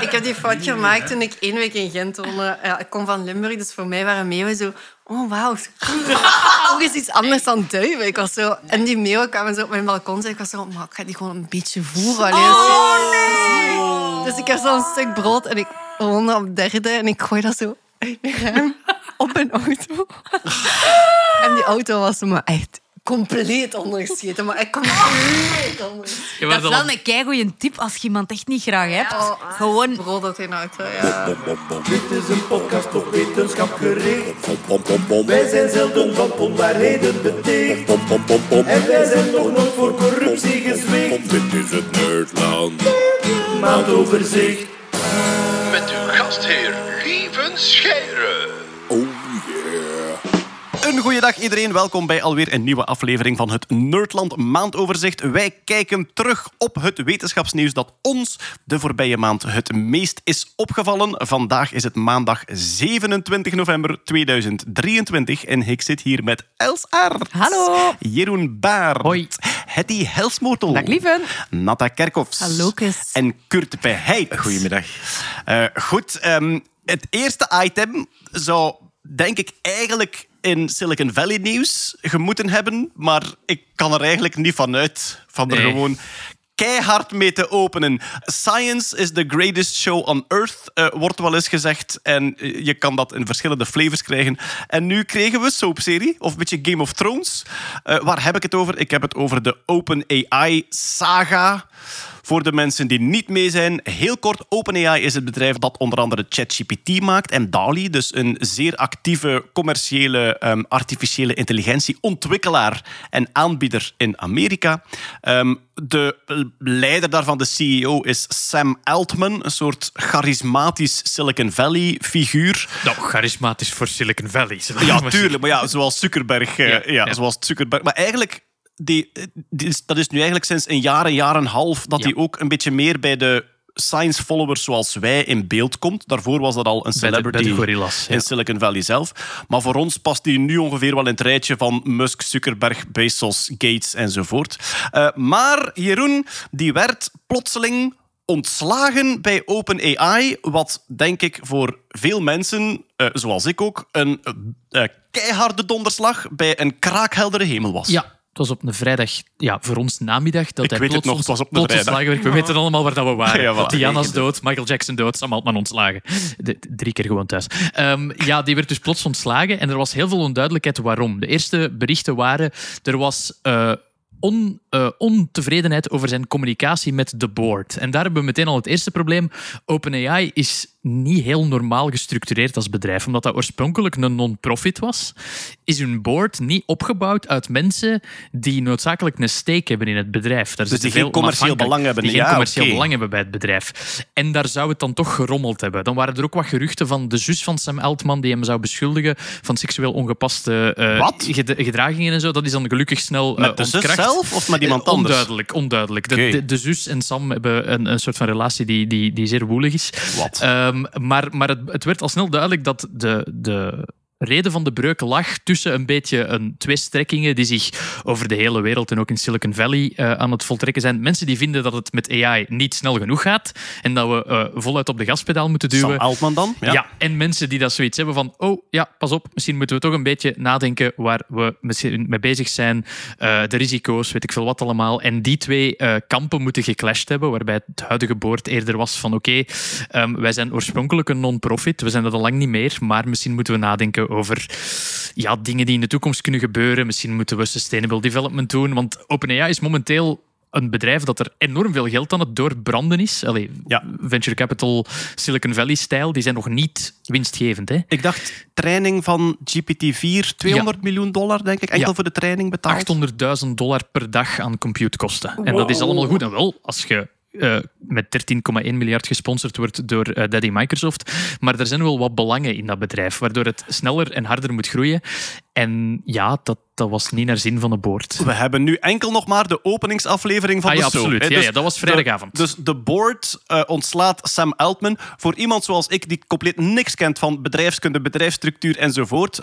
Ik heb die fout gemaakt toen ik één week in Gent woonde. Ja, ik kom van Limburg, dus voor mij waren meeuwen zo... Oh, wauw. Ook eens iets anders dan duiven. Ik was zo... En die meeuwen kwamen zo op mijn balkon. Ik was zo... Maar ik ga die gewoon een beetje voeren. Allee, Oh, nee! Dus ik heb zo'n stuk brood en ik woonde op derde en ik gooi dat zo uit mijn op een auto. En die auto was me echt compleet ondergeschieten. Maar ik compleet ondergeschieten. Dat Je werd is wel een keigoeie tip als je iemand echt niet graag hebt. Oh, Gewoon brood uit een auto, ja. Dit is een podcast op wetenschap gericht. Wij zijn zelden van onwaarheden beticht. En wij zijn nog nooit voor corruptie gezwicht. Dit is het Nerdland. Maandoverzicht. Met uw gastheer Lieven Scheire. Oh yeah. Een goede dag iedereen. Welkom bij alweer een nieuwe aflevering van het Nerdland Maandoverzicht. Wij kijken terug op het wetenschapsnieuws dat ons de voorbije maand het meest is opgevallen. Vandaag is het maandag 27 november 2023 en ik zit hier met Els Aert. Hallo. Jeroen Baar. Hoi. Hetty Helsmotel. Dag, lieven. Natta Kerkhoffs. Hallokus. En Kurt Beheid. Goedemiddag. Eh, goed, ehm, het eerste item zou, denk ik, eigenlijk in Silicon Valley nieuws gemoeten hebben, maar ik kan er eigenlijk niet van uit van er Nee. gewoon keihard mee te openen. Science is the greatest show on earth, eh, wordt wel eens gezegd. En eh, je kan dat in verschillende flavors krijgen. En nu kregen we soapserie, of een beetje Game of Thrones. Eh, waar heb ik het over? Ik heb het over de OpenAI-saga. Voor de mensen die niet mee zijn, heel kort. OpenAI is het bedrijf dat onder andere ChatGPT maakt en DALI, dus een zeer actieve commerciële ehm, artificiële intelligentieontwikkelaar en aanbieder in Amerika. Ehm, de leider daarvan, de CEO, is Sam Altman, een soort charismatisch Silicon Valley figuur. Nou, charismatisch voor Silicon Valley. Ja, tuurlijk. Maar ja, zoals Zuckerberg. eh, Ja, ja, ja. Zoals Zuckerberg. Maar eigenlijk, die, die dat is nu eigenlijk sinds een jaar, een jaar en een half, dat Ja. hij ook een beetje meer bij de science followers zoals wij in beeld komt. Daarvoor was dat al een Bij de, celebrity bij de gorillas. ja. in Silicon Valley zelf. Maar voor ons past hij nu ongeveer wel in het rijtje van Musk, Zuckerberg, Bezos, Gates enzovoort. Eh, maar Jeroen, die werd plotseling ontslagen bij OpenAI, wat denk ik voor veel mensen, eh, zoals ik ook, een eh, keiharde donderslag bij een kraakheldere hemel was. Ja, het was op een vrijdag, ja, voor ons namiddag. Dat Ik hij weet het plots nog, het was op een plots vrijdag. We weten allemaal waar dat we waren. Ja, voilà. Diana's dood, Michael Jackson dood, Sam Altman ontslagen. De- drie keer gewoon thuis. Ehm, ja, die werd dus plots ontslagen en er was heel veel onduidelijkheid waarom. De eerste berichten waren, er was... eh, On, eh, ontevredenheid over zijn communicatie met de board. En daar hebben we meteen al het eerste probleem. OpenAI is niet heel normaal gestructureerd als bedrijf. Omdat dat oorspronkelijk een non-profit was, is hun board niet opgebouwd uit mensen die noodzakelijk een stake hebben in het bedrijf. Daar Dus die geen commercieel belang hebben. Die geen Ja, commercieel belang hebben bij het bedrijf. En daar zou het dan toch gerommeld hebben. Dan waren er ook wat geruchten van de zus van Sam Altman die hem zou beschuldigen van seksueel ongepaste eh, ged- gedragingen en zo. Dat is dan gelukkig snel eh, Met de zus zelf of met iemand Eh, anders? Onduidelijk, onduidelijk. De, de zus en Sam hebben een, een soort van relatie die, die, die zeer woelig is. Wat? Ehm, maar maar het, het werd al snel duidelijk dat de, de reden van de breuk lag tussen een beetje een twee strekkingen die zich over de hele wereld en ook in Silicon Valley eh, aan het voltrekken zijn. Mensen die vinden dat het met AI niet snel genoeg gaat en dat we eh, voluit op de gaspedaal moeten Sam duwen. Altman dan? Ja. en mensen die dat zoiets hebben van, oh ja, pas op, misschien moeten we toch een beetje nadenken waar we misschien mee bezig zijn, eh, de risico's, weet ik veel wat allemaal. En die twee kampen moeten geclashed hebben, waarbij het huidige boord eerder was van, oké, ehm, wij zijn oorspronkelijk een non-profit, we zijn dat al lang niet meer, maar misschien moeten we nadenken over ja, dingen die in de toekomst kunnen gebeuren. Misschien moeten we sustainable development doen, want OpenAI is momenteel een bedrijf dat er enorm veel geld aan het doorbranden is. Allee, Ja. venture capital Silicon Valley-stijl, die zijn nog niet winstgevend. Hè? Ik dacht, training van GPT-4, 200 miljoen dollar, denk ik, enkel Ja. voor de training betaald. 800.000 dollar per dag aan computekosten. En dat is allemaal goed en wel als je eh, met 13,1 miljard gesponsord wordt door eh, Daddy Microsoft. Maar er zijn wel wat belangen in dat bedrijf, waardoor het sneller en harder moet groeien. En ja, dat, dat was niet naar zin van de board. We hebben nu enkel nog maar de openingsaflevering van Ah, de show. absoluut. Ja, ja, dat was vrijdagavond. De, dus de board eh, ontslaat Sam Altman. Voor iemand zoals ik, die compleet niks kent van bedrijfskunde, bedrijfsstructuur enzovoort.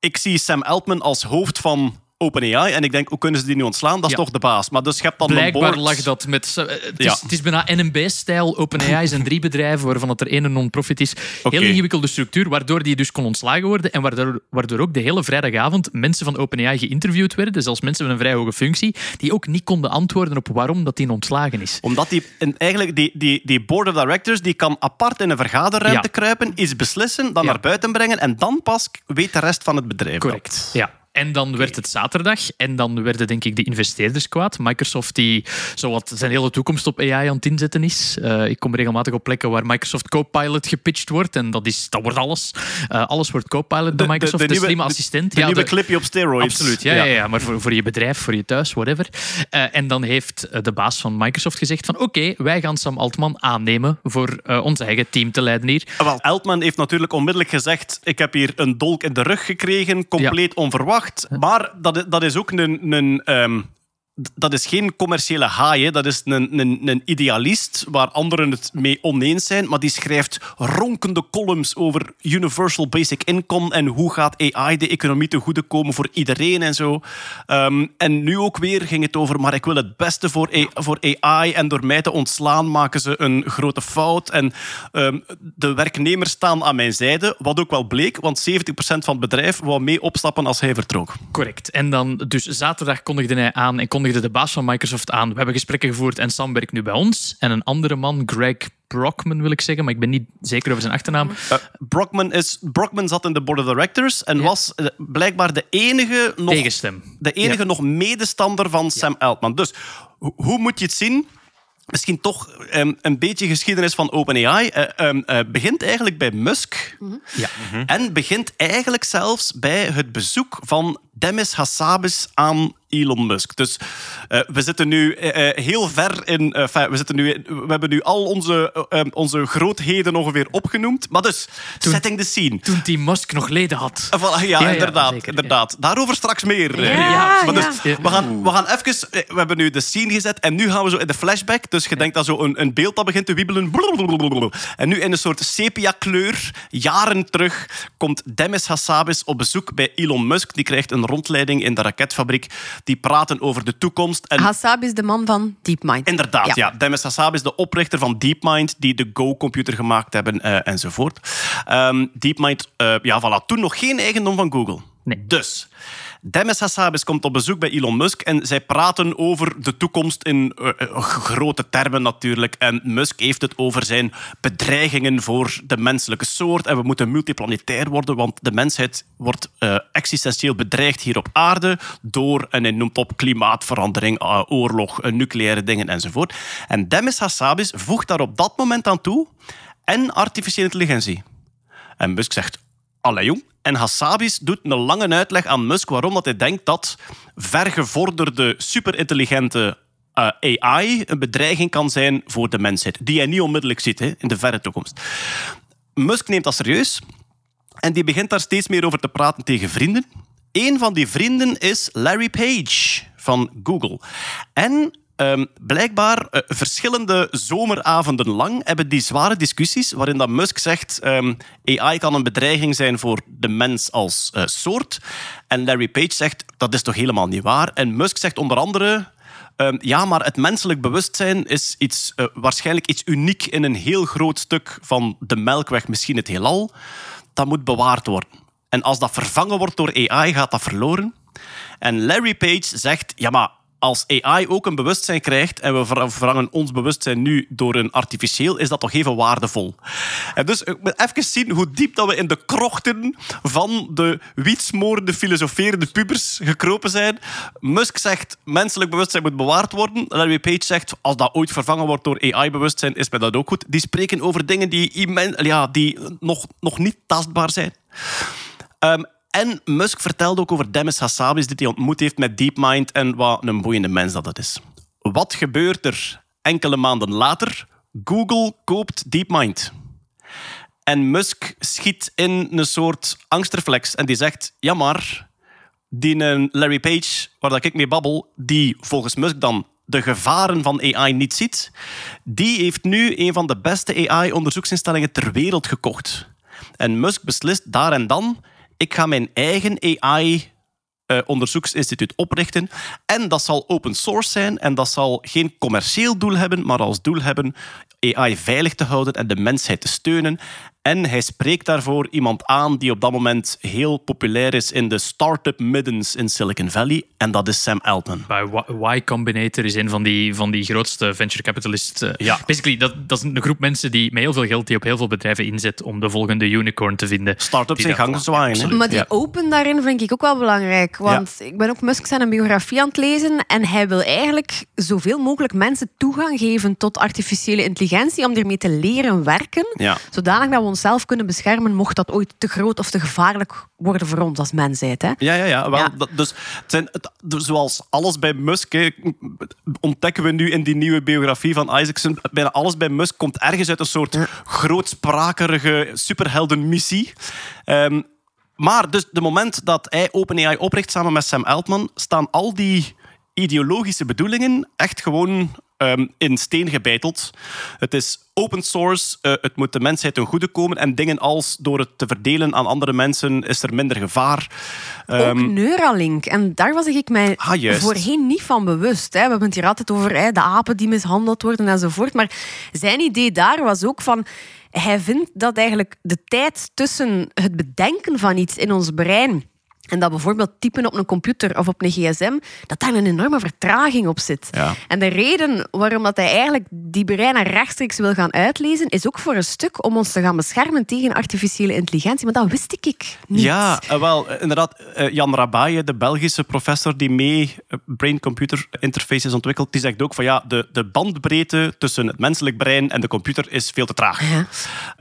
Ik zie Sam Altman als hoofd van OpenAI. En ik denk, hoe kunnen ze die nu ontslaan? Dat is Ja. toch de baas. Maar dus je hebt dan een Blijkbaar board. lag dat met... Het is, het is bijna NMB-stijl. OpenAI zijn drie bedrijven, waarvan het er één een non-profit is. Heel ingewikkelde structuur, waardoor die dus kon ontslagen worden en waardoor, waardoor ook de hele vrijdagavond mensen van OpenAI geïnterviewd werden, zelfs mensen met een vrij hoge functie, die ook niet konden antwoorden op waarom dat die ontslagen is. Omdat die, en eigenlijk die, die, die board of directors die kan apart in een vergaderruimte Ja. kruipen, iets beslissen, dan naar buiten brengen en dan pas weet de rest van het bedrijf. dat. Correct. Ja. En dan werd het zaterdag en dan werden denk ik de investeerders kwaad. Microsoft die zowat zijn hele toekomst op AI aan het inzetten is. Eh, ik kom regelmatig op plekken waar Microsoft Copilot gepitcht wordt en dat, is, dat wordt alles. Eh, alles wordt Copilot bij Microsoft, de, slimme assistent. De Ja, nieuwe de- clipje op steroids. Absoluut, ja, ja. Ja, maar voor, voor je bedrijf, voor je thuis, whatever. Eh, en dan heeft de baas van Microsoft gezegd van oké, wij gaan Sam Altman aannemen voor ons eigen team te leiden hier. Wel, Eltman heeft natuurlijk onmiddellijk gezegd: Ik heb hier een dolk in de rug gekregen, compleet onverwacht. Maar dat, dat is ook een. een d- dat is geen commerciële haai, hè. dat is een, een, een idealist waar anderen het mee oneens zijn, maar die schrijft ronkende columns over universal basic income en hoe gaat AI de economie te goede komen voor iedereen en zo. Ehm, en nu ook weer ging het over, maar ik wil het beste voor, A- voor AI en door mij te ontslaan maken ze een grote fout. En ehm, de werknemers staan aan mijn zijde, wat ook wel bleek, want 70% van het bedrijf wou mee opstappen als hij vertrok. Correct. En dan, dus zaterdag kondigde hij aan en kondigde de baas van Microsoft aan. We hebben gesprekken gevoerd en Sam werkt nu bij ons. En een andere man, Greg Brockman wil ik zeggen, maar ik ben niet zeker over zijn achternaam. Eh, Brockman, is, Brockman zat in de board of directors en was eh, blijkbaar de enige nog Tegenstem. de enige Ja. nog medestander van Sam Altman. Dus ho- hoe moet je het zien? Misschien toch ehm, een beetje geschiedenis van OpenAI. Eh, ehm, eh, begint eigenlijk bij Musk. Ja. En begint eigenlijk zelfs bij het bezoek van Demis Hassabis aan Elon Musk. Dus eh, we zitten nu eh, eh, heel ver in... eh, we, zitten nu, we hebben nu al onze, eh, eh, onze grootheden ongeveer opgenoemd. Maar dus, setting the scene. Toen die Musk nog leden had. Voilà, ja, Ja, ja, inderdaad. zeker, inderdaad. Daarover straks meer. Ja, maar dus, ja. we, gaan, we gaan even... We hebben nu de scene gezet en nu gaan we zo in de flashback. Dus je denkt dat zo een, een beeld dat begint te wiebelen. En nu in een soort sepia-kleur, jaren terug, komt Demis Hassabis op bezoek bij Elon Musk. Die krijgt een rondleiding in de raketfabriek. Die praten over de toekomst. En Hassab is de man van DeepMind. Inderdaad, ja. Demis Hassab is de oprichter van DeepMind, die de Go-computer gemaakt hebben eh, enzovoort. Ehm, DeepMind, eh, ja, voilà, toen nog geen eigendom van Google. Nee. Dus, Demis Hassabis komt op bezoek bij Elon Musk en zij praten over de toekomst in eh, eh, grote termen natuurlijk. En Musk heeft het over zijn bedreigingen voor de menselijke soort. En we moeten multiplanetair worden, want de mensheid wordt eh, existentieel bedreigd hier op aarde door, en hij noemt op klimaatverandering, oorlog, nucleaire dingen enzovoort. En Demis Hassabis voegt daar op dat moment aan toe en artificiële intelligentie. En Musk zegt, allee jong. En Hassabis doet een lange uitleg aan Musk waarom dat hij denkt dat vergevorderde, superintelligente eh, AI een bedreiging kan zijn voor de mensheid. Die hij niet onmiddellijk ziet hè, in de verre toekomst. Musk neemt dat serieus en die begint daar steeds meer over te praten tegen vrienden. Een van die vrienden is Larry Page van Google. En ehm, blijkbaar eh, verschillende zomeravonden lang hebben die zware discussies waarin dat Musk zegt ehm, AI kan een bedreiging zijn voor de mens als eh, soort. En Larry Page zegt dat is toch helemaal niet waar. En Musk zegt onder andere Ehm, ja, maar het menselijk bewustzijn is iets, eh, waarschijnlijk iets uniek in een heel groot stuk van de melkweg, misschien het heelal. Dat moet bewaard worden. En als dat vervangen wordt door AI, gaat dat verloren. En Larry Page zegt, ja, maar als AI ook een bewustzijn krijgt en we ver- vervangen ons bewustzijn nu door een artificieel, is dat toch even waardevol. En dus ik moet even zien hoe diep dat we in de krochten van de wietsmorende, filosoferende pubers gekropen zijn. Musk zegt, menselijk bewustzijn moet bewaard worden. Larry Page zegt, als dat ooit vervangen wordt door AI-bewustzijn, is mij dat ook goed. Die spreken over dingen die, ja, die nog, nog niet tastbaar zijn. Ehm, en Musk vertelde ook over Demis Hassabis, die hij ontmoet heeft met DeepMind en wat een boeiende mens dat is. Wat gebeurt er enkele maanden later? Google koopt DeepMind. En Musk schiet in een soort angstreflex en die zegt, ja maar, die een Larry Page, waar dat ik mee babbel, die volgens Musk dan de gevaren van AI niet ziet, die heeft nu een van de beste AI-onderzoeksinstellingen ter wereld gekocht. En Musk beslist daar en dan, ik ga mijn eigen AI eh, onderzoeksinstituut oprichten. En dat zal open source zijn en dat zal geen commercieel doel hebben, maar als doel hebben AI veilig te houden en de mensheid te steunen. En hij spreekt daarvoor iemand aan die op dat moment heel populair is in de start-up middens in Silicon Valley. En dat is Sam Altman. Bij Y- Combinator is een van die, van die grootste venture capitalists. eh, Ja. Basically, dat, dat is een groep mensen die met heel veel geld die op heel veel bedrijven inzet om de volgende unicorn te vinden. Start-ups in gang zwaaien. Maar die Ja. open daarin vind ik ook wel belangrijk. Want ik ben ook Musk zijn biografie aan het lezen. En hij wil eigenlijk zoveel mogelijk mensen toegang geven tot artificiële intelligentie. Om ermee te leren werken. Ja. Zodanig dat we onszelf kunnen beschermen. Mocht dat ooit te groot of te gevaarlijk worden voor ons als mensheid. Hè? Ja, ja, ja. Wel, Ja. Dat, dus het zijn, het, dus zoals alles bij Musk, hè, ontdekken we nu in die nieuwe biografie van Isaacson, bijna alles bij Musk komt ergens uit een soort grootsprakerige superheldenmissie. Ehm, maar dus de moment dat hij OpenAI opricht samen met Sam Altman, staan al die ideologische bedoelingen echt gewoon ehm, in steen gebeiteld. Het is open source, eh, het moet de mensheid ten goede komen en dingen als door het te verdelen aan andere mensen is er minder gevaar. Ook Ehm, Neuralink. En daar was ik mij Ah, voorheen niet van bewust. Hè. We hebben het hier altijd over hè, de apen die mishandeld worden enzovoort. Maar zijn idee daar was ook van... Hij vindt dat eigenlijk de tijd tussen het bedenken van iets in ons brein... En dat bijvoorbeeld typen op een computer of op een gsm, dat daar een enorme vertraging op zit. Ja. En de reden waarom dat hij eigenlijk die breinen rechtstreeks wil gaan uitlezen, is ook voor een stuk om ons te gaan beschermen tegen artificiële intelligentie. Maar dat wist ik niet. Ja, eh, wel, eh, inderdaad. eh, Jan Rabaye, de Belgische professor die mee brain-computer interfaces ontwikkelt, die zegt ook van ja, de, de bandbreedte tussen het menselijk brein en de computer is veel te traag. Ja.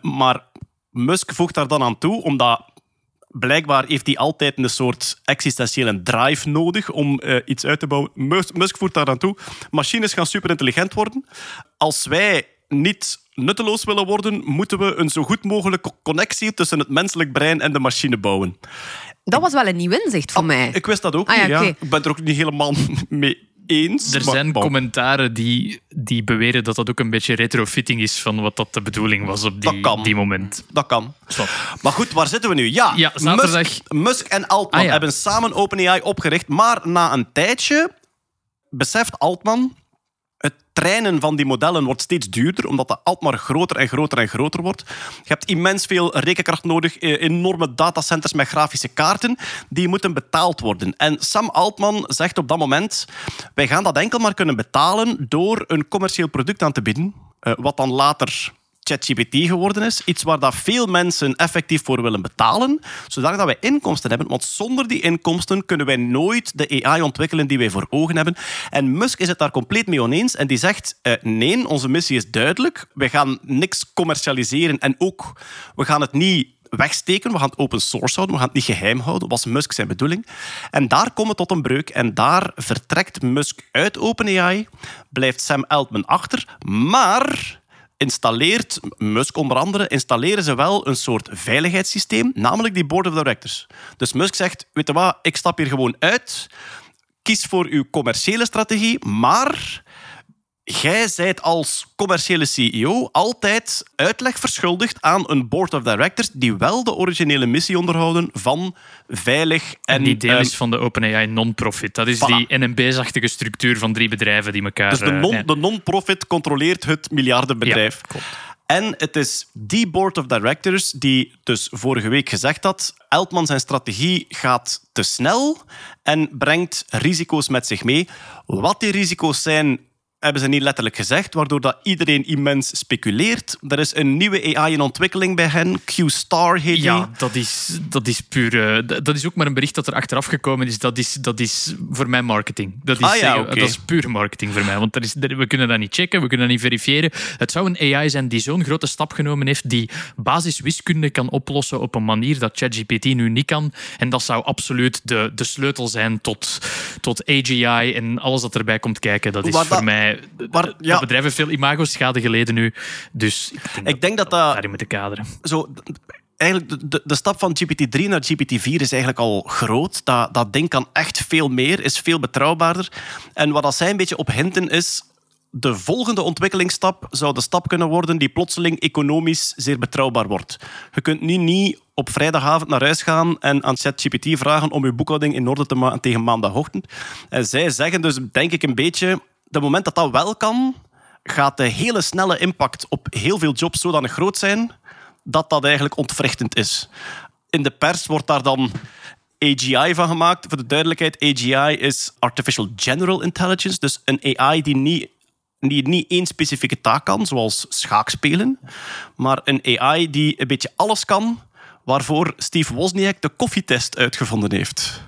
Maar Musk voegt daar dan aan toe, omdat blijkbaar heeft hij altijd een soort existentiële drive nodig om eh, iets uit te bouwen. Musk, Musk voegt daar aan toe. Machines gaan superintelligent worden. Als wij niet nutteloos willen worden, moeten we een zo goed mogelijke connectie tussen het menselijk brein en de machine bouwen. Dat was wel een nieuw inzicht voor mij. Ik wist dat ook Ah, ja, niet. Ja. Ik ben er ook niet helemaal mee eens. Er zijn commentaren die, die beweren dat dat ook een beetje retrofitting is van wat dat de bedoeling was op Dat die, kan. die moment. Dat kan. Zwat. Maar goed, waar zitten we nu? Ja, Ja, zaterdag. Musk, Musk en Altman Ah, ja. hebben samen OpenAI opgericht. Maar na een tijdje beseft Altman... Het trainen van die modellen wordt steeds duurder, omdat dat altijd groter en groter en groter wordt. Je hebt immens veel rekenkracht nodig, eh, enorme datacenters met grafische kaarten, die moeten betaald worden. En Sam Altman zegt op dat moment, wij gaan dat enkel maar kunnen betalen door een commercieel product aan te bieden, eh, wat dan later ChatGPT geworden is. Iets waar dat veel mensen effectief voor willen betalen, zodat wij inkomsten hebben. Want zonder die inkomsten kunnen wij nooit de AI ontwikkelen die wij voor ogen hebben. En Musk is het daar compleet mee oneens en die zegt, eh, nee, onze missie is duidelijk. Wij gaan niks commercialiseren en ook, we gaan het niet wegsteken. We gaan het open source houden. We gaan het niet geheim houden. Was Musk zijn bedoeling. En daar komen we tot een breuk. En daar vertrekt Musk uit OpenAI. Blijft Sam Altman achter. Maar installeert Musk onder andere installeren ze wel een soort veiligheidssysteem, namelijk die board of directors. Dus Musk zegt, weet je wat, ik stap hier gewoon uit. Kies voor uw commerciële strategie, maar jij zijt als commerciële CEO altijd uitleg verschuldigd aan een board of directors die wel de originele missie onderhouden van veilig en... En die deel ehm, is van de OpenAI non-profit. Dat is Voilà. die NMB-achtige structuur van drie bedrijven die elkaar... Dus de eh, non- non-profit controleert het miljardenbedrijf. Ja, klopt. En het is die board of directors die dus vorige week gezegd had: Eltman zijn strategie gaat te snel en brengt risico's met zich mee. Wat die risico's zijn, hebben ze niet letterlijk gezegd, waardoor dat iedereen immens speculeert. Er is een nieuwe AI in ontwikkeling bij hen, Q-Star heet die. Ja, dat is, dat is puur... eh, dat is ook maar een bericht dat er achteraf gekomen is. Dat is, dat is voor mij marketing. Dat is, Ah ja, zeggen- oké. dat is puur marketing voor mij. Want er is, we kunnen dat niet checken, we kunnen dat niet verifiëren. Het zou een AI zijn die zo'n grote stap genomen heeft, die basiswiskunde kan oplossen op een manier dat ChatGPT nu niet kan. En dat zou absoluut de, de sleutel zijn tot, tot AGI en alles dat erbij komt kijken. Dat is voor dat- mij... maar, dat ja. bedrijf heeft veel imagoschade geleden nu. Dus ik denk, Ik denk dat dat daarin moeten kaderen. zo, eigenlijk de, de, de stap van GPT-3 naar GPT-4 is eigenlijk al groot. Dat, dat ding kan echt veel meer, is veel betrouwbaarder. En wat dat zij een beetje op hinten is, de volgende ontwikkelingsstap zou de stap kunnen worden die plotseling economisch zeer betrouwbaar wordt. Je kunt nu niet op vrijdagavond naar huis gaan en aan ChatGPT vragen om je boekhouding in orde te maken tegen maandagochtend. En zij zeggen dus, denk ik een beetje, de moment dat dat wel kan, gaat de hele snelle impact op heel veel jobs zodanig groot zijn dat dat eigenlijk ontwrichtend is. In de pers wordt daar dan AGI van gemaakt. Voor de duidelijkheid, AGI is Artificial General Intelligence. Dus een AI die niet, die niet één specifieke taak kan, zoals schaakspelen. Maar een AI die een beetje alles kan, waarvoor Steve Wozniak de koffietest uitgevonden heeft.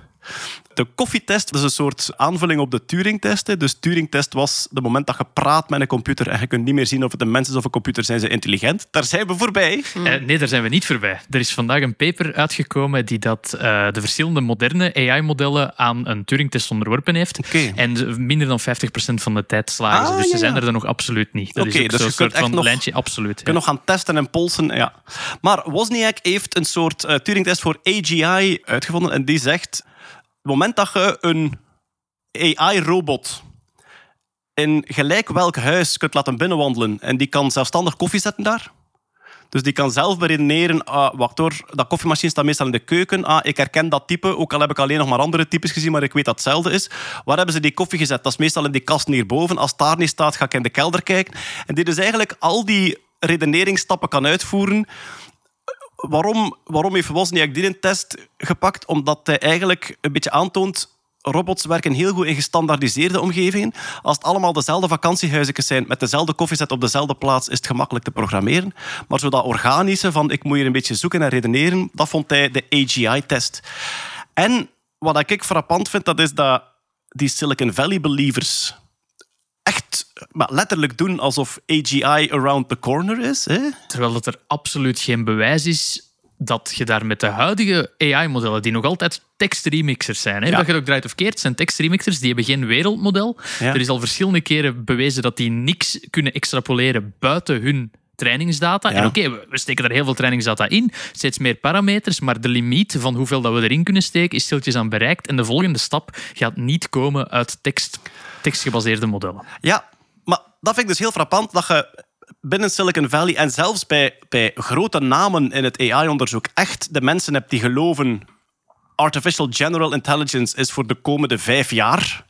De koffietest is een soort aanvulling op de Turing-test. Dus Turing-test was het moment dat je praat met een computer en je kunt niet meer zien of het een mens is of een computer, zijn ze intelligent. Daar zijn we voorbij. Eh, nee, daar zijn we niet voorbij. Er is vandaag een paper uitgekomen die dat, eh, de verschillende moderne AI-modellen aan een Turing-test onderworpen heeft. En minder dan 50% van de tijd slagen ze. Ah, Dus ja, ze zijn ja. er dan nog absoluut niet. Dat is ook dus zo'n je kunt soort van nog- lijntje. Absoluut. Je kunt nog gaan testen en polsen. Ja. Maar Wozniak heeft een soort eh, Turing-test voor AGI uitgevonden. En die zegt: het moment dat je een AI-robot in gelijk welk huis kunt laten binnenwandelen en die kan zelfstandig koffie zetten daar. Dus die kan zelf beredeneren, ah, wacht hoor, dat koffiemachine staat meestal in de keuken. Ah, ik herken dat type, ook al heb ik alleen nog maar andere types gezien, maar ik weet dat het hetzelfde is. Waar hebben ze die koffie gezet? Dat is meestal in die kast hierboven. Als daar niet staat, ga ik in de kelder kijken. En die dus eigenlijk al die redeneringsstappen kan uitvoeren. Waarom, waarom heeft Wozniak die test gepakt? Omdat hij eigenlijk een beetje aantoont... Robots werken heel goed in gestandaardiseerde omgevingen. Als het allemaal dezelfde vakantiehuizen zijn met dezelfde koffiezet op dezelfde plaats, is het gemakkelijk te programmeren. Maar zo dat organische van ik moet hier een beetje zoeken en redeneren, dat vond hij de AGI-test. En wat ik frappant vind, dat is dat die Silicon Valley-believers echt maar letterlijk doen alsof AGI around the corner is. Hè? Terwijl dat er absoluut geen bewijs is dat je daar met de huidige AI-modellen, die nog altijd tekstremixers zijn, hè, Ja. dat je het ook draait of keert, zijn tekstremixers, die hebben geen wereldmodel. Ja. Er is al verschillende keren bewezen dat die niks kunnen extrapoleren buiten hun trainingsdata. Ja. En oké, we- we steken daar heel veel trainingsdata in, steeds meer parameters, maar de limiet van hoeveel dat we erin kunnen steken is stiltjes aan bereikt. En de volgende stap gaat niet komen uit tekst, tekstgebaseerde modellen. Ja, maar dat vind ik dus heel frappant dat je binnen Silicon Valley en zelfs bij, bij grote namen in het AI-onderzoek echt de mensen hebt die geloven artificial general intelligence is voor de komende vijf jaar.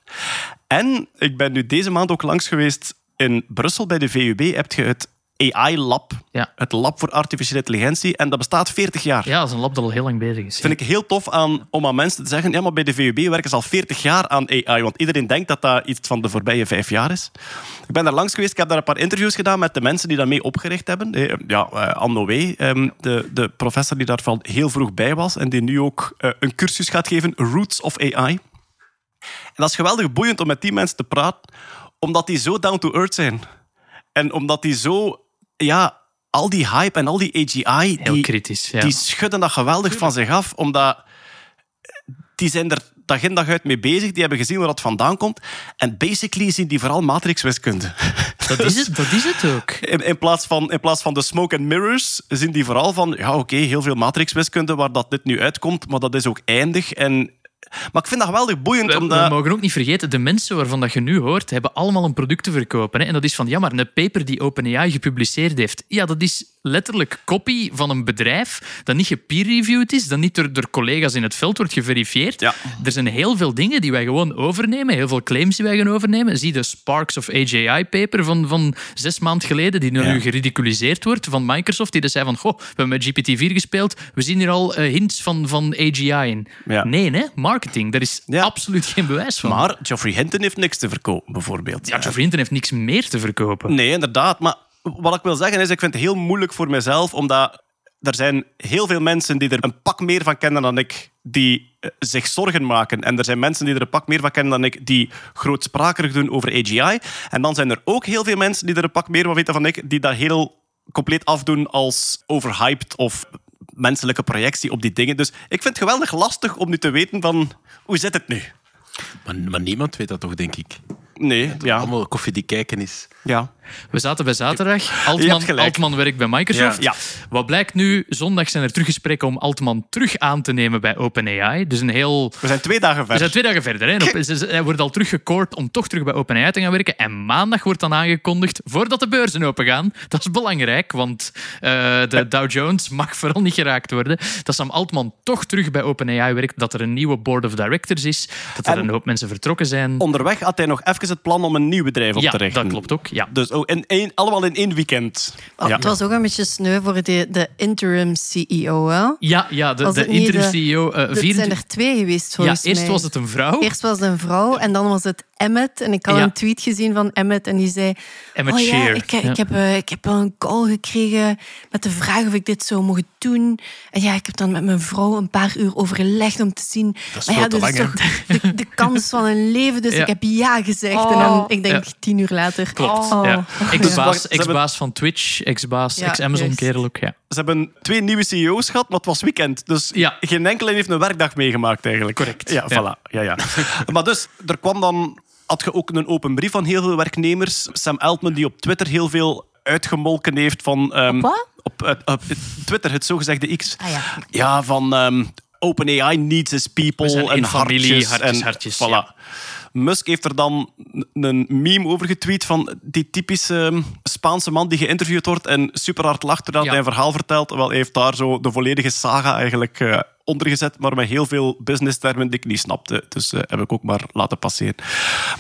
En ik ben nu deze maand ook langs geweest in Brussel bij de VUB. Heb je het AI-lab, Ja. het lab voor artificiële intelligentie, en dat bestaat 40 jaar. Ja, dat is een lab dat al heel lang bezig is. vind ik heel tof aan, om aan mensen te zeggen, ja, maar bij de VUB werken ze al 40 jaar aan AI, want iedereen denkt dat dat iets van de voorbije vijf jaar is. Ik ben daar langs geweest, ik heb daar een paar interviews gedaan met de mensen die dat mee opgericht hebben. Eh, Ja, eh, Wee, ehm, de, de professor die daarvan heel vroeg bij was en die nu ook eh, een cursus gaat geven, Roots of AI. En dat is geweldig boeiend om met die mensen te praten, omdat die zo down to earth zijn. En omdat die zo, ja, al die hype en al die AGI, Heel die, kritisch. Ja. die schudden dat geweldig van zich af, omdat die zijn er dag in dag uit mee bezig. Die hebben gezien waar dat vandaan komt. En basically zien die vooral matrixwiskunde. Dat is het, dat is het ook. In, in, plaats van, in plaats van de smoke and mirrors zien die vooral van, ja oké, heel veel matrixwiskunde waar dat dit nu uitkomt, maar dat is ook eindig. En, maar ik vind dat geweldig boeiend, We, omdat... we mogen ook niet vergeten, de mensen waarvan dat je nu hoort, hebben allemaal een product te verkopen. Hè? En dat is van, ja, maar een paper die OpenAI gepubliceerd heeft, ja, dat is letterlijk kopie van een bedrijf dat niet gepeer-reviewed is, dat niet door, door collega's in het veld wordt geverifieerd. Ja. Er zijn heel veel dingen die wij gewoon overnemen, heel veel claims die wij gaan overnemen. Zie de Sparks of AGI-paper van, van zes maanden geleden, die nu Ja. geridiculiseerd wordt van Microsoft, die dus zei van, goh, we hebben met GPT-4 gespeeld, we zien hier al eh, hints van, van AGI in. Ja. Nee, hè? Marketing, daar is Ja. absoluut geen bewijs van. Maar Geoffrey Hinton heeft niks te verkopen, bijvoorbeeld. ja, Geoffrey Hinton heeft niks meer te verkopen. Nee, inderdaad. Maar wat ik wil zeggen is, ik vind het heel moeilijk voor mezelf, omdat er zijn heel veel mensen die er een pak meer van kennen dan ik, die eh, zich zorgen maken. En er zijn mensen die er een pak meer van kennen dan ik, die grootsprakerig doen over AGI. En dan zijn er ook heel veel mensen die er een pak meer van weten dan ik, die dat heel compleet afdoen als overhyped of menselijke projectie op die dingen. Dus ik vind het geweldig lastig om nu te weten van, hoe zit het nu? Maar, maar niemand weet dat toch, denk ik. Nee, ja. Allemaal koffie die kijken is. ja. We zaten bij zaterdag. Altman. Altman werkt bij Microsoft. Ja. Wat blijkt nu? Zondag zijn er teruggesprekken om Altman terug aan te nemen bij OpenAI. Dus een heel... We zijn twee dagen We verder. zijn twee dagen verder. Hè. Hij wordt al teruggekoord om toch terug bij OpenAI te gaan werken. En maandag wordt dan aangekondigd, voordat de beurzen open gaan. Dat is belangrijk, want eh, de Dow Jones mag vooral niet geraakt worden. Dat Sam Altman toch terug bij OpenAI werkt. Dat er een nieuwe board of directors is. Dat er En- een hoop mensen vertrokken zijn. Onderweg had hij nog even het plan om een nieuw bedrijf op Ja, te richten. dat klopt ook. Ja. Dus oh, één, allemaal in één weekend. Oh, ja. Het was ook een beetje sneu voor de, de interim CEO. Hè? Ja, ja de, de interim de- CEO. eh Er 24 zijn er twee geweest, ja, volgens eerst mij. was het een vrouw. Eerst was het een vrouw en dan was het Emmet. En ik had Ja. een tweet gezien van Emmet en die zei... Emmet oh ja, ik, Ja. ik, heb, eh, ik heb wel een call gekregen met de vraag of ik dit zou mogen doen. En ja, ik heb dan met mijn vrouw een paar uur overlegd om te zien... Dat is maar ja, is lang, toch de, de kans van een leven. Dus Ja. ik heb ja gezegd. Oh. En dan, ik denk Ja. tien uur later... Klopt. Oh. Ex-baas, van Twitch, ex-baas, Ja, ex-Amazon kerel ook. Ja. Ze hebben twee nieuwe CEO's gehad, maar het was weekend. Dus Ja. geen enkele heeft een werkdag meegemaakt eigenlijk. Correct. Ja, Ja. voilà. Ja, ja. maar dus, er kwam dan... Had je ook een open brief van heel veel werknemers. Sam Altman, die op Twitter heel veel uitgemolken heeft van... ehm, Op wat? Op, eh, op Twitter, het zogezegde X. Ah ja. Ja, van ehm OpenAI needs its people. En familie, hartjes. hartjes, en, hartjes, Voilà. Musk heeft er dan een meme over getweet van die typische ehm, Spaanse man die geïnterviewd wordt en super hard lacht terwijl Ja. hij een verhaal vertelt. Wel, hij heeft daar zo de volledige saga eigenlijk eh, ondergezet, maar met heel veel business-termen die ik niet snapte. Dus eh, heb ik ook maar laten passeren.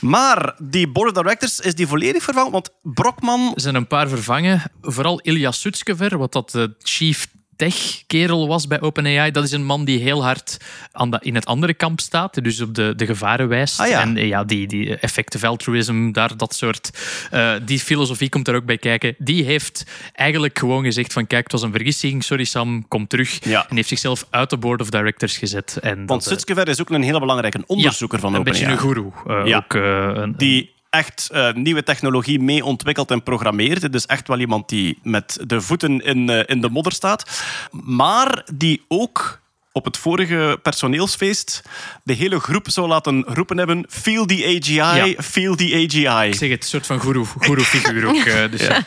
Maar die board of directors is die volledig vervangen, want Brockman... Er zijn een paar vervangen. Vooral Ilya Sutskever, wat dat de chief tech-kerel was bij OpenAI. Dat is een man die heel hard aan de, in het andere kamp staat. Dus op de, de gevaren wijst. Ah, ja. En eh, ja, die, die effective altruism, daar, dat soort... eh, die filosofie komt er ook bij kijken. Die heeft eigenlijk gewoon gezegd van kijk, het was een vergissing. Sorry Sam, kom terug. Ja. En heeft zichzelf uit de board of directors gezet. En Want dat, eh, Sutskever is ook een hele belangrijke onderzoeker ja, van een OpenAI. beetje een goeroe. eh, Ja. ook, een, die echt eh, nieuwe technologie mee ontwikkelt en programmeert. Dus echt wel iemand die met de voeten in, eh, in de modder staat. Maar die ook op het vorige personeelsfeest de hele groep zou laten roepen hebben feel the AGI, Ja. feel the AGI. Ik zeg het, een soort van goeroe-figuur ook. eh, dus ja.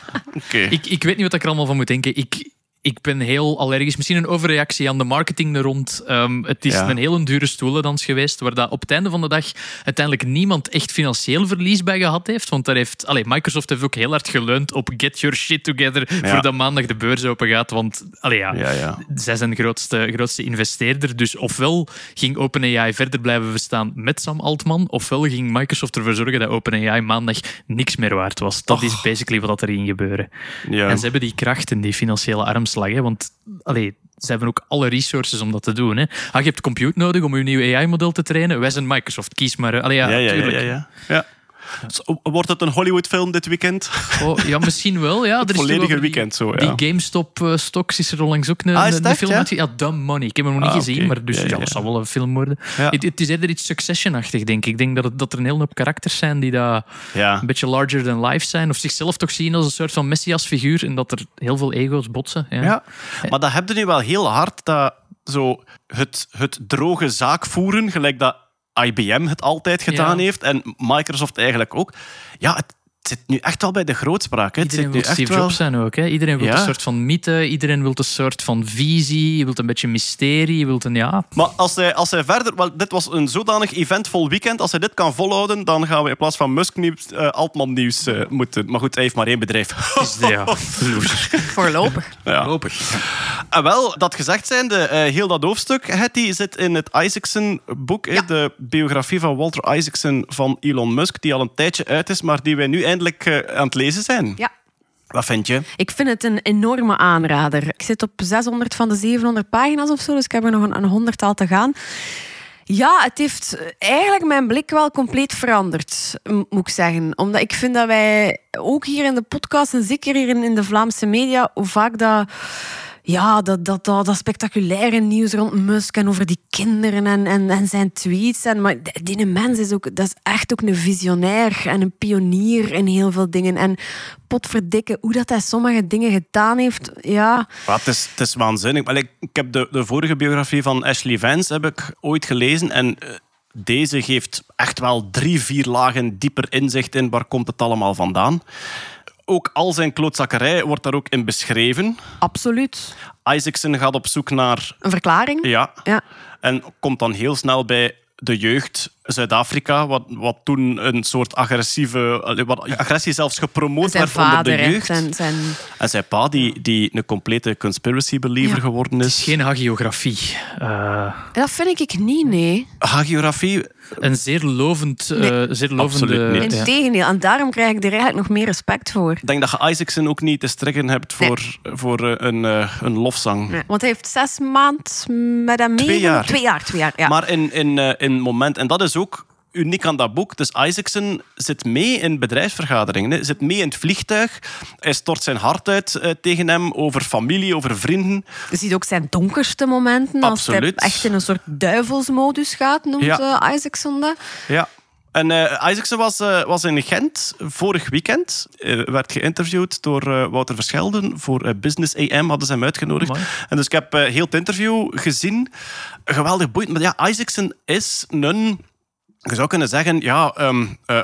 Ik, ik weet niet wat ik er allemaal van moet denken. Ik, ik ben heel allergisch. Misschien een overreactie aan de marketing er rond. Ehm, het is Ja. een heel dure stoelendans geweest, waar dat op het einde van de dag uiteindelijk niemand echt financieel verlies bij gehad heeft. Want daar heeft, allee, Microsoft heeft ook heel hard geleund op get your shit together Ja. voordat maandag de beurs open gaat. Want allee, ja, zij zijn de grootste, grootste investeerder. Dus ofwel ging OpenAI verder blijven bestaan met Sam Altman, ofwel ging Microsoft ervoor zorgen dat OpenAI maandag niks meer waard was. Dat is basically wat er ging gebeuren. Ja. En ze hebben die kracht en die financiële Hè, want allee, ze hebben ook alle resources om dat te doen. Hè. Ah, je hebt compute nodig om je nieuwe AI-model te trainen. Wij zijn Microsoft. Kies maar. Allee, ja, ja, ja, ja, ja, ja. Wordt het een Hollywood-film dit weekend? Oh, ja, misschien wel. Ja. Er volledige over die- weekend zo, ja. Die GameStop-stocks is er onlangs ook een, Ah, een, het een film ja? Ja, Dumb Money. Ik heb hem nog niet Ah, gezien, maar dus, Ja, dat zal wel een film worden. Het, het is eerder iets Succession-achtig, denk ik. Ik denk dat, het, dat er een hele hoop karakters zijn die Ja. een beetje larger than life zijn. Of zichzelf toch zien als een soort van messias-figuur. En dat er heel veel ego's botsen. Ja. Ja, maar dat heb je nu wel heel hard, dat zo het, het droge zaakvoeren, gelijk dat IBM het altijd gedaan Ja. heeft en Microsoft eigenlijk ook. Ja, het zit nu echt wel bij de grootspraak. Hè. Het Iedereen zit wil nu echt Steve wel... Jobs zijn ook. Hè? Iedereen wil Ja. een soort van mythe, iedereen wil een soort van visie, je wilt een beetje mysterie, je wilt een ja. Maar als hij, als hij verder... Wel, dit was een zodanig eventvol weekend. Als hij dit kan volhouden, dan gaan we in plaats van Musk-nieuws eh, Altman-nieuws eh, moeten. Maar goed, hij heeft maar één bedrijf. Is de, ja. Voorlopig. Ja. En wel, dat gezegd zijnde, eh heel dat hoofdstuk, Hetty, zit in het Isaacson-boek. Ja. De biografie van Walter Isaacson van Elon Musk, die al een tijdje uit is, maar die wij nu eindelijk eh, aan het lezen zijn. Ja. Wat vind je? Ik vind het een enorme aanrader. Ik zit op 600 van de 700 pagina's of zo, dus ik heb er nog een, een honderdtal te gaan. Ja, het heeft eigenlijk mijn blik wel compleet veranderd, moet ik zeggen. Omdat ik vind dat wij ook hier in de podcast en zeker hier in, in de Vlaamse media, hoe vaak dat... Ja, dat, dat, dat, spectaculaire nieuws rond Musk en over die kinderen en, en, en zijn tweets. En, maar die mens is, ook, dat is echt ook een visionair en een pionier in heel veel dingen. En potverdikke, hoe dat hij sommige dingen gedaan heeft, ja... Ja, het, is, is waanzinnig. Maar ik, ik heb de, de vorige biografie van Ashley Vance heb ik ooit gelezen en... eh, deze geeft echt wel drie, vier lagen dieper inzicht in waar komt het allemaal vandaan. Ook al zijn klootzakkerij wordt daar ook in beschreven. Absoluut. Isaacson gaat op zoek naar... Een verklaring? Ja, Ja. en komt dan heel snel bij de jeugd Zuid-Afrika, wat, wat toen een soort agressieve... allee, Wat agressie zelfs gepromoot Zijn werd onder vader, de jeugd. Zijn, zijn... En zijn pa, die, die een complete conspiracy believer Ja. geworden is. Geen hagiografie. Eh, Dat vind ik niet, nee. Hagiografie, een zeer lovend, eh, Nee. zeer lovende... Absoluut niet. ja. Integendeel. En daarom krijg ik er eigenlijk nog meer respect voor. ik denk dat je Isaacson ook niet te strikken hebt voor, voor eh, een, eh, een lofzang. Want hij heeft zes maand met hem mee. Twee jaar. Twee jaar, twee jaar. Ja. Maar in, in, eh, in moment, en dat is ook uniek aan dat boek. Dus Isaacson zit mee in bedrijfsvergaderingen, hè. zit mee in het vliegtuig. Hij stort zijn hart uit eh, tegen hem over familie, over vrienden. Je ziet ook zijn donkerste momenten. Als hij echt in een soort duivelsmodus gaat, noemt Ja. eh, Isaacson dat. Ja. En eh, Isaacson was, was in Gent vorig weekend. Eh, werd geïnterviewd door eh, Wouter Verschelden voor Business AM. Hadden ze hem uitgenodigd. Amai. En dus ik heb eh, heel het interview gezien. Geweldig boeiend. Maar ja, Isaacson is een... Je zou kunnen zeggen, ja... ehm, eh,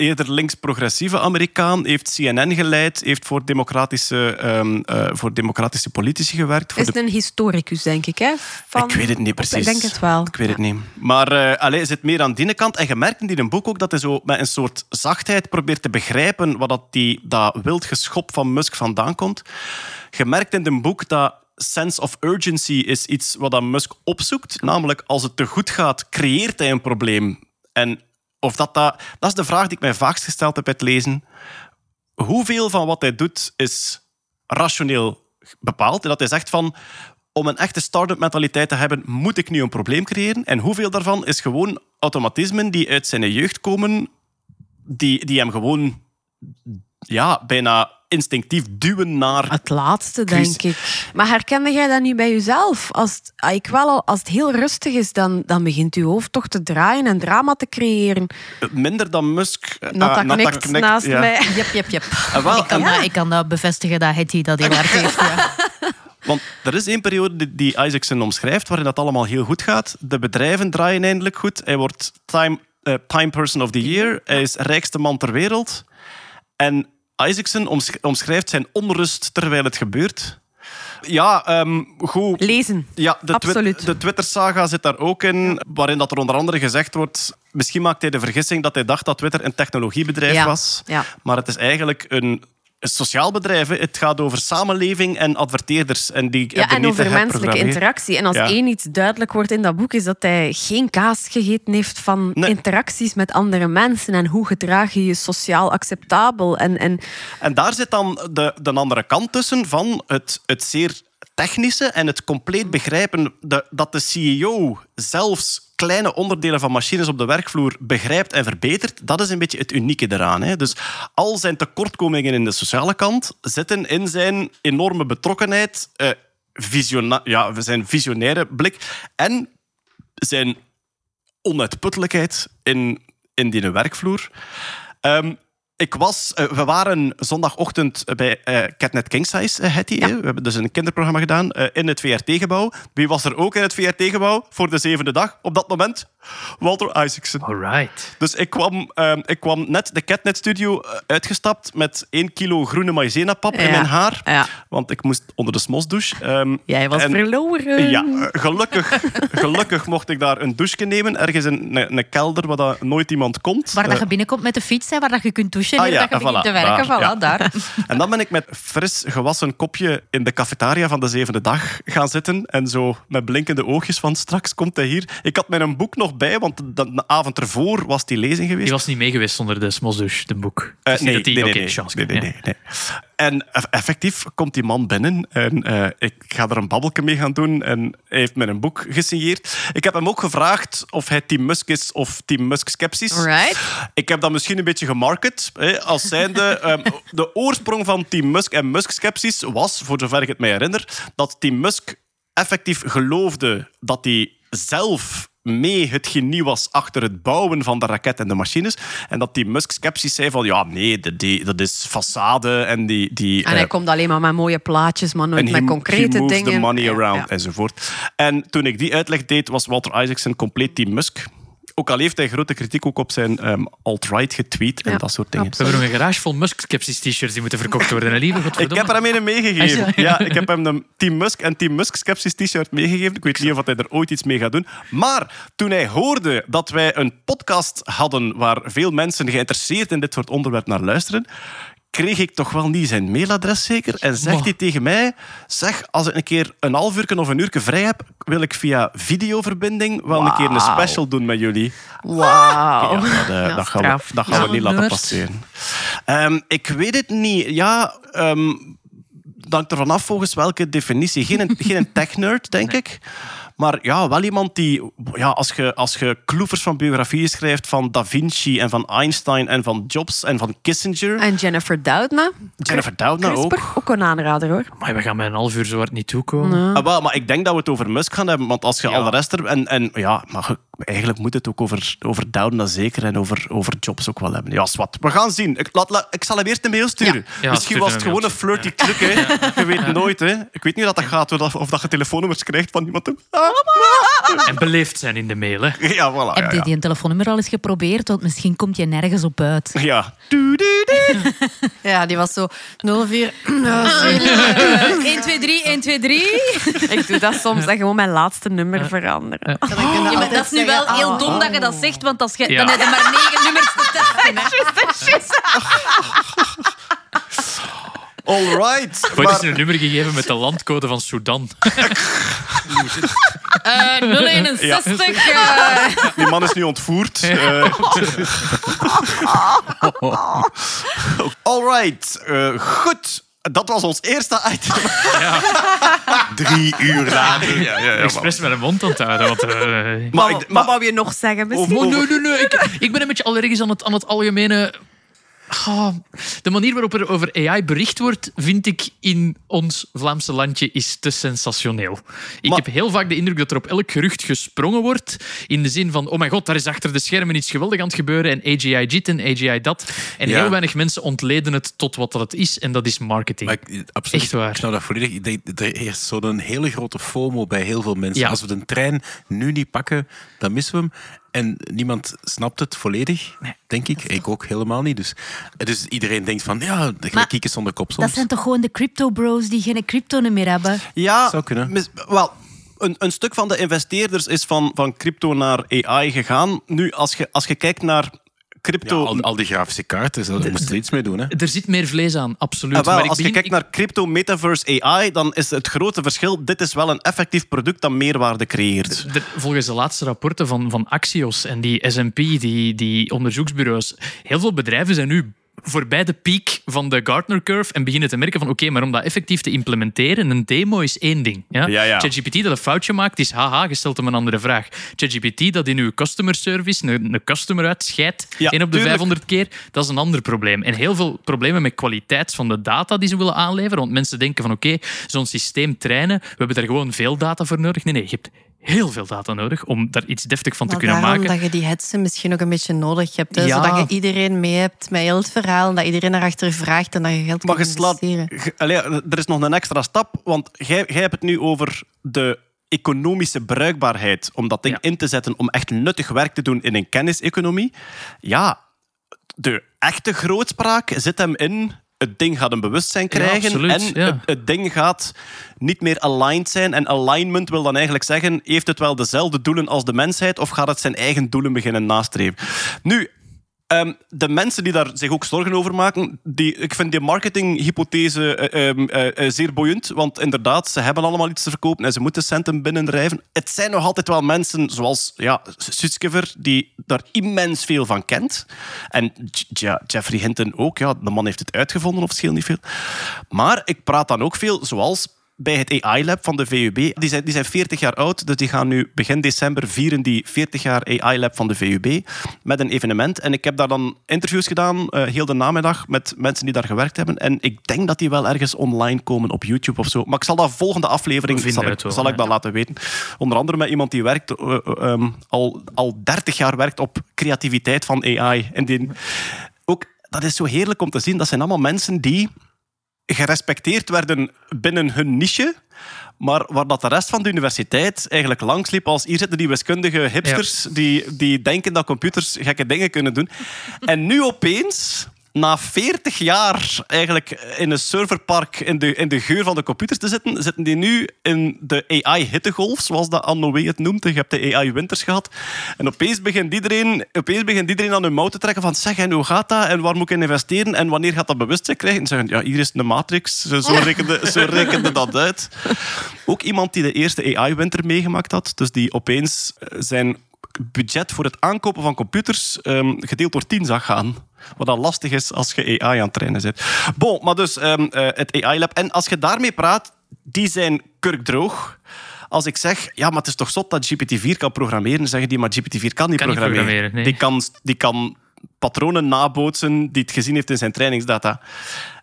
eerder links-progressieve Amerikaan. Heeft CNN geleid. Heeft voor democratische, ehm, eh, voor democratische politici gewerkt. Voor Is het een historicus, denk ik, hè? Van... ik weet het niet precies. Ik denk het wel. Ik weet het niet. Maar eh allee, hij zit meer aan die kant. En je merkt in die boek ook dat hij zo met een soort zachtheid probeert te begrijpen wat dat, die, dat wild geschop van Musk vandaan komt. Je merkt in het boek dat sense of urgency is iets wat dat Musk opzoekt. Namelijk, als het te goed gaat, creëert hij een probleem. En of dat, dat, dat is de vraag die ik mij vaakst gesteld heb bij het lezen. Hoeveel van wat hij doet is rationeel bepaald? En dat hij zegt van, om een echte start-up mentaliteit te hebben, moet ik nu een probleem creëren. En hoeveel daarvan is gewoon automatismen die uit zijn jeugd komen, die, die hem gewoon ja, bijna instinctief duwen naar... Het laatste, Chris- denk ik. Maar herkende jij dat niet bij jezelf? Als het, ah, ik wel al, als het heel rustig is, dan, dan begint je hoofd toch te draaien en drama te creëren. Minder dan Musk. Nata Ah, Nata knikt knikt, naast ja. mij. Jep, jep, jep. Ah, wel, ik, kan dat, ik kan dat bevestigen dat Hetty dat heel erg heeft. Ja. Want er is één periode die- die Isaacson omschrijft waarin dat allemaal heel goed gaat. De bedrijven draaien eindelijk goed. Hij wordt Time, eh, time Person of the Year. Hij is rijkste man ter wereld. En Isaacson omsch- omschrijft zijn onrust terwijl het gebeurt. Ja, ehm, goed. Lezen. Ja, de, twi- Absoluut. de Twitter-saga zit daar ook in, waarin dat er onder andere gezegd wordt... Misschien maakt hij de vergissing dat hij dacht dat Twitter een technologiebedrijf Ja, was. ja. Maar het is eigenlijk een sociaal bedrijf. hè. Het gaat over samenleving en adverteerders. En, die Ja, en over menselijke interactie. En als Ja. één iets duidelijk wordt in dat boek, is dat hij geen kaas gegeten heeft van Nee. interacties met andere mensen. En hoe gedraag je je sociaal acceptabel. En, en En daar zit dan de, de andere kant tussen van het, het zeer technische en het compleet begrijpen de- dat de CEO zelfs kleine onderdelen van machines op de werkvloer begrijpt en verbetert. Dat is een beetje het unieke eraan. Hè. Dus al zijn tekortkomingen in de sociale kant zitten in zijn enorme betrokkenheid, eh, ja, zijn visionaire blik en zijn onuitputtelijkheid in, in die werkvloer. Ehm, ik was, eh, we waren zondagochtend bij eh Catnet King Size, eh, Hetty. We hebben dus een kinderprogramma gedaan in het VRT-gebouw. Wie was er ook in het VRT-gebouw voor de zevende dag? Op dat moment Walter Isaacson. Alright. Dus ik kwam, ehm, ik kwam net de Catnet-studio eh, uitgestapt met één kilo groene maïzena-pap in Ja, mijn haar. ja. Want ik moest onder de smosdouche. Ehm, jij was en- verloren. ja, gelukkig, gelukkig mocht ik daar een douche nemen. Ergens in een, kelder waar dat nooit iemand komt. Waar dat je binnenkomt met de fiets, hè, waar dat je kunt douchen, Ah, en ja, dat je en begint voilà, te werken. daar, voilà, ja. daar. En dan ben ik met fris gewassen kopje in de cafetaria van de zevende dag gaan zitten. En zo met blinkende oogjes van straks komt hij hier. Ik had mijn boek nog bij, want de, de avond ervoor was die lezing geweest. Die was niet mee geweest onder de Smosdouche, de boek. Eh, Dus nee, nee, nee, nee. Nee, nee, nee. En eff- effectief komt die man binnen en eh, ik ga er een babbelke mee gaan doen. En hij heeft mij een boek gesigneerd. Ik heb hem ook gevraagd of hij Team Musk is of Team Musk Skepsis. Ik heb dat misschien een beetje gemarket. Hè, als zijnde, ehm, de oorsprong van Team Musk en Musk Skepsis was, voor zover ik het mij herinner, dat Team Musk effectief geloofde dat hij zelf mee het genie was achter het bouwen van de raket en de machines. En dat die Musk Skepsis zei van, ja, nee, dat, die, dat is façade en die... die En hij eh, komt alleen maar met mooie plaatjes, maar nooit met concrete he dingen. the money around ja. enzovoort. En toen ik die uitleg deed, was Walter Isaacson compleet Team Musk. Ook al heeft hij grote kritiek ook op zijn ehm, alt-right getweet en Ja, dat soort dingen. We hebben nog een garage vol Musk-skepsis-t-shirts die moeten verkocht worden. lieve Ik heb er hem een meegegeven. Ah, ja. Ik heb hem een Team Musk en Team Musk Skepsis t-shirt meegegeven. Ik weet niet of hij er ooit iets mee gaat doen. Maar toen hij hoorde dat wij een podcast hadden waar veel mensen geïnteresseerd in dit soort onderwerp naar luisteren, kreeg ik toch wel niet zijn mailadres zeker. En zegt hij tegen mij, zeg, als ik een keer een half uur of een uur vrij heb, wil ik via videoverbinding wel een keer een special doen met jullie. Wauw. Ja, dat, eh, Ja, dat gaan we, straf. dat gaan we Ja, niet laten passeren. Ehm, ik weet het niet. Ja, ehm dat hangt er vanaf volgens welke definitie. Geen, geen tech-nerd, denk ik. Maar ja, wel iemand die... Ja, als je, als je kloevers van biografieën schrijft van Da Vinci en van Einstein en van Jobs en van Kissinger... En Jennifer Doudna. Jennifer Doudna ook. Ook een aanrader hoor. Maar we gaan met een half uur zo hard niet toekomen. Ah, wel, maar ik denk dat we het over Musk gaan hebben, want als je Ja. al de rest er... En, en ja, maar eigenlijk moet het ook over, over Doudna zeker en over, over Jobs ook wel hebben. Ja, wat. We gaan zien. Ik, laat, laat- ik zal hem eerst een mail sturen. Ja, Misschien was het gewoon een flirty truc, hè. Je weet nooit, hè. Ik weet niet hoe dat gaat, of dat, of dat je telefoonnummers krijgt van iemand. Ah. En beleefd zijn in de mail. Hè. Ja, voilà. Heb je ja. die een telefoonnummer al eens geprobeerd? Want misschien komt je nergens op uit. ja. Ja, die was zo 04. 1, 2, 3, 1, 2, 3. Ik doe dat soms en gewoon mijn laatste nummer veranderen. Ja, maar dat is nu wel heel dom dat je dat zegt, want als je, dan heb je maar negen nummers te testen. hè. All right. Ooit is een nummer gegeven met de landcode van Sudan. Eh, 061. eh. Die man is nu ontvoerd. Eh. All right. Eh, goed. Dat was ons eerste item. Drie uur later. Ja, ja, ja, Expres met een mond aan het houden. Want, eh, Maar wat maar- wou je nog zeggen misschien? Oh, nee, nee, nee. Ik, ik ben een beetje allergisch aan het, aan het algemene... Ah, de manier waarop er over AI bericht wordt, vind ik in ons Vlaamse landje is te sensationeel. Ik Maar- heb heel vaak de indruk dat er op elk gerucht gesprongen wordt. In de zin van, oh mijn god, daar is achter de schermen iets geweldig aan het gebeuren. En AGI dit en AGI dat. En Ja. heel weinig mensen ontleden het tot wat dat het is. En dat is marketing. Ik, absoluut, Echt waar. Ik snap dat volledig. Ik denk, er heerst zo'n hele grote FOMO bij heel veel mensen. Ja. Als we de trein nu niet pakken, dan missen we hem. En niemand snapt het volledig, denk ik. Ik ook helemaal niet. Dus, dus iedereen denkt van, ja, de Maar kiekjes zonder kop soms. Dat zijn toch gewoon de crypto bros die geen crypto meer hebben? Ja, Zou kunnen. mis- wel, een, een stuk van de investeerders is van, van crypto naar AI gegaan. Nu, als je, als je kijkt naar Ja, crypto... al, al die grafische kaarten, daar moest er iets mee doen. Hè. Er zit meer vlees aan, absoluut. Ah, wel, maar ik als je kijkt naar crypto, metaverse, AI, dan is het grote verschil, dit is wel een effectief product dat meerwaarde creëert. De- volgens de laatste rapporten van, van Axios en die S&P, die, die onderzoeksbureaus, heel veel bedrijven zijn nu voorbij de piek van de Gartner curve en beginnen te merken van oké, maar om dat effectief te implementeren, een demo is één ding. Ja? Ja, ja. ChatGPT dat een foutje maakt, is haha, je stelt hem een andere vraag. ChatGPT dat in uw customer service een, een customer uitscheidt, Ja, één op de tuurlijk. 500 keer, dat is een ander probleem. En heel veel problemen met kwaliteit van de data die ze willen aanleveren, want mensen denken van oké, zo'n systeem trainen, we hebben daar gewoon veel data voor nodig. Nee, nee, je hebt heel veel data nodig om daar iets deftig van te Maar kunnen maken. dat je die hetsen misschien ook een beetje nodig hebt. Hè? Ja. Zodat je iedereen mee hebt met heel het verhaal. En dat iedereen erachter vraagt en dat je geld Maar je kunt investeren. allee, er is nog een extra stap, want jij, jij hebt het nu over de economische bruikbaarheid om dat ding Ja. in te zetten om echt nuttig werk te doen in een kenniseconomie. Ja, de echte grootspraak zit hem in het ding gaat een bewustzijn Ja, krijgen absoluut, en ja. het ding gaat niet meer aligned zijn. En alignment wil dan eigenlijk zeggen, heeft het wel dezelfde doelen als de mensheid of gaat het zijn eigen doelen beginnen nastreven? Nu, Ehm, de mensen die daar zich ook zorgen over maken, die, ik vind die marketinghypothese eh, zeer boeiend. Want inderdaad, ze hebben allemaal iets te verkopen en ze moeten centen binnendrijven. Het zijn nog altijd wel mensen zoals ja, Sutskever, die daar immens veel van kent. En ja, Jeffrey Hinton ook. Ja, de man heeft het uitgevonden, of scheelt niet veel. Maar ik praat dan ook veel, zoals bij het AI-lab van de VUB. Die zijn, die zijn 40 jaar oud, dus die gaan nu begin december vieren die 40 jaar AI-lab van de VUB met een evenement. En ik heb daar dan interviews gedaan, eh, heel de namiddag, met mensen die daar gewerkt hebben. En ik denk dat die wel ergens online komen op YouTube of zo. Maar ik zal dat volgende aflevering zal ik, wel, zal ik ja. dat laten weten. Onder andere met iemand die werkt, eh, eh, ehm, al, al 30 jaar werkt op creativiteit van AI. En die, ook, dat is zo heerlijk om te zien. Dat zijn allemaal mensen die gerespecteerd werden binnen hun niche. Maar waar dat de rest van de universiteit eigenlijk langsliep als hier zitten die wiskundige hipsters die, die denken dat computers gekke dingen kunnen doen. En nu opeens, na 40 jaar eigenlijk in een serverpark in de, in de geur van de computers te zitten, zitten die nu in de AI-hittegolf, zoals dat Anne het noemt. Je hebt de AI-winters gehad. En opeens begint, iedereen, opeens begint iedereen aan hun mouw te trekken van zeg, en hoe gaat dat? En waar moet ik in investeren? En wanneer gaat dat bewustzijn krijgen? En zeggen, ja, hier is de matrix. Zo rekende, zo rekende dat uit. Ook iemand die de eerste AI-winter meegemaakt had. Dus die opeens zijn budget voor het aankopen van computers ehm, gedeeld door 10 zag gaan. Wat dan lastig is als je AI aan het trainen zit. Bon, maar dus ehm, eh, het AI-lab. En als je daarmee praat, die zijn kurkdroog. Als ik zeg, ja, maar het is toch zot dat GPT-4 kan programmeren, zeggen die, maar GPT-4 kan niet Kan niet programmeren. nee. die, kan, die kan patronen nabootsen die het gezien heeft in zijn trainingsdata.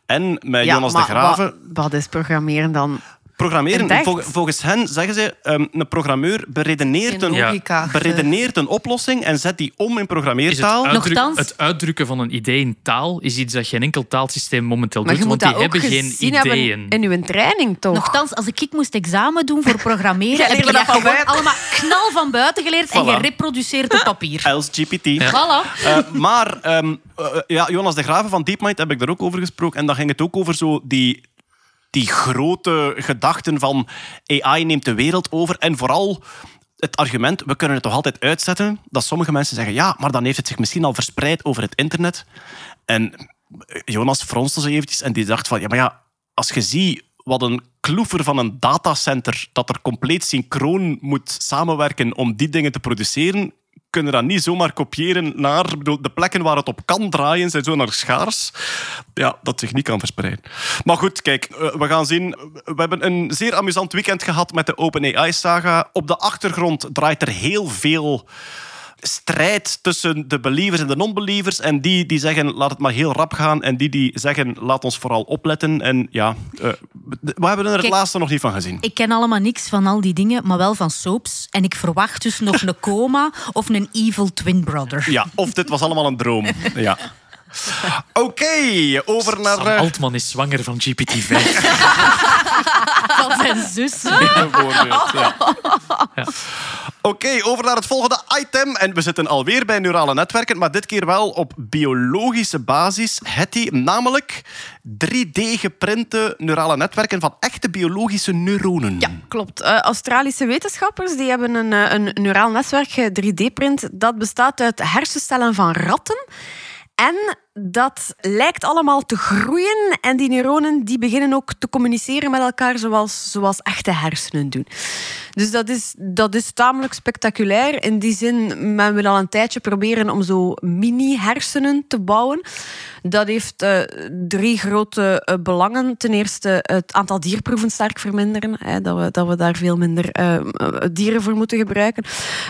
En met Jonas de Graven... Wat, wat is programmeren dan? Programmeren, het vol- volgens hen zeggen ze, ehm, een programmeur beredeneert een, logica. beredeneert een oplossing en zet die om in Is het, programmeertaal. uitdruk- Nochtans- het uitdrukken van een idee in taal is iets dat geen enkel taalsysteem momenteel doet, want die hebben geen ideeën. in uw training, toch? Nochtans, als ik moest examen doen voor programmeren, heb ik dat van gewoon allemaal knal van buiten geleerd en Voilà. gereproduceerd op papier. Els GPT. Voilà. Eh, maar ehm, eh, ja, Jonas de Graven van DeepMind heb ik daar ook over gesproken. En dan ging het ook over zo die, die grote gedachten van AI neemt de wereld over. En vooral het argument, we kunnen het toch altijd uitzetten, dat sommige mensen zeggen, ja, maar dan heeft het zich misschien al verspreid over het internet. En Jonas fronste ze eventjes en die dacht van, ja, maar ja, als je ziet wat een kloever van een datacenter dat er compleet synchroon moet samenwerken om die dingen te produceren, kunnen dat niet zomaar kopiëren naar... bedoel, de plekken waar het op kan draaien zijn zo naar schaars. Ja, dat zich niet kan verspreiden. Maar goed, kijk, eh, we gaan zien. We hebben een zeer amusant weekend gehad met de OpenAI-saga. Op de achtergrond draait er heel veel strijd tussen de believers en de non-believers. En die die zeggen, laat het maar heel rap gaan. En die die zeggen, laat ons vooral opletten. En ja, eh, we hebben er het laatste nog niet van gezien. Ik ken allemaal niks van al die dingen, maar wel van soaps. En ik verwacht dus nog een coma of een evil twin brother. Ja, of dit was allemaal een droom. Ja. Oké, over naar... Sam eh, Altman is zwanger van GPT-5. Van zijn zus. bijvoorbeeld. Ja. Oké, over naar het volgende item. En we zitten alweer bij neurale netwerken, maar dit keer wel op biologische basis. Hetty, namelijk 3D-geprinte neurale netwerken van echte biologische neuronen. Ja, klopt. Eh, Australische wetenschappers die hebben een, eh, een neuraal netwerk 3D-print. Dat bestaat uit hersencellen van ratten. enn dat lijkt allemaal te groeien. En die neuronen die beginnen ook te communiceren met elkaar zoals, zoals echte hersenen doen. Dus dat is, dat is tamelijk spectaculair. In die zin, men wil al een tijdje proberen om zo mini-hersenen te bouwen. Dat heeft eh, drie grote eh, belangen. Ten eerste het aantal dierproeven sterk verminderen. Hè, dat, we, dat we daar veel minder eh, dieren voor moeten gebruiken.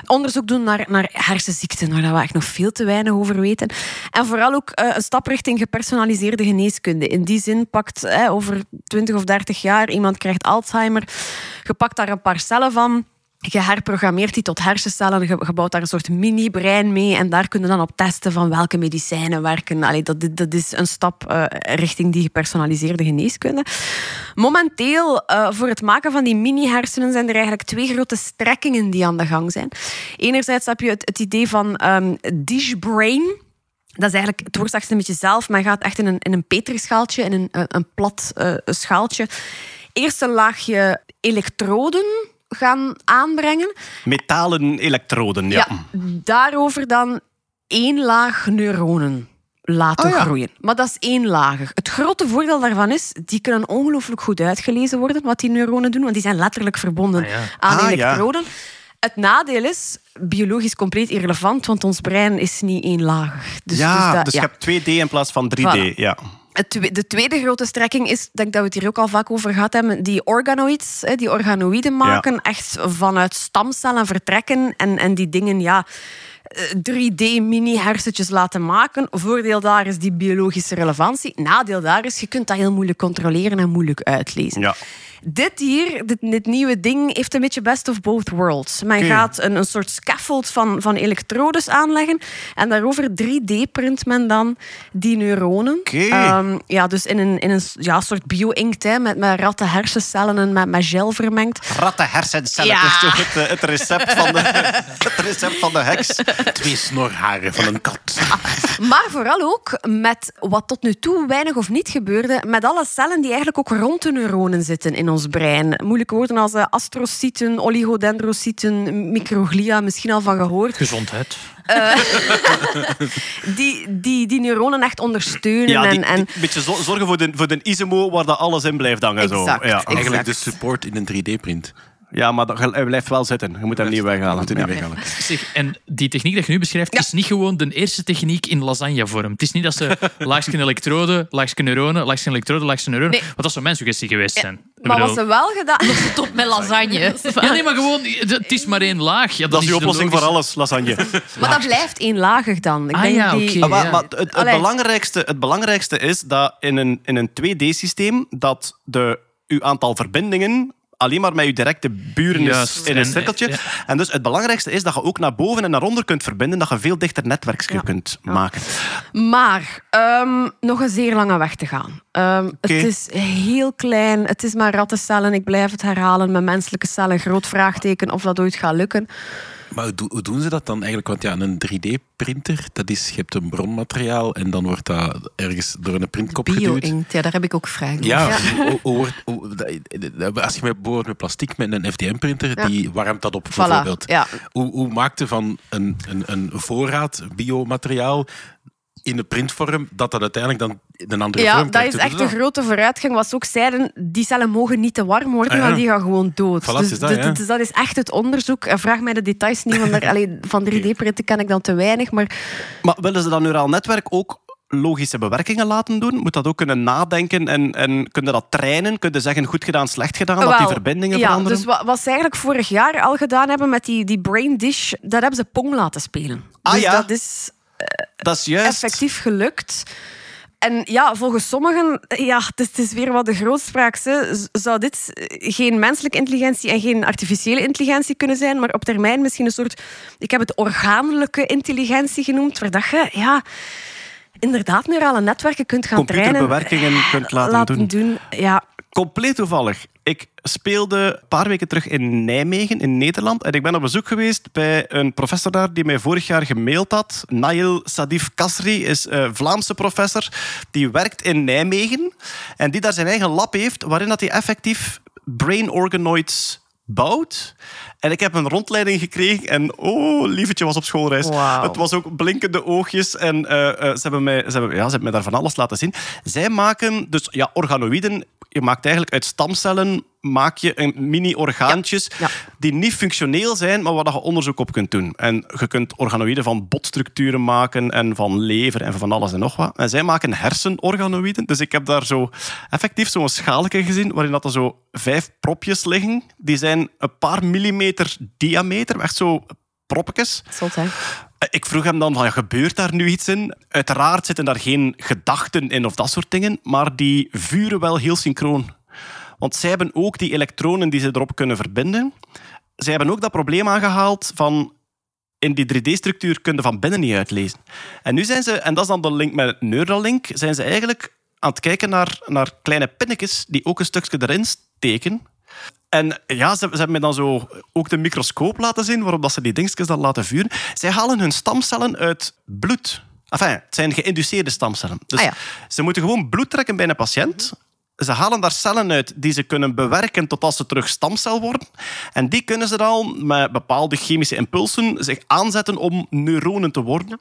Onderzoek doen naar, naar hersenziekten, waar we echt nog veel te weinig over weten. En vooral ook een stap richting gepersonaliseerde geneeskunde. In die zin pakt hè, over 20 of 30 jaar iemand krijgt Alzheimer. Je pakt daar een paar cellen van. Je herprogrammeert die tot hersencellen, je bouwt daar een soort mini-brein mee en daar kun je dan op testen van welke medicijnen werken. Allee, dat, dat is een stap eh, richting die gepersonaliseerde geneeskunde. Momenteel, eh, voor het maken van die mini-hersenen, zijn er eigenlijk twee grote strekkingen die aan de gang zijn. Enerzijds heb je het, idee van ehm dish brain. Dat is eigenlijk, het woord zegt het een beetje zelf, maar gaat echt in een, in een petrischaaltje, in een, een, een plat eh, schaaltje. Eerst een laagje elektroden gaan aanbrengen. Metalen elektroden, ja. daarover dan één laag neuronen laten Oh ja. groeien. Maar dat is éénlagig. Het grote voordeel daarvan is, die kunnen ongelooflijk goed uitgelezen worden, wat die neuronen doen, want die zijn letterlijk verbonden Ah, ja. aan Ah, ja. elektroden. Het nadeel is, biologisch compleet irrelevant, want ons brein is niet éénlagig. Dus, ja, dat- dus ja. je hebt 2D in plaats van 3D. Voilà. Ja. De tweede grote strekking is, denk dat we het hier ook al vaak over gehad hebben, die organoids, hè, die organoïden maken, echt vanuit stamcellen vertrekken en, en die dingen ja, 3D-mini-hersentjes laten maken. Voordeel daar is die biologische relevantie. Nadeel daar is, je kunt dat heel moeilijk controleren en moeilijk uitlezen. Ja. Dit hier, dit, dit nieuwe ding, heeft een beetje best of both worlds. Men gaat een, een soort scaffold van, van elektrodes aanleggen en daarover 3D-print men dan die neuronen. Oké. Ehm, ja, dus in een, in een ja, soort bio-inkt, met, met ratten hersencellen en met, met gel vermengd. Ratten hersencellen, Ja. dat is toch het, eh, het, recept van de, het recept van de heks. Twee snorharen van een kat. Maar vooral ook met wat tot nu toe weinig of niet gebeurde, met alle cellen die eigenlijk ook rond de neuronen zitten in ons brein. Moeilijke woorden als eh, astrocyten, oligodendrocyten, microglia, misschien al van gehoord. Gezondheid. Die, die, die neuronen echt ondersteunen. Ja, die, en, en, die- een beetje zo- zorgen voor de, voor de ISMO waar dat alles in blijft hangen. Zo. Exact, Ja. exact. Eigenlijk de support in een 3D-print. Ja, maar dat, hij blijft wel zitten. Je moet hem niet weghalen. Moet er niet weghalen. Zeg, en die techniek dat je nu beschrijft, is niet gewoon de eerste techniek in lasagnevorm. Het is niet dat ze laagje elektroden, laagje neuronen, laagje elektroden, laagje neuronen. Nee. Want dat zou mijn suggestie geweest zijn. Maar wat ze wel gedaan Top met lasagne. Ja, nee, maar gewoon, het is maar één laag. Ja, Dat is de oplossing voor alles, lasagne. Maar dat blijft eenlagig dan. Ik Ah denk ja, die- oké. Ah, maar, ja. maar het, het, Allee. belangrijkste, het belangrijkste is dat in een, in een 2D-systeem dat de, uw aantal verbindingen alleen maar met je directe buren Juist. is in een En, cirkeltje. ja. En dus het belangrijkste is dat je ook naar boven en naar onder kunt verbinden, dat je veel dichter netwerkje kunt maken. Maar ehm, nog een zeer lange weg te gaan. Ehm, Het is heel klein, het is maar rattencellen. Ik blijf het herhalen. Met menselijke cellen, groot vraagteken of dat ooit gaat lukken. Maar hoe, do- hoe doen ze dat dan eigenlijk? Want ja, een 3D-printer, dat is, je hebt een bronmateriaal en dan wordt dat ergens door een printkop geduwd. Bio-inkt, ja, daar heb ik ook vragen. Ja, hoe- hoe wordt- hoe- dat- als je met, bijvoorbeeld met plastic met een FDM-printer, Ja. die warmt dat op Voilà, bijvoorbeeld. ja. Hoe, hoe maakt je van een, een, een voorraad biomateriaal in de printvorm dat dat uiteindelijk dan een andere Ja, vorm dat krijgt? is echt een grote vooruitgang. Wat ze ook zeiden, die cellen mogen niet te warm worden, Ah, ja. want die gaan gewoon dood. Voilà, dus, is dat, ja. dus dat is echt het onderzoek. En vraag mij de details niet, want daar, allee, van 3D-printen ken ik dan te weinig. Maar Maar willen ze dat neuraal netwerk ook logische bewerkingen laten doen? Moet dat ook kunnen nadenken en, en kunnen dat trainen? Kunnen zeggen goed gedaan, slecht gedaan, dat die verbindingen ja, veranderen? Dus wat, wat ze eigenlijk vorig jaar al gedaan hebben met die, die brain dish, dat hebben ze Pong laten spelen. Ah, dus ja? dat is dat is juist. effectief gelukt. En ja, volgens sommigen, ja, het is, weer wat de grootspraak. hè. Zou dit geen menselijke intelligentie en geen artificiële intelligentie kunnen zijn, maar op termijn misschien een soort, ik heb het orgaanlijke intelligentie genoemd, waar dat je, ja, inderdaad neurale netwerken kunt gaan trainen. Computerbewerkingen kunt laten, doen. Ja, Compleet toevallig. Ik speelde een paar weken terug in Nijmegen, in Nederland. En ik ben op bezoek geweest bij een professor daar die mij vorig jaar gemaild had. Nail Sadif Kasri is een Vlaamse professor. Die werkt in Nijmegen. En die daar zijn eigen lab heeft, waarin dat hij effectief brain organoids bouwt. En ik heb een rondleiding gekregen en oh, lievetje was op schoolreis. Het was ook blinkende oogjes en eh, eh, ze, hebben mij, ze, hebben, ja, ze hebben mij daar van alles laten zien. Zij maken dus ja, organoïden. Je maakt eigenlijk uit stamcellen maak je mini-orgaantjes Ja. die niet functioneel zijn, maar waar dat je onderzoek op kunt doen. En je kunt organoïden van botstructuren maken en van lever en van alles en nog wat. En zij maken hersenorganoïden. Dus ik heb daar zo effectief zo'n schaalje gezien waarin dat er zo vijf propjes liggen. Die zijn een paar millimeter diameter, echt zo proppetjes. zot hè. Ik vroeg hem dan van, gebeurt daar nu iets in? Uiteraard zitten daar geen gedachten in of dat soort dingen, maar die vuren wel heel synchroon. Want zij hebben ook die elektronen die ze erop kunnen verbinden. Zij hebben ook dat probleem aangehaald van in die 3D-structuur kun je van binnen niet uitlezen. En nu zijn ze, en dat is dan de link met Neuralink, zijn ze eigenlijk aan het kijken naar, naar kleine pinnetjes die ook een stukje erin steken. En ja, ze, ze hebben me dan zo ook de microscoop laten zien waarop dat ze die dingetjes dan laten vuren. Zij halen hun stamcellen uit bloed. Enfin, het zijn geïnduceerde stamcellen. Dus Ah ja. ze moeten gewoon bloed trekken bij een patiënt. Ze halen daar cellen uit die ze kunnen bewerken tot als ze terug stamcel worden. En die kunnen ze dan met bepaalde chemische impulsen zich aanzetten om neuronen te worden.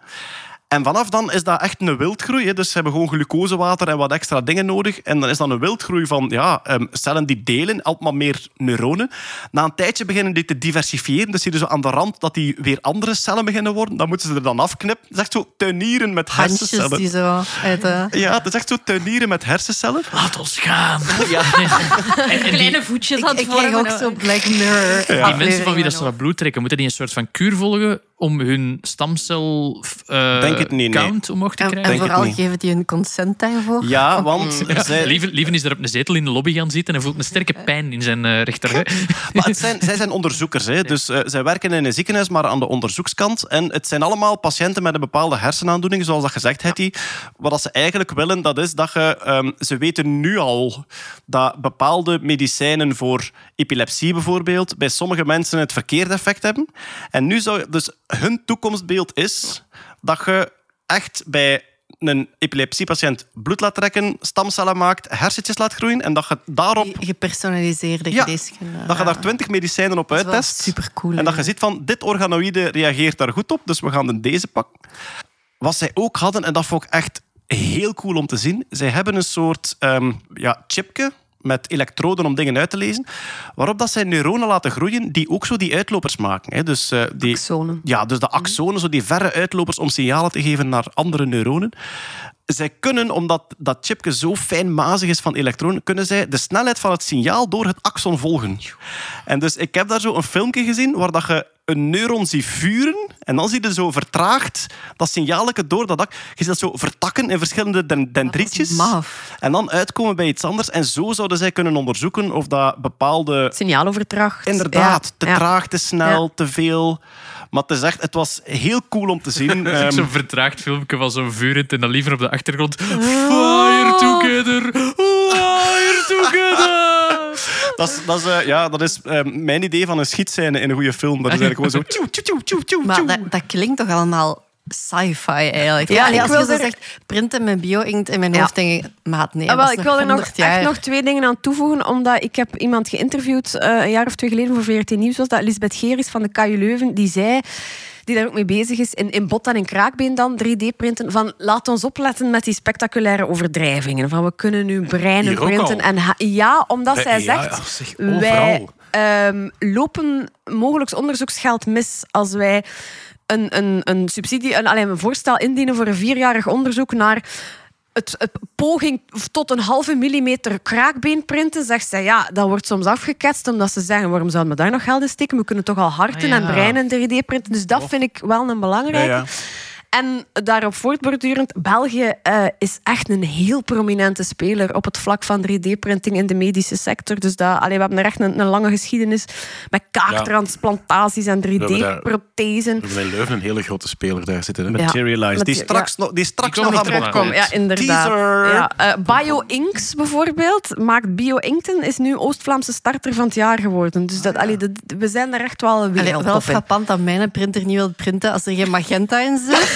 En vanaf dan is dat echt een wildgroei. Hè. Dus ze hebben gewoon glucosewater en wat extra dingen nodig. En dan is dat een wildgroei van ja, ehm, cellen die delen, altijd maar meer neuronen. Na een tijdje beginnen die te diversifiëren. Dus zie je zo aan de rand dat die weer andere cellen beginnen worden. Dan moeten ze er dan afknippen. Het is echt zo tuinieren met Handjes hersencellen. die zo uit de... Ja, het is echt zo tuinieren met hersencellen. Laat ons gaan. Ja. En, Kleine voetjes aan Ik, het ik krijg vormen. ook zo Black Mirror die mensen van wie dat ze dat bloed trekken, moeten die een soort van kuur volgen om hun stamcel eh, Denk het niet, nee. count omhoog te En, krijgen? en het vooral geven die hun consent daarvoor. Ja, want zij, Lieven, Lieven is er op een zetel in de lobby gaan zitten en voelt een sterke pijn in zijn eh rechter. Maar het zijn, zij zijn onderzoekers, hè? dus eh, zij werken in een ziekenhuis, maar aan de onderzoekskant. En het zijn allemaal patiënten met een bepaalde hersenaandoening, zoals dat gezegd Hetty. Wat dat ze eigenlijk willen, dat is dat je... ehm, ze weten nu al dat bepaalde medicijnen voor epilepsie bijvoorbeeld bij sommige mensen het verkeerde effect hebben. En nu zou... Dus hun toekomstbeeld is dat je echt bij een epilepsiepatiënt bloed laat trekken, stamcellen maakt, hersentjes laat groeien en dat je daarop Gepersonaliseerde Ja, geneeskunde. dat je daar 20 medicijnen op Dat is wel uittest. supercool, En dat je ziet van, dit organoïde reageert daar goed op, dus we gaan de deze pakken. Wat zij ook hadden, en dat vond ik echt heel cool om te zien, zij hebben een soort ehm, ja, chipje met elektroden om dingen uit te lezen, waarop dat zij neuronen laten groeien die ook zo die uitlopers maken. Hè. Dus, eh, die, Axonen. Ja, dus de axonen, zo die verre uitlopers om signalen te geven naar andere neuronen. Zij kunnen, omdat dat chipje zo fijnmazig is van elektronen, kunnen zij de snelheid van het signaal door het axon volgen. En dus ik heb daar zo een filmpje gezien waar dat je een neuron ziet vuren en dan zie je zo vertraagd dat signaaletje door dat ak. Je ziet dat zo vertakken in verschillende den- dendrietjes. En dan uitkomen bij iets anders. En zo zouden zij kunnen onderzoeken of dat bepaalde Signaaloverdracht. Inderdaad, Ja. te Ja. traag, te snel, Ja. te veel. Maar het is echt, het was heel cool om te zien. Ehm, zo'n vertraagd filmpje van zo'n vurend en dan liever op de achtergrond. Fire together! Fire together! dat is, dat is, eh, ja, dat is ehm, mijn idee van een schietscène in een goede film. Dat is eigenlijk gewoon zo... tjoe, tjoe, tjoe, tjoe, tjoe, Maar dat klinkt toch allemaal sci-fi eigenlijk. Ja, als wil je zo er- zegt printen met bio-inkt in mijn Ja. hoofd, denk ik, maat, nee, Ah, dat wel, ik wil er nog, 100 jaar. echt nog twee dingen aan toevoegen, omdat ik heb iemand geïnterviewd eh, een jaar of twee geleden voor VRT Nieuws, was dat Lisbeth Geris van de KU Leuven, die zei, die daar ook mee bezig is, in, in bot en in kraakbeen dan, 3D-printen, van laat ons opletten met die spectaculaire overdrijvingen, van we kunnen nu breinen printen. En ja, omdat Bij- zij zegt, ja, zeg, wij overal. ehm, lopen mogelijk onderzoeksgeld mis als wij een, een, een subsidie, een, alleen een voorstel indienen voor een vierjarig onderzoek naar het, het poging tot een halve millimeter kraakbeen printen, zegt zij, ja, dat wordt soms afgeketst omdat ze zeggen, waarom zouden we daar nog geld in steken? We kunnen toch al harten Ah, ja. en breinen 3D printen. Dus dat vind ik wel een belangrijke. Ja, ja. En daarop voortbordurend, België eh, is echt een heel prominente speler op het vlak van 3D-printing in de medische sector. Dus dat, allee, we hebben er echt een, een lange geschiedenis met kaaktransplantaties en hebben daar- 3D-prothesen. We hebben in Leuven een hele grote speler daar zitten. Hè? Ja. Materialize. Die Ja. straks, nog, die straks Die nog aan nog bod terug. komt. Ja, inderdaad. Ja, eh, BioInks bijvoorbeeld maakt BioInkten is nu Oost-Vlaamse starter van het jaar geworden. Dus dat, allee, dat- we zijn er echt wel weer Allee, wel frappant dat mijn printer niet wil printen als er geen magenta in zit.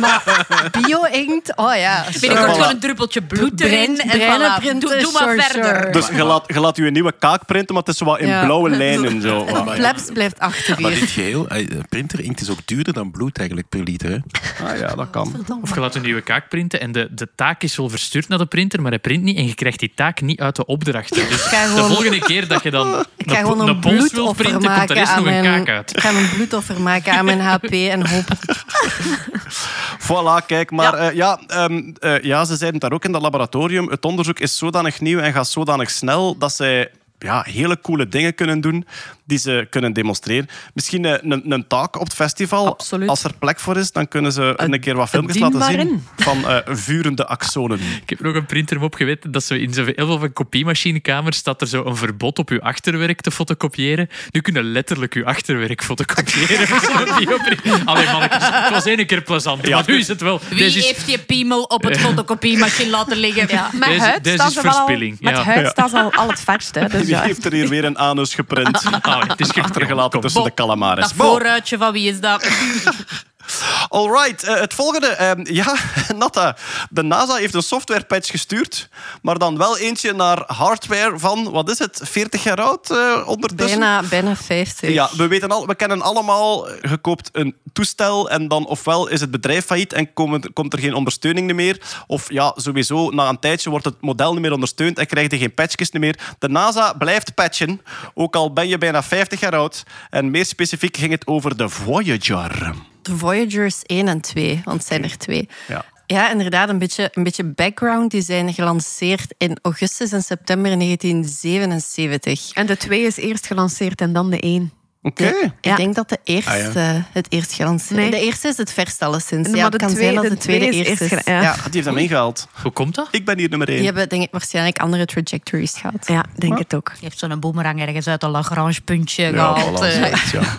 maar bio-inkt, oh ja. Binnenkort Voilà. gewoon een druppeltje bloed Brein- erin en voilà. Doe, doe maar sure, verder. sure. Dus je laat, je laat je een nieuwe kaak printen, maar het is zo wat in Ja. blauwe lijnen. Zo. De plebs blijft achter Maar dit geheel, eh, printer-inkt is ook duurder dan bloed eigenlijk per liter. Hè? Ah, ja, dat kan. Of je laat een nieuwe kaak printen en de, de taak is wel verstuurd naar de printer, maar hij print niet en je krijgt die taak niet uit de opdracht. Dus de volgende keer dat je dan een, een, een pols wil bloedoffer printen, komt er aan nog een mijn... kaak uit. Ik ga een bloedoffer maken aan mijn HP en hopen... Voilà, kijk. Maar ja, ja, ehm, eh, ja, ze zeiden het daar ook in dat laboratorium. Het onderzoek is zodanig nieuw en gaat zodanig snel dat zij ja, hele coole dingen kunnen doen die ze kunnen demonstreren. Misschien eh, een, een talk op het festival. Absoluut. Als er plek voor is, dan kunnen ze een keer wat filmpjes laten zien in. van eh, vurende axonen. Ik heb nog een printer op geweten dat ze in zo heel veel van kopiemachinekamers staat er zo een verbod op je achterwerk te fotocopiëren. Nu kunnen letterlijk je achterwerk fotocopiëren. Allee, mannetjes, het was één keer plezant, Ja. maar nu is het wel... Wie Deze is- heeft je piemel op het fotocopiemachine laten liggen? Ja. Met Deze- huid deze staan is al- verspilling, Met ja. huid ze al, al het verst. Hè, dus Wie ja. heeft er hier weer een anus geprint? Het is Achtergelaten tussen de calamares. Dat vooruitje van wie is dat? Alright, eh, het volgende. ehm, ja, Natta. De NASA heeft een softwarepatch gestuurd, maar dan wel eentje naar hardware van, wat is het, 40 jaar oud eh, ondertussen? Bijna, bijna 50. Ja, we, weten al, we kennen allemaal, je koopt een toestel en dan ofwel is het bedrijf failliet en komen, komt er geen ondersteuning meer, of ja, sowieso, na een tijdje wordt het model niet meer ondersteund en krijg je geen patchjes meer. De NASA blijft patchen, ook al ben je bijna 50 jaar oud. En meer specifiek ging het over de Voyager. De Voyagers 1 en 2, want het zijn er twee. Ja. Ja, inderdaad, een beetje, een beetje background. Die zijn gelanceerd in augustus en september 1977. En de twee is eerst gelanceerd en dan de één. Oké. Ik Ja. denk dat de eerste Ah, het eerst gelanceerd Nee. De eerste is het verste alleszins. Maar Ja, de het kan tweede- zijn dat de de tweede eerst is. eerst ja. Ja. Die heeft hem ingehaald. Hoe komt dat? Ik ben hier nummer één. Die hebben denk ik waarschijnlijk andere trajectories gehad. Ja, denk het ook. Je hebt zo'n boemerang ergens uit een Lagrange puntje Ja, gehaald. voilà, eh.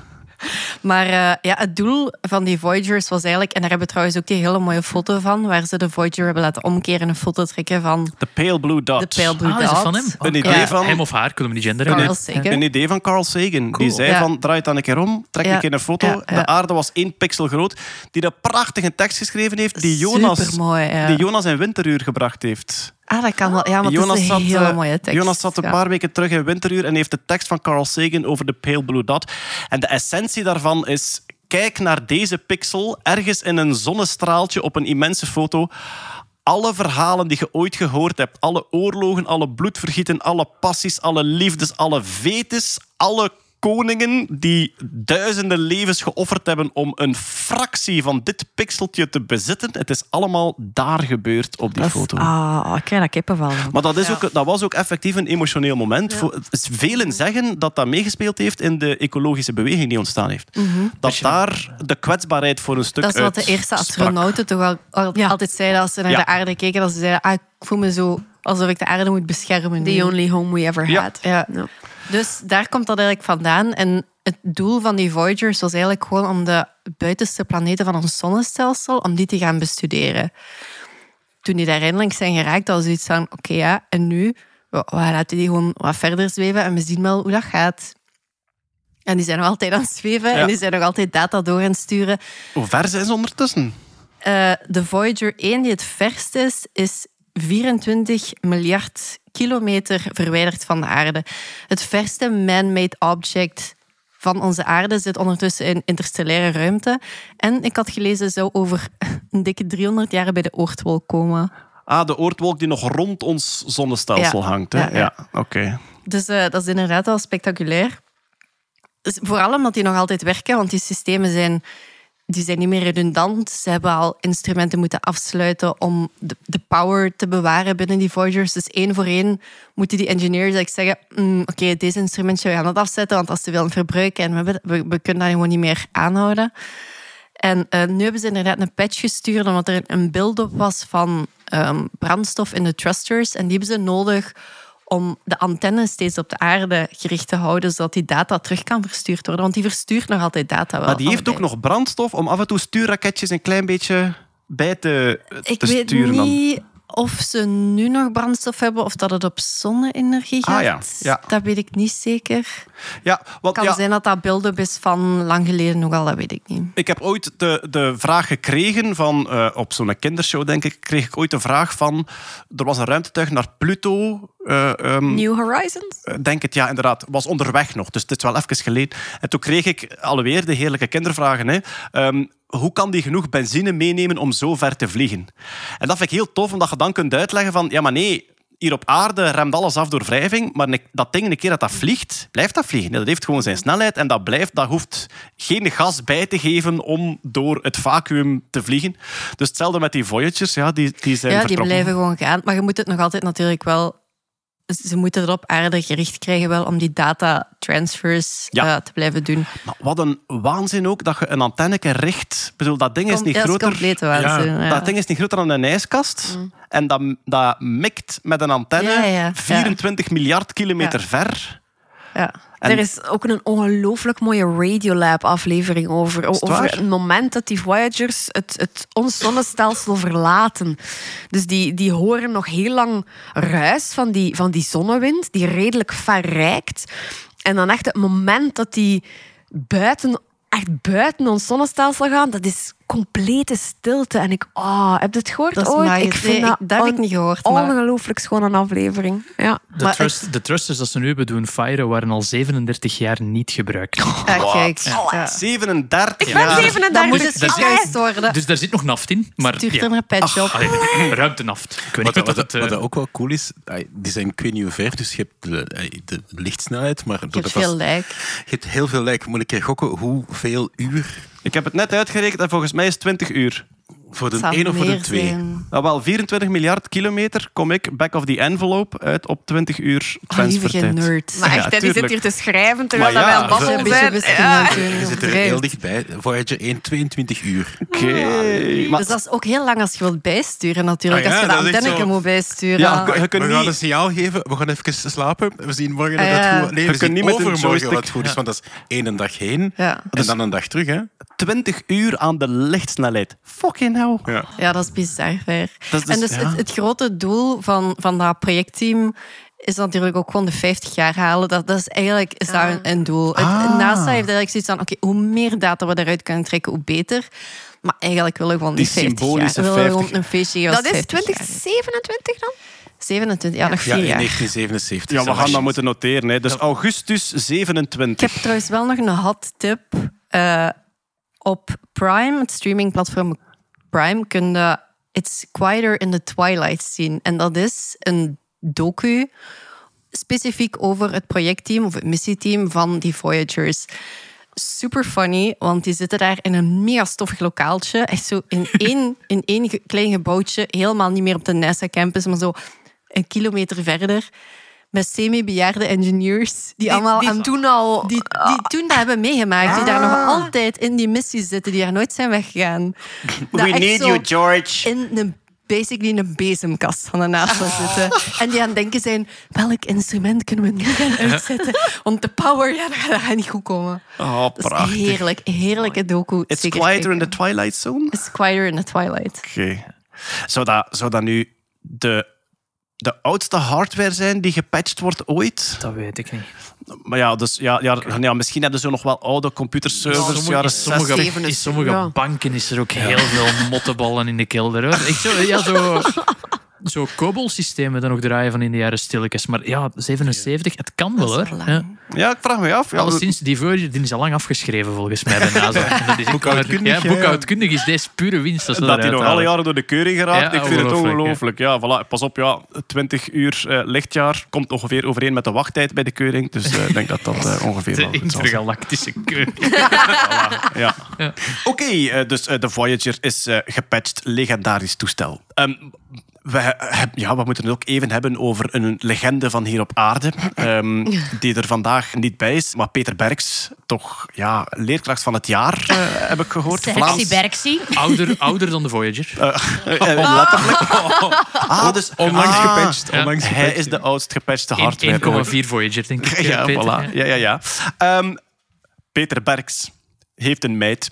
Maar eh, ja, het doel van die Voyagers was eigenlijk... En daar hebben we trouwens ook die hele mooie foto van... waar ze de Voyager hebben laten omkeren en een foto trekken van De Pale Blue Dot. de Pale Blue Ah, is dat van hem? Een idee Ja. van... Hem of haar, kunnen we niet genderen. Carl. Sagan. Een idee van Carl Sagan. Die zei Ja. van, draai het dan een keer om, trek Ja. een keer een foto. Ja, ja. De aarde was één pixel groot. Die de prachtige tekst geschreven heeft, die Jonas, die Jonas in Winteruur gebracht heeft. Ah, dat kan wel. Ja, maar Jonas het is een hele eh, mooie tekst. Jonas zat een Ja. paar weken terug in Winteruur en heeft de tekst van Carl Sagan over de Pale Blue Dot. En de essentie daarvan is, kijk naar deze pixel, ergens in een zonnestraaltje op een immense foto. Alle verhalen die je ooit gehoord hebt, alle oorlogen, alle bloedvergieten, alle passies, alle liefdes, alle vetes, alle koningen die duizenden levens geofferd hebben om een fractie van dit pixeltje te bezitten. Het is allemaal daar gebeurd op die Dat is- foto. Ah, ik krijg dat kippenvel. van. Maar dat, is ook, dat was ook effectief een emotioneel moment. Velen zeggen dat dat meegespeeld heeft in de ecologische beweging die ontstaan heeft. Dat daar de kwetsbaarheid voor een stuk Dat is wat de eerste sprak. astronauten toch al, al- Ja. altijd zeiden als ze naar Ja. de aarde keken. Dat ze zeiden, ah, ik voel me zo alsof ik de aarde moet beschermen. The only home we ever had. Ja. Ja. Dus daar komt dat eigenlijk vandaan. En het doel van die Voyagers was eigenlijk gewoon om de buitenste planeten van ons zonnestelsel, om die te gaan bestuderen. Toen die daar eindelijk zijn geraakt, was zoiets van, oké ja, en nu? We we laten die gewoon wat verder zweven en we zien wel hoe dat gaat. En die zijn nog altijd aan het zweven Ja. en die zijn nog altijd data door aan het sturen. Hoe ver zijn ze ondertussen? Eh, de Voyager 1, die het verst is, is 24 miljard kilometer verwijderd van de aarde. Het verste man-made object van onze aarde zit ondertussen in interstellaire ruimte. En ik had gelezen, zou over een dikke 300 jaar bij de Oortwolk komen. Ah, de oortwolk die nog rond ons zonnestelsel Ja. hangt. Hè? Ja, Ja, ja. oké. Dus eh, dat is inderdaad wel spectaculair. Dus vooral omdat die nog altijd werken, want die systemen zijn, die zijn niet meer redundant. Ze hebben al instrumenten moeten afsluiten om de, de power te bewaren binnen die Voyagers. Dus één voor één moeten die engineers eigenlijk zeggen: "Mm, Oké, deze instrumentje, we gaan dat afzetten, want veel aan het verbruiken en we, we kunnen dat gewoon niet meer aanhouden. En eh, nu hebben ze inderdaad een patch gestuurd omdat er een build-up was van ehm, brandstof in de thrusters. En die hebben ze nodig om de antenne steeds op de aarde gericht te houden, zodat die data terug kan verstuurd worden. Want die verstuurt nog altijd data wel. Maar die heeft ook nog brandstof om af en toe stuurraketjes een klein beetje bij te, Ik te weet sturen. dan. niet of ze nu nog brandstof hebben of dat het op zonne-energie gaat. Ah, ja. Ja. Dat weet ik niet zeker. Ja, want kan ja, zijn dat dat build-up is van lang geleden nogal, dat weet ik niet. Ik heb ooit de, de vraag gekregen van, eh, op zo'n kindershow, denk ik, kreeg ik ooit de vraag van, er was een ruimtetuig naar Pluto. eh, ehm, New Horizons? eh, denk het, ja, inderdaad. Was onderweg nog, dus het is wel even geleden. En toen kreeg ik alweer de heerlijke kindervragen. Hè. Ehm, hoe kan die genoeg benzine meenemen om zo ver te vliegen? En dat vind ik heel tof, omdat je dan kunt uitleggen van, ja, maar nee, hier op aarde remt alles af door wrijving, maar dat ding, een keer dat dat vliegt, blijft dat vliegen. Dat heeft gewoon zijn snelheid en dat blijft, dat hoeft geen gas bij te geven om door het vacuüm te vliegen. Dus hetzelfde met die Voyagers, ja, die, die zijn Ja, die vertrokken. blijven gewoon gaan. Maar je moet het nog altijd natuurlijk wel... Ze moeten het op aarde gericht krijgen wel om die data transfers Ja. eh, te blijven doen. Maar wat een waanzin ook, dat je een antenneke richt. Ik bedoel, dat ding is niet ja, dat is groter... compleet waanzin. Ja. Dat ding is niet groter dan een ijskast. En dat, dat mikt met een antenne Ja, ja, ja. 24 miljard kilometer Ja. ver. Ja. En- Er is ook een ongelooflijk mooie Radiolab-aflevering over. het Over het moment dat die Voyagers het, het, ons zonnestelsel verlaten. Dus die, die horen nog heel lang ruis van die, van die zonnewind, die redelijk ver reikt. En dan echt het moment dat die buiten, echt buiten ons zonnestelsel gaan, dat is complete stilte. En ik, oh, heb je het gehoord Dat ooit? Ik vind Nee, dat, ik- dat heb ik niet gehoord, maar- Ongelooflijk schoon een aflevering. Ja. De, Maar trust, de thrusters dat ze nu hebben doen firen waren al 37 jaar niet gebruikt. Ah, kijk. Ja. 37 Ik ben jaar. 37. Dat moet dus- worden. Dus daar zit nog naft in. Maar Stuurt ja. er een patch op. Allee, ruimtenaft. Ik weet Wat, niet wat, wat het... wat eh, ook wel cool is, die zijn ik weet niet hoe ver, dus je hebt de, lichtsnelheid, maar Je hebt veel lijk. je hebt heel veel lijk. Moet ik een keer gokken hoeveel uur? Ik heb het net uitgerekend en volgens mij is het 20 uur. Voor de één of voor de twee? zijn. Nou, wel, 24 miljard kilometer kom ik back of the envelope uit op 20 uur Oh, lieve transfertijd. nerd. Maar echt, Ja, die zit hier te schrijven terwijl Maar dat wij ja, het babbelen Een beetje zijn. Ja. Je zit er heel dichtbij. Voyager 1, 22 uur. Oké. Maar Dus dat is ook heel lang als je wilt bijsturen, natuurlijk. Ah ja, als je de dat antenneke zo. moet bijsturen. Ja, je We kunt gaan een niet... signaal geven. We gaan even slapen. We zien morgen dat Ah, het ja. goed Nee, we kunt zien niet met een overmorgen wat goed is. Want dat is één dag heen. Ja. En dan een dag terug, hè? 20 uur aan de lichtsnelheid. Fucking hell. Ja. Ja, dat is bizar ver. Dat is dus- en dus ja. het, het grote doel van, van dat projectteam is natuurlijk ook gewoon de 50 jaar halen. Dat, dat is eigenlijk is dat een, een doel. Het, Ah. NASA heeft eigenlijk zoiets van, oké, hoe meer data we eruit kunnen trekken, hoe beter. Maar eigenlijk willen we gewoon Die die 50 symbolische jaar. We willen 50. gewoon een feestje geven Dat is 50 jaar. 2027 dan? 27, ja, nog Ja, vier in jaar. 1977. Ja, we gaan dat moeten noteren. Hè. Dus augustus Ik 27. heb trouwens wel nog een hot tip. Eh, op Prime, het streamingplatform Prime, kun je It's Quieter in the Twilight zien. En dat is een docu specifiek over het projectteam of het missieteam van die Voyagers. Super funny, want die zitten daar in een mega stoffig lokaaltje. Echt zo in één, in één klein gebouwtje. Helemaal niet meer op de NASA-campus, maar zo een kilometer verder. Met semi-bejaarde engineers die, allemaal die aan toen al... die, die toen dat hebben meegemaakt, die daar nog altijd in die missie zitten, die daar nooit zijn weggegaan. Dat echt zo George. In een, basically een bezemkast van de NASA zitten. En die aan het denken zijn, welk instrument kunnen we nu gaan uitzetten? Want de power, ja, dat gaat, niet goed komen. Oh, Dat is prachtig. heerlijk, heerlijke docu. It's Zeker quieter in the. Twilight Zone? It's quieter in the twilight. Oké. Zou, dat, zou dat nu de, de oudste hardware zijn die gepatcht wordt ooit? Dat weet ik niet. Maar ja, dus, ja, ja, ja, misschien hebben ze nog wel oude computerservers, Sommige, jaren in sommige, 60. in sommige ja. banken is er ook heel veel mottenballen in de kelder. Hoor. Ik zo, ja, zo, zo COBOL-systemen dan nog draaien van in de jaren stilletjes. Maar ja, 77, het kan wel hoor. Ja. ik vraag me af. Ja, Alleszins, die Voyager die is al lang afgeschreven volgens mij bij NASA. Boekhoudkundig, ja, is deze pure winst. Dat, dat hij nog alle jaren door de keuring geraakt. Ja, ik vind het ongelooflijk. Ja. voilà. Pas op, ja, 20 uur eh, lichtjaar komt ongeveer overeen met de wachttijd bij de keuring. Dus eh, ik denk dat dat eh, ongeveer De intergalactische keuring. Ja. Oké, dus de Voyager is gepatcht. Legendarisch toestel. Ehm, we, heb- ja, we moeten het ook even hebben over een legende van hier op aarde. ehm, die er vandaag niet bij is. Maar Peter Berks, toch ja, leerkracht van het jaar, eh, heb ik gehoord. Sexy Berksie. Ouder, ouder dan de Voyager. Letterlijk. Ah, dus Onlangs ah, gepatcht. Ja. Hij is de oudst gepatchte hardware. ooit. 1,4 Voyager, denk ik. Ja, Peter. voilà. Ja, ja, ja. Ehm, Peter Berks heeft een meid.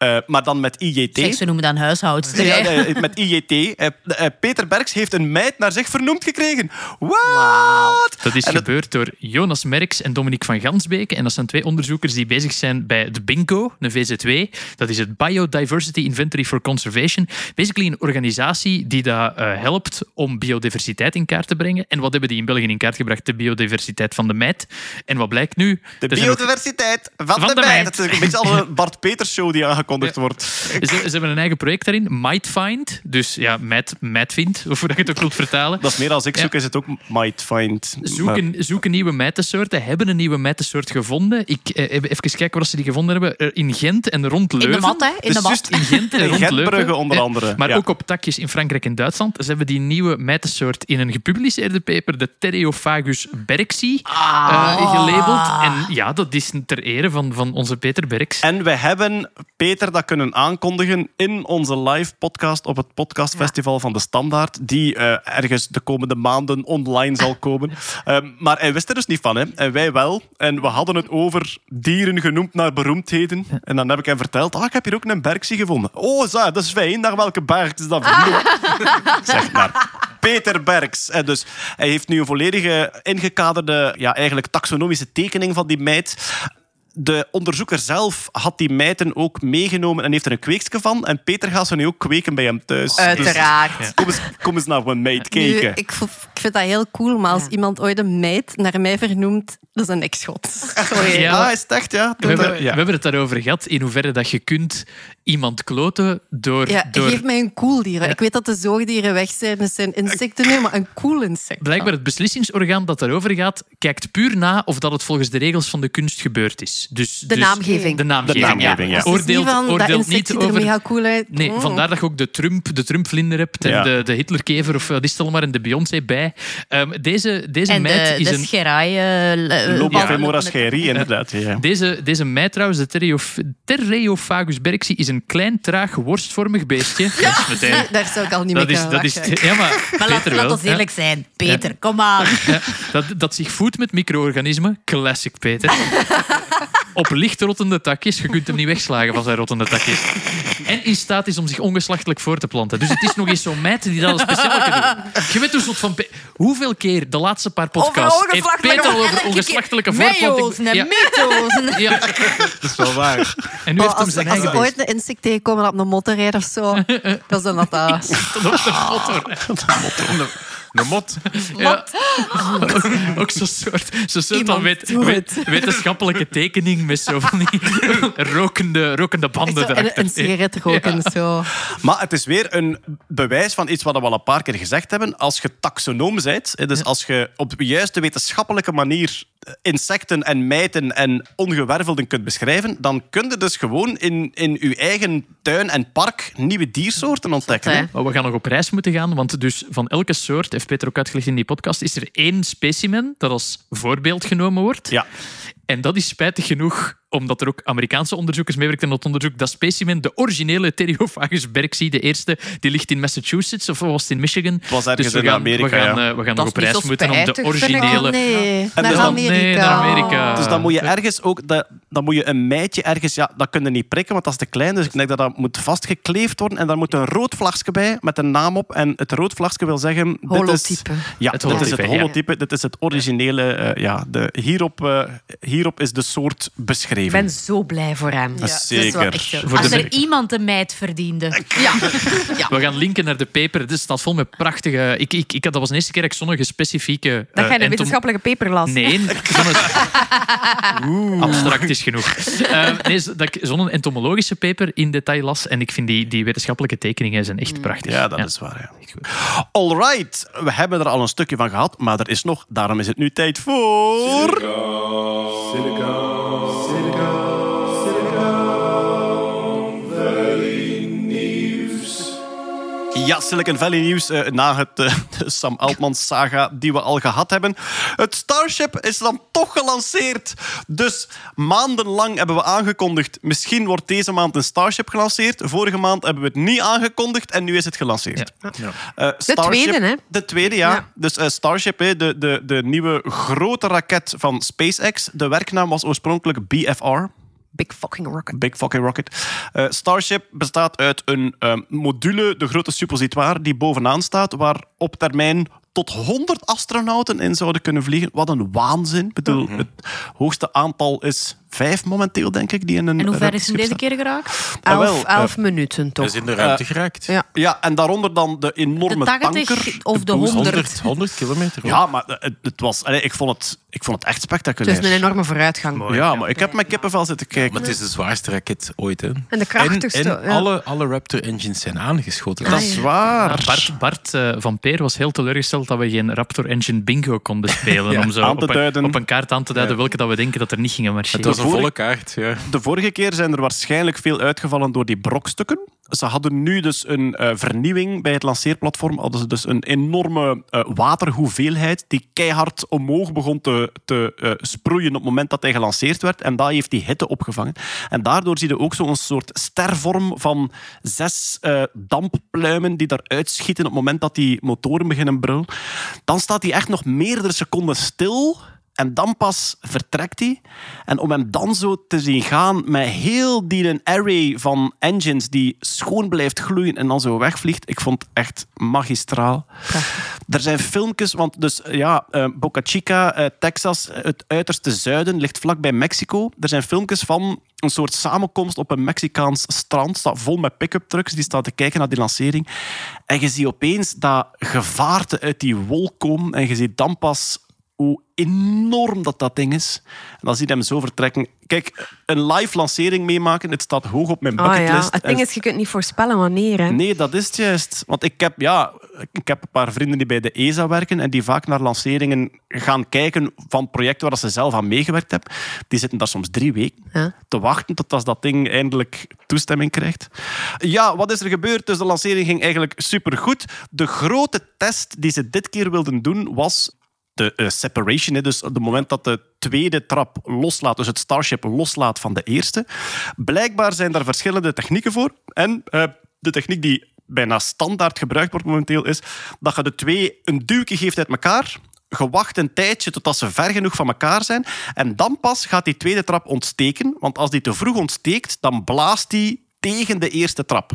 Eh, maar dan met IJT. Zeg, ze noemen dat een huishoudster. Ja, hè. nee, met IJT. Eh, eh, Peter Berks heeft een meid naar zich vernoemd gekregen. Wat? Dat is En dat- gebeurd door Jonas Merks en Dominique van Gansbeke. En dat zijn twee onderzoekers die bezig zijn bij de BINCO, de VZ2. Dat is het Biodiversity Inventory for Conservation. Basically een organisatie die dat eh, helpt om biodiversiteit in kaart te brengen. En wat hebben die in België in kaart gebracht? De biodiversiteit van de meid. En wat blijkt nu? De Er biodiversiteit van, Van de, de meid. meid. Het is een beetje al een Bart Peters show die aangekondigd wordt. Ze, ze hebben een eigen project daarin, Might Find. Dus ja, Might, Might Find, of hoe dat je het ook wilt vertalen. Dat is meer als ik Ja. zoek, is het ook might find. Zoeken, zoeken nieuwe mijtensoorten, hebben een nieuwe mijtensoort gevonden. Ik eh, even kijken waar ze die gevonden hebben. In Gent en rond In Leuven. de mat, hè? In Dus de mat. juist In Gent en In rond Leuven. onder Ja, andere, Maar ja. ook op takjes in Frankrijk en Duitsland. Ze hebben die nieuwe mijtensoort in een gepubliceerde paper, de Pterophagus berksi, eh, gelabeld. En ja, dat is ter ere van, van onze Peter Berks. En we hebben Peter dat kunnen aankondigen in onze live podcast op het podcastfestival van de Standaard, die eh, ergens de komende maanden online zal komen. Ehm, maar hij wist er dus niet van, hè? en wij wel. En we hadden het over dieren genoemd naar beroemdheden. En dan heb ik hem verteld, ah, ik heb hier ook een bergsie gevonden. Oh, zo, dat is fijn. Naar welke berg is dat vernoemd? Ik zeg, naar Peter Berks. En dus hij heeft nu een volledige ingekaderde, ja, eigenlijk taxonomische tekening van die meid. De onderzoeker zelf had die meiden ook meegenomen en heeft er een kweekje van. En Peter gaat ze nu ook kweken bij hem thuis. Uiteraard. Dus kom, eens, kom eens naar mijn meid Nu, kijken. ik, vind dat heel cool, maar als iemand ooit een meid naar mij vernoemt, dat is een ex-god. Sorry. Ja. Ja, is het echt, ja. We hebben, ja. we hebben het daarover gehad, in hoeverre dat je kunt iemand kloten door... Ja, door geef mij een koeldier. Ik weet dat de zoogdieren weg zijn, dat zijn insecten nu, maar een koel insect. Blijkbaar het beslissingsorgaan dat daarover gaat, kijkt puur na of dat het volgens de regels van de kunst gebeurd is. Dus, De dus- naamgeving. De naamgeving, De naamgeving, ja. Het is Oordeelt, niet van, dat oordeelt niet ziet er over... mega cool uit. Nee, Mm. vandaar dat je ook de Trump, de Trump-vlinder hebt en Ja. de, de Hitlerkever of wat is het allemaal en de Beyoncé bij. Ehm, deze deze En meid de, is de een... scheraai... eh, Loba ja. femora inderdaad. Ja. Deze, deze meid trouwens, de Terreof- Terreophagus berxi, is een klein, traag, worstvormig beestje. Dat is meteen... Daar zou ik al niet Dat mee is, dat is, ja, maar, Maar laat, ons eerlijk zijn. Peter, kom aan. Dat, dat zich voedt met micro-organismen. Classic Peter. Op licht rottende takjes. Je kunt hem niet wegslagen van zijn rottende takjes. En in staat is om zich ongeslachtelijk voor te planten. Dus het is nog eens zo'n meid die dat een speciaal kan doen. Je weet hoe soort van... Pe- Hoeveel keer de laatste paar podcasts heeft ongeslachtelijke- Peter al over ongeslachtelijke keer voortplanting... En Ja, ja. Dat is wel waar. En nu Oh, heeft hem als zijn als eigen beest. ooit een insect tegenkomen op een motorrijder of zo, dat is dan dat dat. Tot op de foto. Een mot. Ja. Ook zo'n soort, zo'n soort van wet- wet- wetenschappelijke tekening met zo van die rokende, rokende banden zo, en erachter. een sigaret roken, zo. Maar het is weer een bewijs van iets wat we al een paar keer gezegd hebben. Als je taxonoom bent, hè, dus als je op de juiste wetenschappelijke manier insecten en mijten en ongewervelden kunt beschrijven, dan kun je dus gewoon in, in je eigen tuin en park nieuwe diersoorten ontdekken. Maar we gaan nog op reis moeten gaan, want dus van elke soort, heeft Peter ook uitgelegd in die podcast, is er één specimen dat als voorbeeld genomen wordt. Ja. En dat is spijtig genoeg, omdat er ook Amerikaanse onderzoekers meewerken aan dat onderzoek, dat specimen, de originele Pterophagus berxi, de eerste, die ligt in Massachusetts of was het in Michigan? Het was ergens dus we in gaan, Amerika, We gaan, ja. eh, we gaan nog op reis moeten om de originele... Nee, En naar dan- Amerika. Nee, naar Amerika. Dus dan moet je ergens ook, dat, dan moet je een mijtje ergens, ja, dat kun je niet prikken, want dat is te klein. Dus ik denk dat dat moet vastgekleefd worden. En daar moet een rood vlagje bij met een naam op. En het rood vlagje wil zeggen. Dit is, Holotype. ja, Het dit is het holotype, ja. holotype. Dit is het originele. eh, ja, de, hierop, eh, hierop is de soort Ik ben zo blij voor hem. Ja, dat is Zeker. wel. Voor Als de er iemand een meid verdiende. Ja. We gaan linken naar de paper. Dit staat vol met prachtige... Ik, ik, ik, dat was de eerste keer dat ik zo'n specifieke... Dat eh, jij een entom- wetenschappelijke paper las. Nee, zo'n... Abstract is genoeg. Eh, nee, dat ik zo'n entomologische paper in detail las. En ik vind die, die wetenschappelijke tekeningen zijn echt prachtig. Ja, dat is waar. Ja. Alright, we hebben er al een stukje van gehad, maar er is nog. Daarom is het nu tijd voor. Ja, Silicon Valley nieuws eh, na het eh, de Sam Altman saga die we al gehad hebben. Het Starship is dan toch gelanceerd. Dus maandenlang hebben we aangekondigd, misschien wordt deze maand een Starship gelanceerd. Vorige maand hebben we het niet aangekondigd en nu is het gelanceerd. Eh, Starship- tweede, hè? De tweede, ja. Ja. Dus eh, Starship, hè, de, de, de nieuwe grote raket van SpaceX. De werknaam was oorspronkelijk BFR. Big fucking rocket. Big fucking rocket. Eh, Starship bestaat uit een eh, module, de grote suppositoire, die bovenaan staat, waar op termijn tot 100 astronauten in zouden kunnen vliegen. Wat een waanzin. Ik bedoel, het hoogste aantal is vijf momenteel, denk ik, die in een En hoe ver is hem deze keer geraakt? Ah, wel, Elf, eh, elf minuten Dat toch? is in de ruimte Eh, geraakt. ja. Ja, en daaronder dan de enorme De 80 tanker. of de booster. 100? 100, 100 kilometer. hoor. Ja, maar het, het was, allee, ik, vond het, ik vond het echt Het spectaculair. is een enorme vooruitgang. ja, maar ik heb mijn kippenvel zitten kijken. Maar het is de zwaarste raket ooit. Hè. En de krachtigste. En, en ja. alle, alle Raptor-engines zijn aangeschoten. Dat is waar. Bart, Bart eh, van Peer was heel teleurgesteld dat we geen Raptor Engine bingo konden spelen. Ja, om zo aan te op, een, op een kaart aan te duiden welke dat we denken dat er niet gingen Het marcheren. Was een vorige- volle kaart. Ja. De vorige keer zijn er waarschijnlijk veel uitgevallen door die brokstukken. Ze hadden nu dus een eh, vernieuwing bij het lanceerplatform. Hadden ze dus een enorme eh, waterhoeveelheid die keihard omhoog begon te, te eh, sproeien op het moment dat hij gelanceerd werd. En dat heeft die hitte opgevangen. En daardoor zie je ook zo'n soort stervorm van zes damppluimen die daaruit schieten op het moment dat die motoren beginnen brullen. Dan staat hij echt nog meerdere seconden stil. En dan pas vertrekt hij. En om hem dan zo te zien gaan met heel die een array van engines die schoon blijft gloeien en dan zo wegvliegt, ik vond het echt magistraal. Er zijn filmpjes, want dus ja, eh, Boca Chica, eh, Texas, het uiterste zuiden, ligt vlakbij Mexico. Er zijn filmpjes van een soort samenkomst op een Mexicaans strand, staat vol met pick-up trucks, die staan te kijken naar die lancering. En je ziet opeens dat gevaarte uit die wolk komen en je ziet dan pas enorm dat dat ding is. En dan zie je hem zo vertrekken. Kijk, een live lancering meemaken, het staat hoog op mijn Ah, ja. bucketlist. Het ding is, je kunt niet voorspellen wanneer. Hè. Nee, dat is het juist. Want ik heb, ja, ik heb een paar vrienden die bij de ESA werken en die vaak naar lanceringen gaan kijken van projecten waar ze zelf aan meegewerkt hebben. Die zitten daar soms drie weken Ja. te wachten tot als dat ding eindelijk toestemming krijgt. Ja, wat is er gebeurd? Dus de lancering ging eigenlijk supergoed. De grote test die ze dit keer wilden doen was de eh, separation. hè. Dus op het moment dat de tweede trap loslaat, dus het Starship loslaat van de eerste. Blijkbaar zijn daar verschillende technieken voor. En eh, de techniek die bijna standaard gebruikt wordt momenteel is dat je de twee een duwtje geeft uit elkaar gewacht een tijdje totdat ze ver genoeg van elkaar zijn. En dan pas gaat die tweede trap ontsteken. Want als die te vroeg ontsteekt, dan blaast die tegen de eerste trap.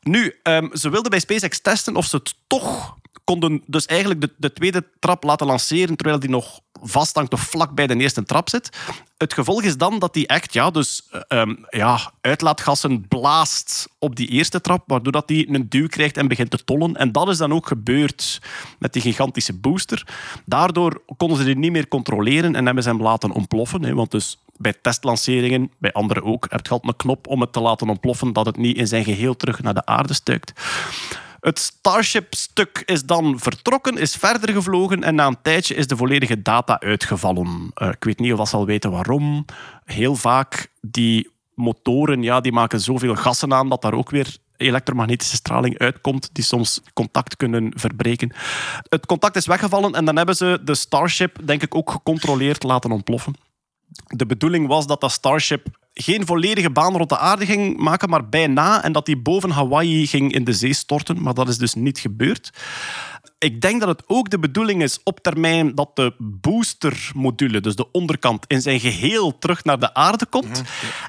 Nu, ehm, ze wilden bij SpaceX testen of ze het toch konden dus eigenlijk de, de tweede trap laten lanceren terwijl die nog vasthangt of vlak bij de eerste trap zit. Het gevolg is dan dat die echt ja, dus, eh, ehm, ja, uitlaatgassen blaast op die eerste trap, waardoor dat die een duw krijgt en begint te tollen. En dat is dan ook gebeurd met die gigantische booster. Daardoor konden ze die niet meer controleren en hebben ze hem laten ontploffen. Hè, want dus bij testlanceringen, bij anderen ook, heb je altijd een knop om het te laten ontploffen, dat het niet in zijn geheel terug naar de aarde stuikt. Het Starship-stuk is dan vertrokken, is verder gevlogen en na een tijdje is de volledige data uitgevallen. Eh, ik weet niet of ze al weten waarom. Heel vaak die motoren ja, die maken zoveel gassen aan dat daar ook weer elektromagnetische straling uitkomt die soms contact kunnen verbreken. Het contact is weggevallen en dan hebben ze de Starship denk ik ook gecontroleerd laten ontploffen. De bedoeling was dat dat Starship geen volledige baan rond de aarde ging maken, maar bijna. En dat die boven Hawaii ging in de zee storten. Maar dat is dus niet gebeurd. Ik denk dat het ook de bedoeling is op termijn dat de boostermodule, dus de onderkant, in zijn geheel terug naar de aarde komt.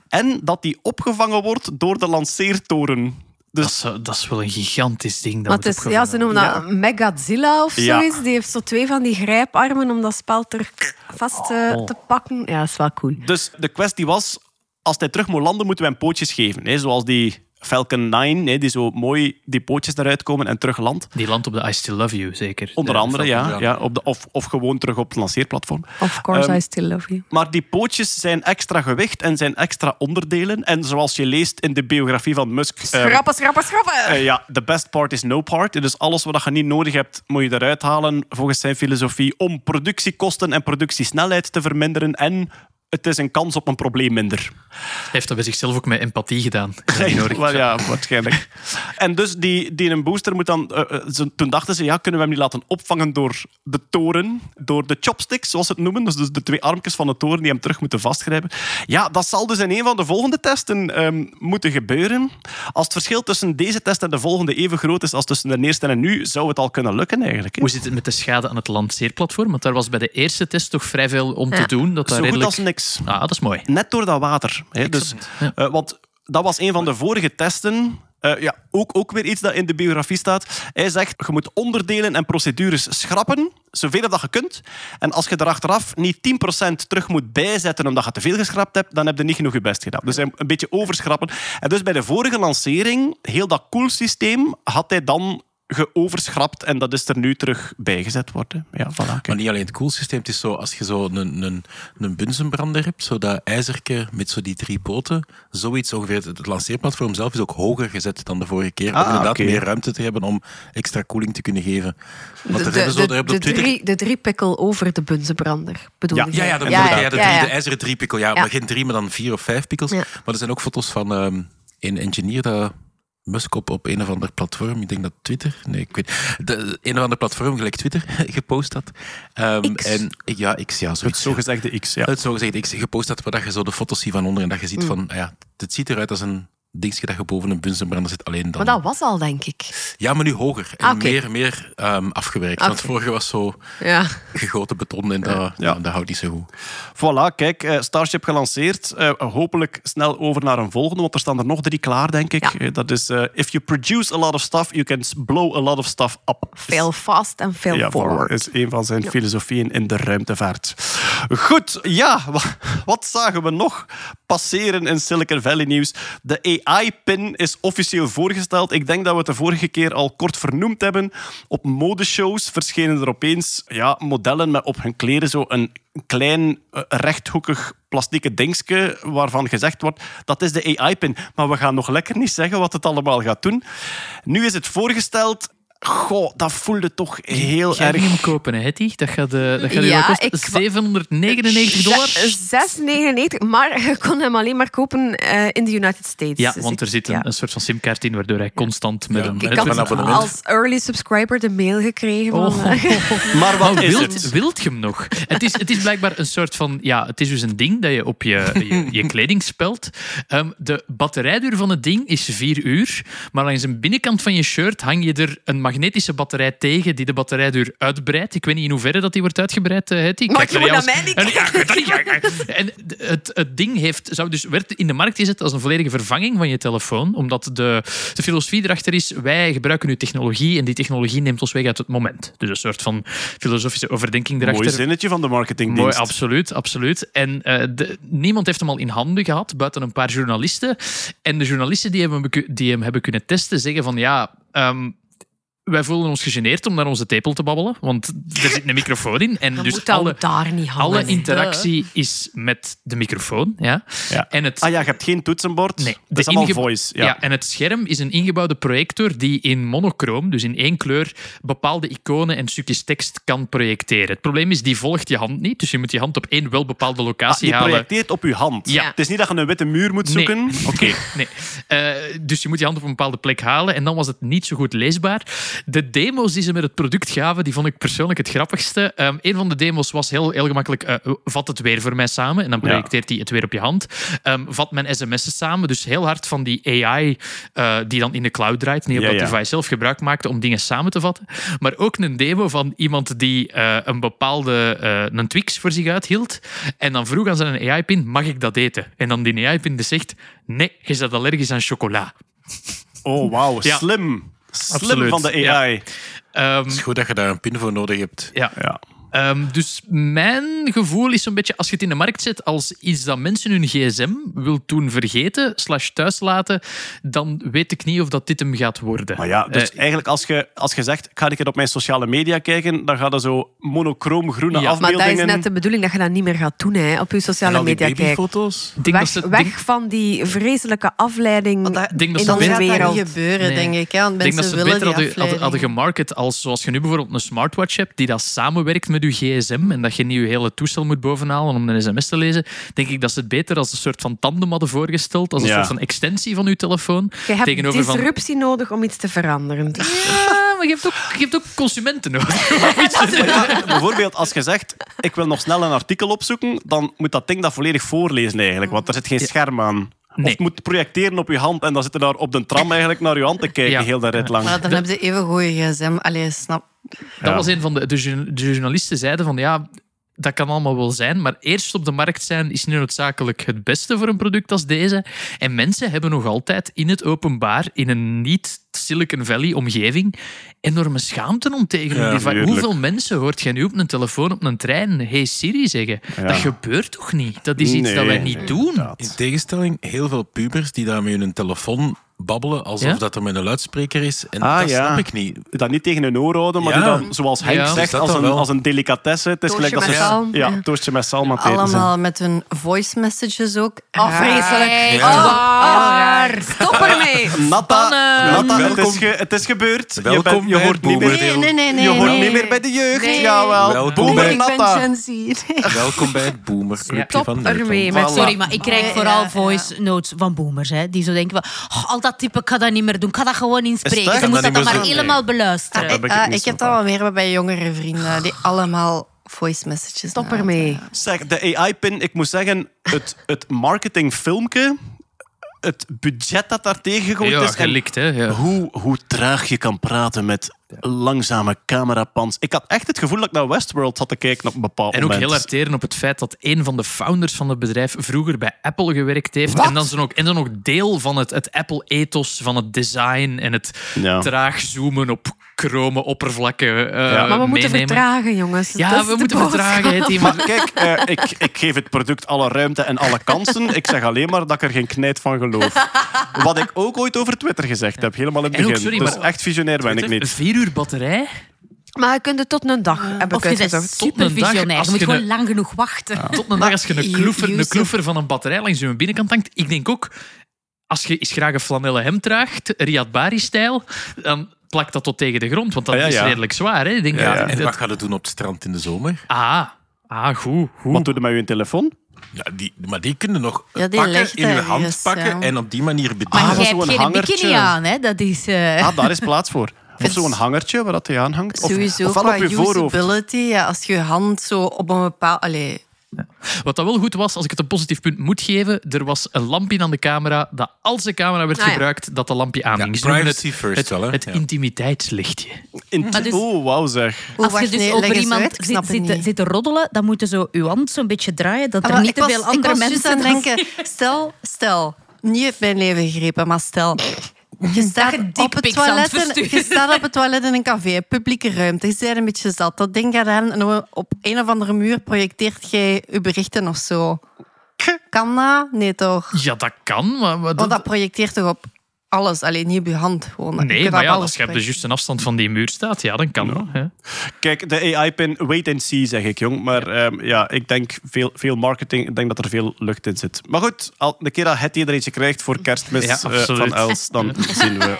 En dat die opgevangen wordt door de lanceertoren. Dat Dus is, dat is wel een gigantisch ding. Dat is, ja, ze noemen dat Megazilla of Ja. zoiets. Die heeft zo twee van die grijparmen om dat spel terug vast eh, Oh. te pakken. Ja, dat is wel cool. Dus de kwestie was, als hij terug moet landen, moeten we hem pootjes geven. Hè? Zoals die Falcon 9, hè? die zo mooi die pootjes eruit komen en terug landt. Die landt op de I Still Love You, zeker. Onder De andere, ja. Falcon, ja op de, of, of gewoon terug op het lanceerplatform. Of course, Ehm, I still love you. Maar die pootjes zijn extra gewicht en zijn extra onderdelen. En zoals je leest in de biografie van Musk... Schrappen, schrappen, schrappen! eh, ja, the best part is no part. Dus alles wat je niet nodig hebt, moet je eruit halen, volgens zijn filosofie, om productiekosten en productiesnelheid te verminderen. En het is een kans op een probleem minder. Hij heeft dat bij zichzelf ook met empathie gedaan. Wel, ja, waarschijnlijk. En dus die, die een booster moet dan... eh, eh, ze- toen dachten ze, ja, kunnen we hem niet laten opvangen door de toren, door de chopsticks, zoals ze het noemen. Dus de twee armpjes van de toren die hem terug moeten vastgrijpen. Ja, dat zal dus in een van de volgende testen ehm, moeten gebeuren. Als het verschil tussen deze test en de volgende even groot is als tussen de eerste en nu, zou het al kunnen lukken eigenlijk. hè. Hoe zit het met de schade aan het lanceerplatform? Want daar was bij de eerste test toch vrij veel om te Ja. doen. Dat Zo daar goed redelijk... als niks. Ah, dat is mooi. Net door dat water. Hè. Dus, Ja. eh, want dat was een van de vorige testen. Eh, ja, ook, ook weer iets dat in de biografie staat. Hij zegt, je moet onderdelen en procedures schrappen, zoveel dat je kunt. En als je er achteraf niet 10% terug moet bijzetten omdat je te veel geschrapt hebt, dan heb je niet genoeg je best gedaan. Dus een beetje overschrappen. En dus bij de vorige lancering, heel dat koelsysteem, had hij dan geoverschrapt en dat is er nu terug bijgezet worden. Ja, voilà. kijk. Maar niet alleen het koelsysteem, het is zo, als je zo een, een, een bunzenbrander hebt, zo dat ijzerke met zo die drie poten, zoiets ongeveer. Het lanceerplatform zelf is ook hoger gezet dan de vorige keer, om Ah, inderdaad meer ruimte te hebben om extra koeling te kunnen geven. Want De, er de, hebben zo, de, de, drie, de driepikkel over de bunzenbrander, bedoel Ja, je? Ja, ja, ja, de, drie, ja, ja. de ijzeren driepikkel. Ja, Ja. maar geen drie, maar dan vier of vijf pikkels. Ja. Maar er zijn ook foto's van ehm, een engineer dat Musk op, op een of ander platform, ik denk dat Twitter, nee, ik weet de, een of ander platform, gelijk Twitter, gepost had. Ehm, X. En, ja, X, ja, Het zoiets. zogezegde X, ja. Het zogezegd X gepost had, waar dat je zo de foto's ziet van onder en dat je ziet van, ah ja, het ziet eruit als een dingetje dat je boven een bunzenbrander zit, alleen dan... Maar dat was al, denk ik. Ja, maar nu hoger en Ah, meer, meer ehm, afgewerkt. Want vorige was zo Ja. gegoten beton en dat, ja. dat houdt niet zo goed. Voilà, kijk, eh, Starship gelanceerd. Eh, hopelijk snel over naar een volgende, want er staan er nog drie klaar, denk ik. Ja. Eh, dat is, eh, if you produce a lot of stuff, you can blow a lot of stuff up. Fail fast en fail ja, forward. is een van zijn filosofieën in de ruimtevaart. Goed, ja, wa- wat zagen we nog passeren in Silicon Valley nieuws? De AI-pin is officieel voorgesteld. Ik denk dat we het de vorige keer al kort vernoemd hebben. Op modeshows verschenen er opeens ja, modellen met op hun kleren zo een klein eh, rechthoekig plastieke dingetje waarvan gezegd wordt dat is de AI-pin. Maar we gaan nog lekker niet zeggen wat het allemaal gaat doen. Nu is het voorgesteld. Goh, dat voelde toch heel Ga je erg... hem kopen, hè, Hetty? Dat gaat, eh, dat gaat Ja, ja, kosten ik- 799 dollar. 6,99, maar je kon hem alleen maar kopen eh, in de United States. Ja, Dus want ik- er zit een, ja. een soort van simkaart in, waardoor hij constant met een... Ik het- had abonnement. als early subscriber de mail gekregen. Van, Oh. Maar wat Maar is wilt, het? wilt je hem nog? Het is, het is blijkbaar een soort van... Ja, het is dus een ding dat je op je, je, je kleding spelt. Ehm, de batterijduur van het ding is vier uur. Maar langs de binnenkant van je shirt hang je er een magnetische batterij tegen die de batterijduur uitbreidt. Ik weet niet in hoeverre dat die wordt uitgebreid, eh, Hetty. Mag Kijk je naar mij niet En- het, het ding heeft, zou dus, werd in de markt gezet als een volledige vervanging van je telefoon. Omdat de, de filosofie erachter is, wij gebruiken nu technologie en die technologie neemt ons weg uit het moment. Dus een soort van filosofische overdenking erachter. Mooi zinnetje van de marketingdienst. Mooi, absoluut, absoluut. En eh, de- niemand heeft hem al in handen gehad, buiten een paar journalisten. En de journalisten die hem, beku- die hem hebben kunnen testen, zeggen van ja. ehm, wij voelen ons gegeneerd om naar onze tepel te babbelen, want er zit een microfoon in. En dus alle, daar niet hangen. alle interactie is met de microfoon. Ja? Ja. En het, Ah ja, je hebt geen toetsenbord. Nee, dat is allemaal voice. Ja. Ja. en het scherm is een ingebouwde projector die in monochroom, dus in één kleur, bepaalde iconen en stukjes tekst kan projecteren. Het probleem is, die volgt je hand niet, dus je moet je hand op één wel bepaalde Ah, locatie je halen. projecteert op je hand. Ja. Het is niet dat je een witte muur moet Nee. zoeken. Oké. Nee. Eh, dus je moet je hand op een bepaalde plek halen en dan was het niet zo goed leesbaar. De demo's die ze met het product gaven, die vond ik persoonlijk het grappigste. Ehm een van de demo's was heel, heel gemakkelijk, eh, vat het weer voor mij samen en dan projecteert hij het weer op je hand. Ehm, vat mijn sms'en samen, dus heel hard van die AI eh, die dan in de cloud draait, niet op Ja, dat device zelf gebruik maakte om dingen samen te vatten. Maar ook een demo van iemand die eh, een bepaalde een Twix voor zich uithield en dan vroeg aan zijn AI-pin, mag ik dat eten? En dan die AI-pin die zegt, nee, je bent allergisch aan chocola. Oh, wauw. Ja. Slim. Slim Absoluut, van de ja. AI. Ehm, Het is goed dat je daar een pin voor nodig hebt. ja. Ja. Ehm, dus mijn gevoel is zo'n beetje, als je het in de markt zet als iets dat mensen hun gsm wil doen vergeten, slash thuis laten, dan weet ik niet of dat dit hem gaat worden. Maar ja, dus Eh, eigenlijk als je, als je zegt, ik ga een keer op mijn sociale media kijken, dan gaan er zo monochroom groene Ja. Maar Maar dat afbeeldingen... is net de bedoeling dat je dat niet meer gaat doen hè, op je En sociale media kijken. babyfoto's. ik denk dat Weg, ze- weg denk- van die vreselijke afleiding Want dat, Ik denk dat in onze gaat beter- dat wereld. niet gebeuren, Nee. denk ik. Hè? Want Ik denk dat ze willen beter hadden, hadden, gemarket als zoals je nu bijvoorbeeld een smartwatch hebt die dat samenwerkt met je gsm en dat je niet je hele toestel moet bovenhalen om een sms te lezen, denk ik dat ze het beter als een soort van tandem hadden voorgesteld, als een Ja. soort van extensie van je telefoon. Je hebt tegenover van- disruptie nodig om iets te veranderen. Dus- Ja, maar je hebt ook, je hebt ook consumenten nodig. Ja, bijvoorbeeld als je zegt, ik wil nog snel een artikel opzoeken, dan moet dat ding dat volledig voorlezen eigenlijk, want er zit geen scherm aan. Of het moet projecteren op je hand en dan zit je daar op de tram eigenlijk naar je hand te kijken, Ja. heel de rit lang. Maar dan hebben ze even goede gsm. Allee, snap. Dat was een van de, de, de journalisten zeiden van ja, dat kan allemaal wel zijn, maar eerst op de markt zijn is niet noodzakelijk het beste voor een product als deze. En mensen hebben nog altijd in het openbaar, in een niet Silicon Valley omgeving, enorme schaamte om tegen Ja. Hoeveel mensen hoort jij nu op een telefoon op een trein Hey Siri zeggen? Ja. Dat gebeurt toch niet? Dat is iets Nee, dat wij niet doen. In tegenstelling, heel veel pubers die daar met hun telefoon babbelen alsof Ja? dat er met een luidspreker is. En Ah, dat ja. snap ik niet. Dat niet tegen hun oor houden, maar Ja. die dat, zoals Henk zegt, als dan een, als een delicatesse. Het is gelijk dat met ze... Ja, ja. toastje met zijn. Allemaal met hun voice messages ook. Oh, vreselijk. Ja. Waar. Stop ermee. Natta, Spannen. Natta het, Welkom. is ge- het is gebeurd. je, Welkom bent- je bij hoort niet meer, boomerdeel. Nee, nee, nee. je hoort nee. niet meer bij de jeugd. Nee. Jawel. Welkom Boomer bij- Natta. Nee. Welkom bij het boomerclubje Stop van ermee Nederland. Sorry, maar ik krijg vooral voice notes van boomers. Hè, die zo denken, van, oh, al dat type, ik ga dat niet meer doen. Ik ga dat gewoon inspreken. Je Kan moet dat dat dan maar helemaal beluisteren. Dat ben ik Ah, heb dat wel meer bij jongere vrienden, die allemaal voice messages Stop ermee. Zeg, de AI-pin, ik moet zeggen, het, het marketingfilmpje, het budget dat daar tegen gegooid Ja, is... en gelikt, hè. Ja. Hoe, hoe traag je kan praten met langzame camerapans. Ik had echt het gevoel dat ik naar Westworld zat te kijken op een bepaald En ook moment. heel arteren op het feit dat een van de founders van het bedrijf vroeger bij Apple gewerkt heeft. En dan zijn ook, en dan ook deel van het, het Apple-ethos, van het design en het Ja. traag zoomen op chrome oppervlakken eh, Ja. Maar we moeten meenemen. vertragen, jongens. Ja, Dat we moeten vertragen. Het team. Maar kijk, eh, ik, ik geef het product alle ruimte en alle kansen. Ik zeg alleen maar dat ik er geen knijt van geloof. Wat ik ook ooit over Twitter gezegd heb, helemaal in het ook, begin. sorry, dus maar- echt visionair ben ik niet. Vier uur batterij? Maar je kunt het tot een dag hebben Of je bent uitgezocht. Tot een dag, supervisionair. als Je moet je gewoon een- lang genoeg wachten. Tot een dag als je een kloefer, een van een batterij langs je binnenkant hangt. Ik denk ook, als je eens graag een flanellen hemd draagt, Riyad Bari-stijl, dan plakt dat tot tegen de grond. Want dat Ah, ja, is redelijk zwaar. Hè? Ik denk, Ja. En dat- wat gaat het doen op het strand in de zomer? ah, ah, goed. goed. Wat doe je met je telefoon? Ja, die, maar die kunnen nog Ja, die pakken, in je ergens, hand pakken ja. en op die manier Maar bedienen. Ah, jij zo'n hebt geen hangertje. bikini aan, hè? Dat is... eh, Ah, daar is plaats voor. Of zo'n hangertje waar dat hij aan hangt. Of, Sowieso ofwel qua op je voorhoofd. usability. Ja, als je je hand zo op een bepaald... Allee, Wat dat wel goed was, als ik het een positief punt moet geven, er was een lampje aan de camera, dat als de camera werd Ah, ja. gebruikt, dat de lampje aanging. Ja, Ze noemen privacy het, first het, wel, hè? het Ja. intimiteitslichtje. Dus- Oh, wauw zeg. Als je dus nee, over iemand uit, zit, te- niet. zit te roddelen, dan moet je zo je hand zo'n beetje draaien, dat Ah, er maar niet te veel andere ik was juist mensen... aan het denken, stel, stel, niet uit mijn leven gegrepen, maar stel... Je staat, je op het toilet je staat op het toilet in een café, publieke ruimte. Je bent een beetje zat. Dat ding gaat aan en op een of andere muur projecteert jij je berichten of zo. Kan dat? Nee, toch? Ja, dat kan, maar... maar Want dat projecteert toch op alles, alleen niet op je hand. Gewoon. Nee, maar ja, als je op de juiste afstand van die muur staat, ja, dan kan dat. Hè. Kijk, de AI-pin, wait and see, zeg ik, jong. Maar ehm, ja, ik denk veel, veel marketing. Ik denk dat er veel lucht in zit. Maar goed, al, de keer dat Hetty er eentje krijgt voor kerstmis Ja, eh, van Els, dan zien we...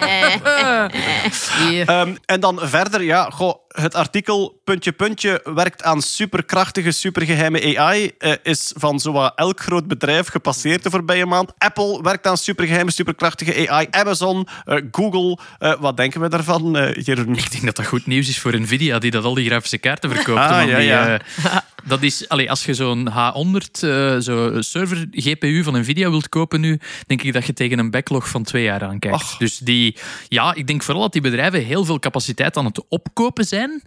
Ehm, en dan verder, ja, goh, het artikel puntje puntje werkt aan superkrachtige, supergeheime AI. eh, is van zowat elk groot bedrijf gepasseerd de voorbije maand. Apple werkt aan supergeheime, superkrachtige AI. Amazon, eh, Google. eh, wat denken we daarvan, eh Jeroen? Ik denk dat dat goed nieuws is voor Nvidia, die dat al die grafische kaarten verkoopt. Ah, want ja, die, ja. dat is, allee, als je zo'n H100 eh, zo server GPU van Nvidia wilt kopen nu, denk ik dat je tegen een backlog van twee jaar aankijkt. Ach. Dus die, ja, ik denk vooral dat die bedrijven heel veel capaciteit aan het opkopen zijn.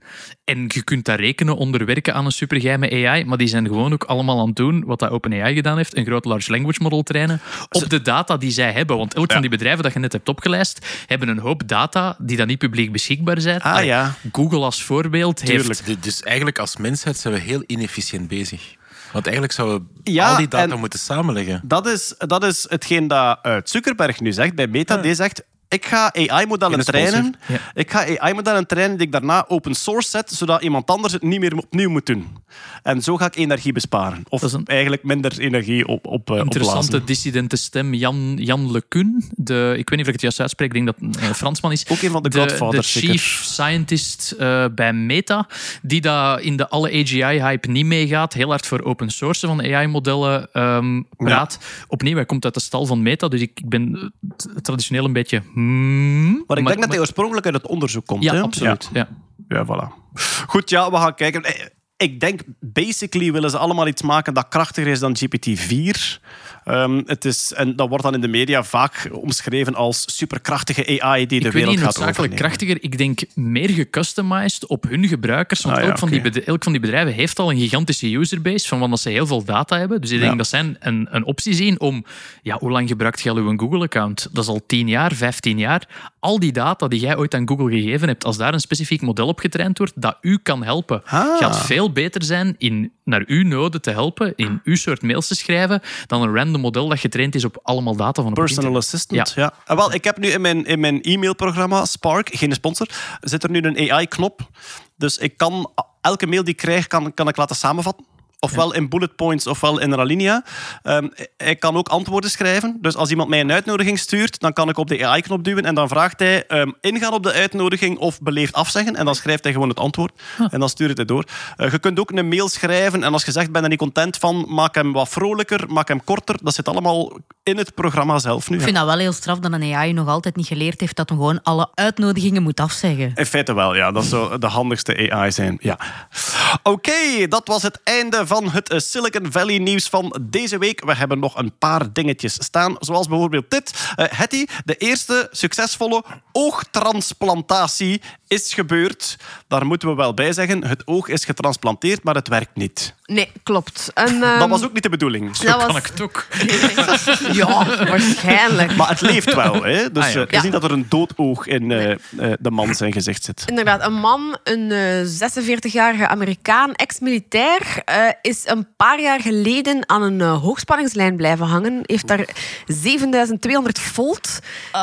En je kunt daar rekenen onder werken aan een supergeheime AI, maar die zijn gewoon ook allemaal aan het doen wat dat OpenAI gedaan heeft, een groot large language model trainen op de data die zij hebben. Want elk van die bedrijven dat je net hebt opgelijst, hebben een hoop data die dan niet publiek beschikbaar zijn. Ah, ja. Google als voorbeeld heeft... Tuurlijk. Dus- Dus eigenlijk als mensheid zijn we heel inefficiënt bezig. Want eigenlijk zouden we Ja, al die data en- moeten samenleggen. Dat is, dat is hetgeen dat eh, Zuckerberg nu zegt bij Meta. Die zegt, ik ga AI-modellen trainen. Ja. Ik ga AI-modellen trainen die ik daarna open source zet, zodat iemand anders het niet meer opnieuw moet doen. En zo ga ik energie besparen. Of een- eigenlijk minder energie op, op, eh, Interessante opblazen. dissidente stem, Jan, Jan LeCun. De, ik weet niet of ik het juist uitspreek, ik denk dat het een Fransman is. Ook een van de de, Godfathers, de zeker. chief scientist eh, bij Meta, die daar in de alle AGI-hype niet meegaat, heel hard voor open source van AI-modellen ehm praat. Opnieuw, hij komt uit de stal van Meta, dus ik, ben eh, traditioneel een beetje... hmm, Maar ik denk dat hij oorspronkelijk uit het onderzoek komt. Ja, hè? absoluut. Ja. Ja, voilà. Goed, ja, we gaan kijken. Eh, Ik denk, basically willen ze allemaal iets maken dat krachtiger is dan GPT-4. Ehm, het is, en dat wordt dan in de media vaak omschreven als superkrachtige AI die de ik wereld niet gaat noodzakelijk overnemen. krachtiger. Ik denk meer gecustomized op hun gebruikers. Want Ah, ja, elk, van die elk van die bedrijven heeft al een gigantische userbase van want ze heel veel data hebben. Dus ik denk Ja. dat zij een, een optie zien om... Ja, hoe lang gebruikt jij al uw Google-account? Dat is al 10 jaar, 15 jaar. Al die data die jij ooit aan Google gegeven hebt, als daar een specifiek model op getraind wordt, dat u kan helpen, Ah. gaat veel beter zijn in naar uw noden te helpen, in uw soort mails te schrijven, dan een random model dat getraind is op allemaal data van het Personal assistant, ja. En wel, ik heb nu in mijn, in mijn e-mailprogramma Spark, geen sponsor, zit er nu een AI-knop. Dus ik kan elke mail die ik krijg, kan, kan ik laten samenvatten. Ofwel in bullet points, ofwel in een alinea. Ehm, ik kan ook antwoorden schrijven. Dus als iemand mij een uitnodiging stuurt, dan kan ik op de AI-knop duwen en dan vraagt hij ehm, ingaan op de uitnodiging of beleefd afzeggen. En dan schrijft hij gewoon het antwoord. En dan stuurt hij door. Eh, je kunt ook een mail schrijven en als je zegt, ben er niet content van, maak hem wat vrolijker, maak hem korter. Dat zit allemaal in het programma zelf nu. Ik vind dat wel heel straf dat een AI nog altijd niet geleerd heeft dat hij gewoon alle uitnodigingen moet afzeggen. In feite wel, ja. Dat zou de handigste AI zijn. Ja. Oké, dat was het einde van het eh, Silicon Valley nieuws van deze week. We hebben nog een paar dingetjes staan, zoals bijvoorbeeld dit. Eh Hetty, de eerste succesvolle oogtransplantatie is gebeurd. Daar moeten we wel bij zeggen. Het oog is getransplanteerd, maar het werkt niet. Nee, klopt. En, Dat ehm, was ook niet de bedoeling. Zo Dat kan was- ik het ook. Ja, waarschijnlijk. Maar het leeft wel, hè? Dus Ah, ja, eh, oké. het is niet dat er een doodoog in eh, eh, de man zijn gezicht zit. Inderdaad, een man, een eh, 46-jarige Amerikaan, ex-militair, eh, is een paar jaar geleden aan een eh, hoogspanningslijn blijven hangen. Heeft daar 7200 volt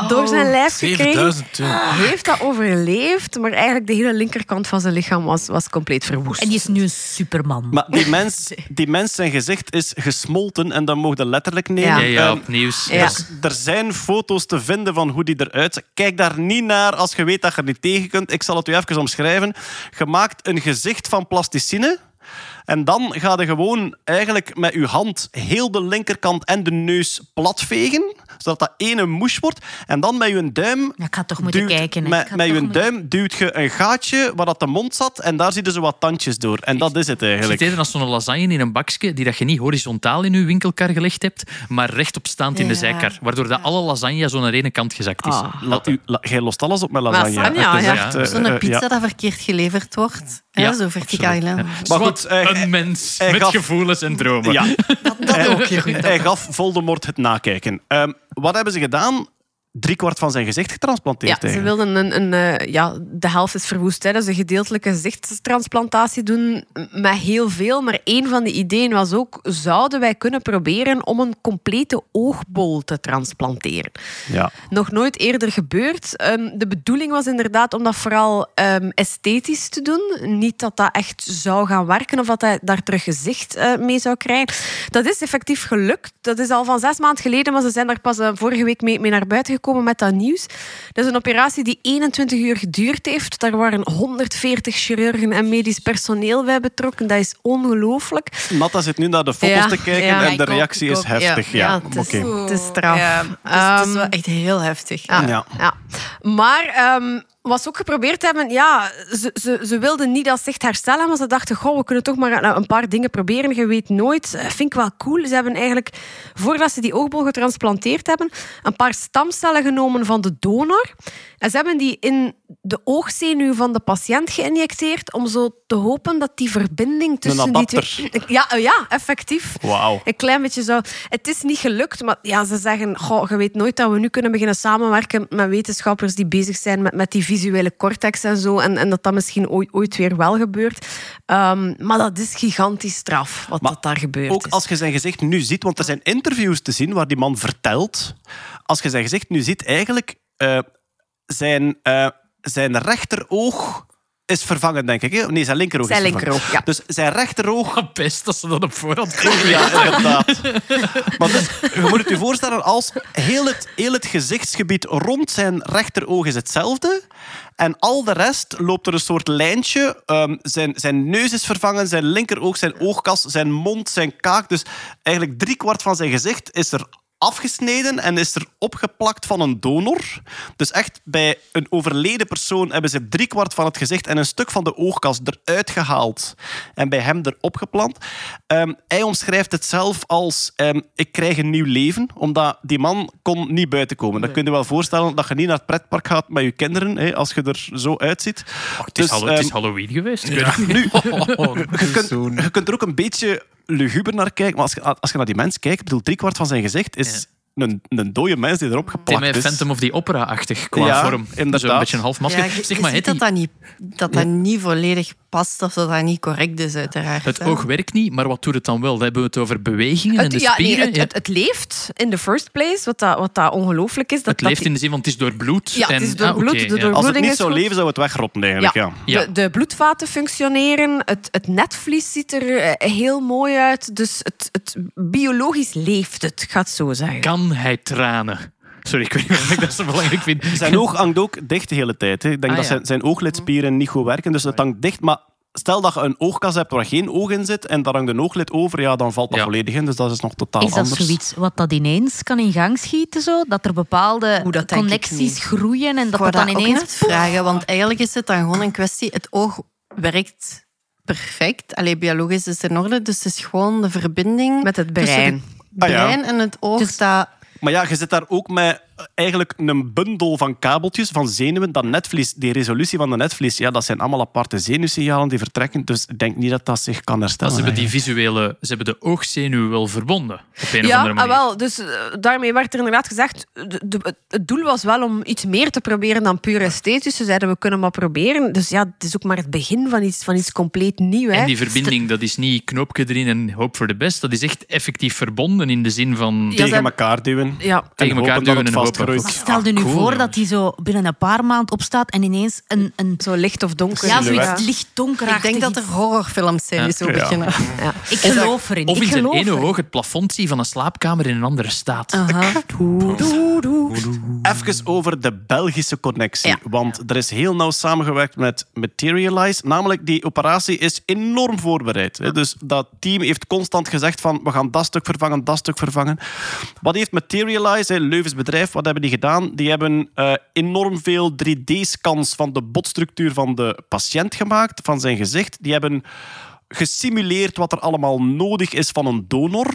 door zijn lijf gekregen. 7000. ja. Heeft dat overleefd, maar eigenlijk de hele linkerkant van zijn lichaam was, was compleet verwoest. En die is nu een superman. Maar die mens, die mens zijn gezicht is gesmolten en dat mocht je letterlijk nemen. Ja. Ja, ja, Ehm. Ja. Dus er zijn foto's te vinden van hoe die eruit ziet. Kijk daar niet naar als je weet dat je er niet tegen kunt. Ik zal het u even omschrijven. Je maakt een gezicht van plasticine. En dan ga je gewoon eigenlijk met je hand heel de linkerkant en de neus platvegen. Zodat dat ene moes wordt. En dan met je duim... Ja, ik ga toch moeten duwt- kijken, hè. Met, met je moeten- duim duwt je een gaatje waar dat de mond zat. En daar zie je zo wat tandjes door. En dat is het eigenlijk. het eerder als zo'n lasagne in een bakje die dat je niet horizontaal in je winkelkar gelegd hebt, maar rechtopstaand in de Ja. zijkar. Waardoor dat alle lasagne zo naar de ene kant gezakt is. Ah. La- u- la- jij lost alles op met lasagne. Is ja. echt, eh, Zo'n eh, pizza ja. dat verkeerd geleverd wordt. hè, Ja, zo verticaal. Ja. Maar goed, eh, een mens hij met gaf- gevoelens en dromen. Ja, Dat ook, Jeroen. hij gaf Voldemort het nakijken. Ehm, wat hebben ze gedaan? Driekwart van zijn gezicht getransplanteerd. Ja, ze wilden een, een, eh, ja, de helft is verwoest. Hè. Dus een gedeeltelijke gezichtstransplantatie doen met heel veel. Maar een van de ideeën was ook, zouden wij kunnen proberen om een complete oogbol te transplanteren? Ja. Nog nooit eerder gebeurd. Ehm, de bedoeling was inderdaad om dat vooral ehm, esthetisch te doen. Niet dat dat echt zou gaan werken of dat hij daar terug gezicht eh, mee zou krijgen. Dat is effectief gelukt. Dat is al van zes maanden geleden, maar ze zijn daar pas eh, vorige week mee, mee naar buiten gekomen met dat nieuws. Dat is een operatie die 21 uur geduurd heeft. Daar waren 140 chirurgen en medisch personeel bij betrokken. Dat is ongelooflijk. Natta zit nu naar de foto's Ja, te kijken ja, en de reactie is ook. heftig. Ja, Ja, het is- oké. Het is straf. Ja, dus het is wel Ehm, echt heel heftig. Ja. Ja. ja. Maar ehm, wat ze ook geprobeerd hebben, ja, ze, ze, ze wilden niet als zicht herstellen, maar ze dachten, goh, we kunnen toch maar een, een paar dingen proberen. Je weet nooit. Eh, Vind ik wel cool. Ze hebben eigenlijk, voordat ze die oogbol getransplanteerd hebben, een paar stamcellen genomen van de donor. En ze hebben die in de oogzenuw van de patiënt geïnjecteerd om zo te hopen dat die verbinding tussen die twee... Ja, eh, ja, effectief. Wauw. Een klein beetje zo. Het is niet gelukt, maar ja, ze zeggen: goh, je weet nooit dat we nu kunnen beginnen samenwerken met wetenschappers die bezig zijn met, met die visuele cortex en zo. En, en dat dat misschien ooit, ooit weer wel gebeurt. Ehm, maar dat is gigantisch straf wat Maar dat daar gebeurt. Ook is. als je zijn gezicht nu ziet, want er zijn interviews te zien waar die man vertelt. Als je zijn gezicht nu ziet, eigenlijk eh, zijn, eh, zijn rechteroog is vervangen, denk ik. hè? Nee, zijn linkeroog Zijn is vervangen. linkeroog, ja. Dus zijn rechteroog Ah, Best dat ze dat op voorhand Ja, inderdaad. Maar dus, je moet het je voorstellen als heel het, heel het gezichtsgebied rond zijn rechteroog is hetzelfde. En al de rest loopt er een soort lijntje. Ehm, zijn, zijn neus is vervangen, zijn linkeroog, zijn oogkas, zijn mond, zijn kaak. Dus eigenlijk driekwart van zijn gezicht is er afgesneden en is er opgeplakt van een donor. Dus echt bij een overleden persoon hebben ze driekwart van het gezicht en een stuk van de oogkas eruit gehaald en bij hem erop geplant. Ehm, hij omschrijft het zelf als ehm, ik krijg een nieuw leven, omdat die man kon niet buiten komen. Dan kun je wel voorstellen dat je niet naar het pretpark gaat met je kinderen, hè, als je er zo uitziet. Het is, Dus, hallo- het is ehm, Halloween geweest. Niet. nu, je, kunt, je kunt er ook een beetje luguber naar kijken. Maar als je, als je naar die mens kijkt, bedoel, driekwart van zijn gezicht is een, een dode mens die erop Het is geplakt is. Phantom of the Opera-achtig qua Ja, vorm. inderdaad. Zo een beetje een half masker. Ja, zeg maar, dat dat, niet, dat dat niet volledig past of dat dat niet correct is, uiteraard. het hè. oog werkt niet, maar wat doet het dan wel? Dan hebben we het over bewegingen en de ja, nee, spieren. het, Ja, het, het leeft in the first place, wat dat, wat dat ongelooflijk is. Dat, het dat leeft in de zin van het is door bloed. Ja, het is door ah, bloed, de Als het niet zou goed. leven, zou het wegrotten eigenlijk. Ja. Ja. De, de bloedvaten functioneren, het, het netvlies ziet er eh, heel mooi uit. Dus het, het, biologisch leeft het, ik ga het zo zeggen. Kan hij tranen? Sorry, ik weet niet waarom ik dat zo belangrijk vind. Zijn oog hangt ook dicht de hele tijd. Hè. Ik denk Ah, dat ja. zijn, zijn ooglidspieren niet goed werken, dus het hangt dicht. Maar stel dat je een oogkas hebt waar geen oog in zit en daar hangt een ooglid over, ja, dan valt dat Ja. volledig in. Dus dat is nog totaal Is dat anders. zoiets wat dat ineens kan in gang schieten? Zo? Dat er bepaalde dat connecties groeien en dat dat dan ook ineens... net vragen, want eigenlijk is het dan gewoon een kwestie... Het oog werkt perfect. Allee, biologisch is het in orde, dus het is gewoon de verbinding... Met het brein. Het brein en het oog Dus- dat... Maar ja, je zit daar ook met eigenlijk een bundel van kabeltjes, van zenuwen. Dat netvlies, die resolutie van de netvlies, ja, dat zijn allemaal aparte zenuwsignalen die vertrekken. Dus ik denk niet dat dat zich kan Maar herstellen. ze hebben die visuele... Ze hebben de oogzenuw wel verbonden. Op een of Ja, andere ah, manier. wel. Dus eh, daarmee werd er inderdaad gezegd... de- de- het doel was wel om iets meer te proberen dan puur esthetisch. Ze zeiden, we kunnen maar proberen. Dus ja, het is ook maar het begin van iets, van iets compleet nieuws. En die verbinding, dat is niet knoopje erin en hope for the best. Dat is echt effectief verbonden in de zin van... Ja, Tegen elkaar duwen. Ja. Tegen en elkaar duwen het en hopen. Vastgroeit. Maar stel je nu Ah, cool, voor dat hij zo binnen een paar maanden opstaat en ineens een, een Zo licht of donker. ja, zoiets licht donker Ik denk dat er horrorfilms zijn die zo Ja. beginnen. Ja. Ik geloof erin. Of ik in zijn ene oog het plafond zien van een slaapkamer in een andere staat. Even over de Belgische connectie. Ja. Want er is heel nauw samengewerkt met Materialize. Namelijk, die operatie is enorm voorbereid. Dus dat team heeft constant gezegd van we gaan dat stuk vervangen, dat stuk vervangen. Wat heeft Materialize, Leuvens bedrijf, wat hebben die gedaan? Die hebben eh, enorm veel 3D-scans van de botstructuur van de patiënt gemaakt, van zijn gezicht. Die hebben gesimuleerd wat er allemaal nodig is van een donor.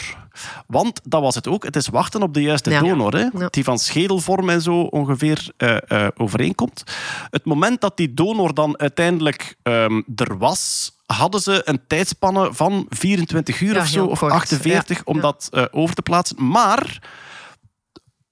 Want dat was het ook. Het is wachten op de juiste Ja. donor. Hè, Ja. Die van schedelvorm en zo ongeveer eh, eh, overeenkomt. Het moment dat die donor dan uiteindelijk ehm, er was, hadden ze een tijdspanne van 24 uur Ja, of zo, of kort. 48, Ja. om dat over te plaatsen. Maar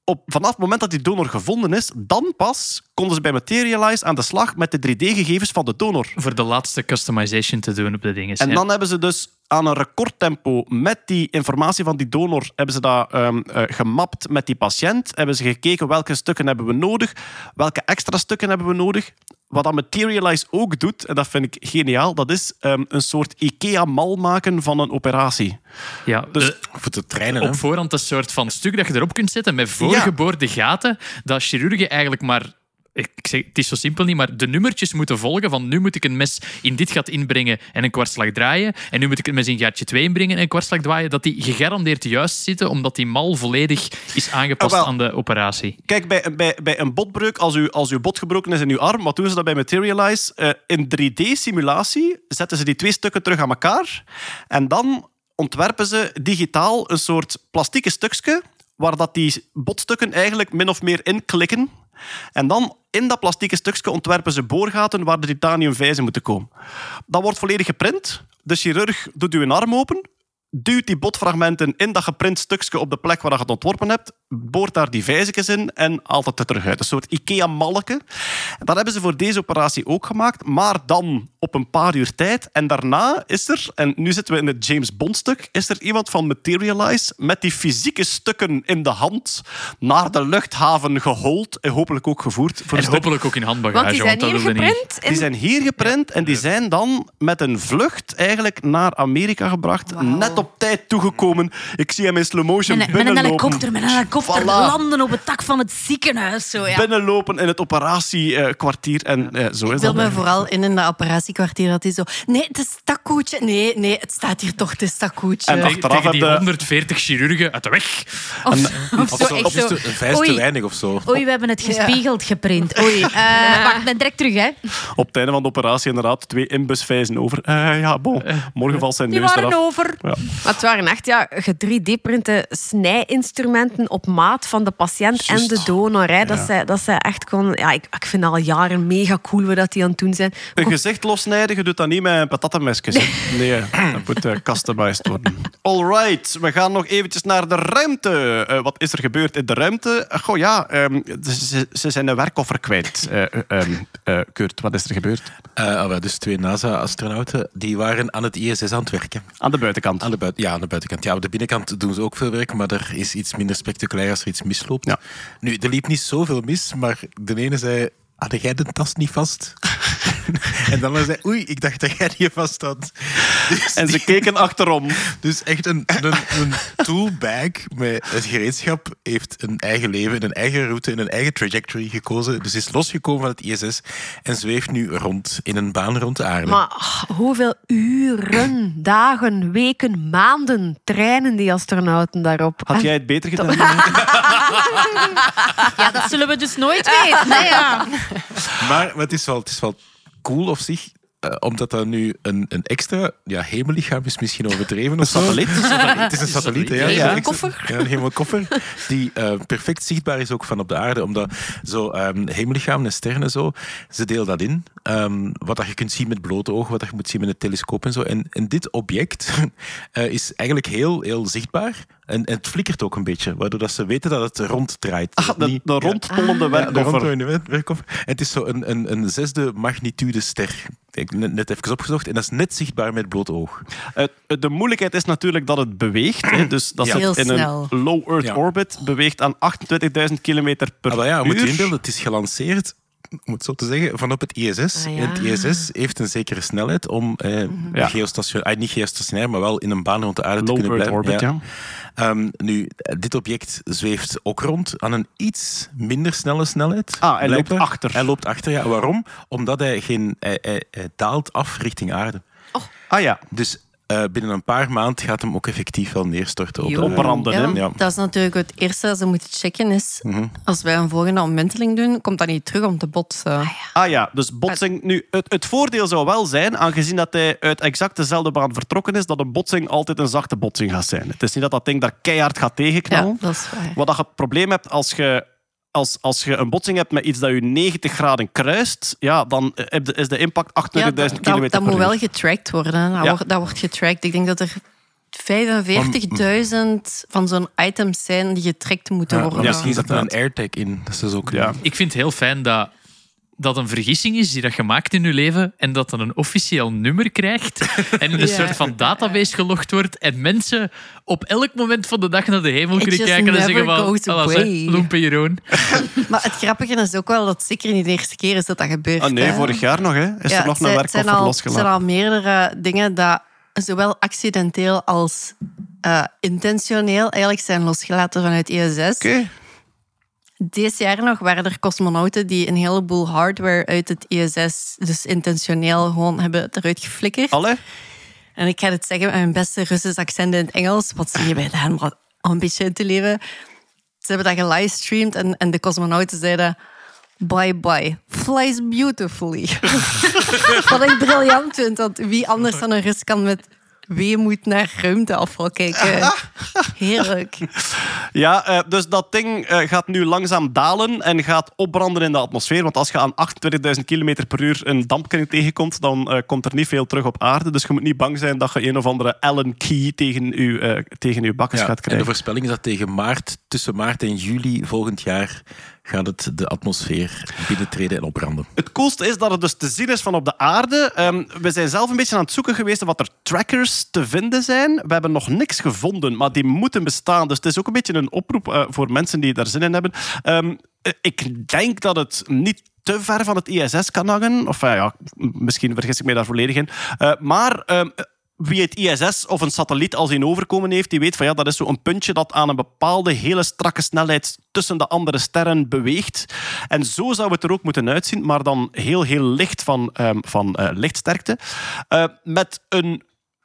op, vanaf het moment dat die donor gevonden is, dan pas konden ze bij Materialize aan de slag met de 3D-gegevens van de donor. Voor de laatste customization te doen op de dingen. En dan hebben ze dus aan een recordtempo met die informatie van die donor hebben ze dat ehm, eh, gemapt met die patiënt. Hebben ze gekeken welke stukken hebben we nodig, welke extra stukken hebben we nodig. Wat dat Materialize ook doet, en dat vind ik geniaal, dat is ehm, een soort IKEA-mal maken van een operatie. ja, dus- de- Voor te trainen, hè. op voorhand een soort van stuk dat je erop kunt zetten met voorgeboorde gaten, dat chirurgen eigenlijk maar... Ik zeg, het is zo simpel niet, maar de nummertjes moeten volgen van nu moet ik een mes in dit gat inbrengen en een kwartslag draaien en nu moet ik het mes in gaatje 2 inbrengen en een kwartslag draaien, dat die gegarandeerd juist zitten, omdat die mal volledig is aangepast Ah, aan de operatie. Kijk, bij, bij, bij een botbreuk, als, u, als uw bot gebroken is in uw arm, wat doen ze dat bij Materialize? Eh, in 3D-simulatie zetten ze die twee stukken terug aan elkaar. En dan ontwerpen ze digitaal een soort plastieke stukje, waar dat die botstukken eigenlijk min of meer in klikken. En dan in dat plastieke stukje ontwerpen ze boorgaten waar de titaniumvijzen moeten komen. Dat wordt volledig geprint. De chirurg doet uw arm open, duwt die botfragmenten in dat geprint stukje op de plek waar je het ontworpen hebt, boort daar die vijzekjes in en haalt het er terug uit. Een soort IKEA-malletje. Dat hebben ze voor deze operatie ook gemaakt, maar dan op een paar uur tijd. En daarna is er, en nu zitten we in het James Bond-stuk, is er iemand van Materialize met die fysieke stukken in de hand naar de luchthaven gehold en hopelijk ook gevoerd. Voor En stuk hopelijk ook in handbagage, Want die zijn want hier geprint. die zijn hier geprint en die zijn dan met een vlucht eigenlijk naar Amerika gebracht. Net op tijd toegekomen. Ik zie hem in slow motion Met, een- met een binnenlopen. helikopter, met een helikopter Voilà. landen op het dak van het ziekenhuis. Zo, ja. Binnenlopen in het operatiekwartier. En eh, zo Ik is wil dat. me vooral in in dat operatiekwartier dat hij zo... Nee, het is dat koetje. Nee, nee, het staat hier toch, het is dat koetje. En achteraf tegen die heb je- 140 chirurgen uit de weg. Of, of Of zo, of is zo. een vijf te Oei. weinig of zo. Oei, we hebben het gespiegeld geprint. Oei. Eh, wacht, ik ben direct terug, hè. Op het einde van de operatie inderdaad twee inbusvijzen over. Eh, ja, bon. Morgen valt zijn Die neus waren eraf. over. Ja. Maar het waren echt ja, ge 3D-printen snijinstrumenten op maat van de patiënt en de donor. Hè. Dat, zij, dat zij echt gewoon... Ja, ik, ik vind al jaren mega cool wat die aan het doen zijn. Een gezicht lossnijden, je doet dat niet met een patatenmesjes. hè. Nee, dat moet uh, customized worden. Alright, we gaan nog eventjes naar de ruimte. Eh, wat is er gebeurd in de ruimte? Eh, Goh ja, ehm, ze, ze zijn een werkkoffer kwijt. Eh, eh, ehm, eh, Kurt, wat is er gebeurd? Eh, ah, dus twee NASA-astronauten die waren aan het ISS aan het werken. Aan de buitenkant. Aan de, buiten, ja, aan de buitenkant. Ja, op de binnenkant doen ze ook veel werk, maar er is iets minder spectaculair als er iets misloopt. Ja. Nu, er liep niet zoveel mis, maar de ene zei... Had jij de tas niet vast? en de andere zei... Oei, ik dacht dat jij die vast had. Dus En ze die- keken achterom. Dus echt een, een, een toolbag met het gereedschap heeft een eigen leven, een eigen route en een eigen trajectory gekozen. Dus is losgekomen van het ISS en zweeft nu rond in een baan rond de aarde. Maar ah, hoeveel uren, dagen, weken, maanden trainen die astronauten daarop? Had En- jij het beter gedaan? Ja, dat zullen we dus nooit weten. Nee, ja. Maar, het, is wel, het is wel cool op zich eh, omdat dat nu een, een extra ja, hemellichaam is, misschien overdreven. Of zo. satelliet? Het is een satelliet, ja. Een ja. hemelkoffer? Ja, een hemelkoffer. Die eh, perfect zichtbaar is ook van op de aarde. Omdat zo ehm hemellichamen en sterren en zo, ze delen dat in. Ehm, wat dat je kunt zien met blote ogen, wat dat je moet zien met een telescoop en zo. En, en dit object eh, is eigenlijk heel, heel zichtbaar. En, en het flikkert ook een beetje, waardoor dat ze weten dat het ronddraait. Ah, het de, de ja. rondtollende Ja, de werkkoffer. ronddraaiende wer- werkkoffer. En het is zo een, een, een zesde magnitude ster. Ik heb net, net even opgezocht. En dat is net zichtbaar met bloot oog. Eh, de moeilijkheid is natuurlijk dat het beweegt. Hè. Dus dat Ja. Heel in snel. een low Earth Ja. orbit, beweegt aan 28.000 kilometer per Ah, maar ja, je moet je inbeelden, het is gelanceerd, om het zo te zeggen, van op het ISS. Ah, ja. En het ISS heeft een zekere snelheid om eh, Ja. geostationair, ah, niet geostationair, maar wel in een baan rond de aarde Low te kunnen blijven. orbit, ja. Ehm, nu, dit object zweeft ook rond aan een iets minder snelle snelheid. Ah, hij loopt achter. Hij loopt achter, ja. Waarom? Omdat hij, geen, hij, hij- hij daalt af richting aarde. Ah ja, Dus eh, binnen een paar maanden gaat hem ook effectief wel neerstorten. Op Jo. opbranden. Ja, hè. Ja. Dat is natuurlijk het eerste dat ze moeten checken. Is, Mhm. Als wij een volgende omwenteling doen, komt dat niet terug om te botsen. Ah ja, dus botsing. Nu, het, het voordeel zou wel zijn, aangezien dat hij uit exact dezelfde baan vertrokken is, dat een botsing altijd een zachte botsing gaat zijn. Het is niet dat dat ding daar keihard gaat tegenknallen. Ja, dat is waar. Wat dat je het probleem hebt als je, als, als je een botsing hebt met iets dat je 90 graden kruist, ja, dan heb de- is de impact 28.000 Ja, dat, kilometer dat, dat per moet uur. wel getracked worden. Dat, Ja. wordt, dat wordt getracked. Ik denk dat er 45.000 van zo'n items zijn die getrackt moeten Ja, worden. maar misschien zit er een. AirTag in. Dat is dus ook Ja. Ik vind het heel fijn dat dat een vergissing is die dat je maakt in je leven en dat dan een officieel nummer krijgt en in een Ja. soort van database gelogd wordt en mensen op elk moment van de dag naar de hemel It kunnen kijken en zeggen van, loempe Jeroen. Maar het grappige is ook wel dat het zeker niet de eerste keer is dat dat gebeurt. Ah, nee, hè. vorig jaar nog, hè, is Ja, er nog een zijn- het zijn al- Het zijn losgelaten. al meerdere dingen dat zowel accidenteel als eh, intentioneel eigenlijk zijn losgelaten vanuit ISS. Oké. Dit jaar nog waren er cosmonauten die een heleboel hardware uit het ISS, dus intentioneel gewoon hebben eruit geflikkerd. Allee? En ik ga het zeggen met mijn beste Russisch accent in het Engels, wat zie je bij al een beetje in te leven. Ze hebben dat gelivestreamd en, en de cosmonauten zeiden... Bye bye, flies beautifully. wat ik briljant vind, want wie anders dan een Rus kan met weemoed naar ruimteafval kijken. Heerlijk. Ja, eh, dus dat ding eh, gaat nu langzaam dalen en gaat opbranden in de atmosfeer. Want als je aan 28.000 km per uur een dampkring tegenkomt, dan eh, komt er niet veel terug op aarde. Dus je moet niet bang zijn dat je een of andere Allen key tegen je, eh, tegen uw bakkes Ja, gaat en de krijgen. voorspelling is dat tegen maart, tussen maart en juli volgend jaar gaat het de atmosfeer binnentreden en opbranden. Het coolste is dat het dus te zien is van op de aarde. Ehm, we zijn zelf een beetje aan het zoeken geweest wat er trackers te vinden zijn. We hebben nog niks gevonden, maar die moeten bestaan. Dus het is ook een beetje een oproep eh, voor mensen die daar zin in hebben. Ehm, eh, ik denk dat het niet te ver van het ISS kan hangen. Of eh, ja, misschien vergis ik mij daar volledig in. Maar ehm, wie het ISS of een satelliet al zien overkomen heeft, die weet van ja, dat is zo'n puntje dat aan een bepaalde hele strakke snelheid tussen de andere sterren beweegt. En zo zou het er ook moeten uitzien, maar dan heel, heel licht van, ehm, van eh, lichtsterkte. Eh, met een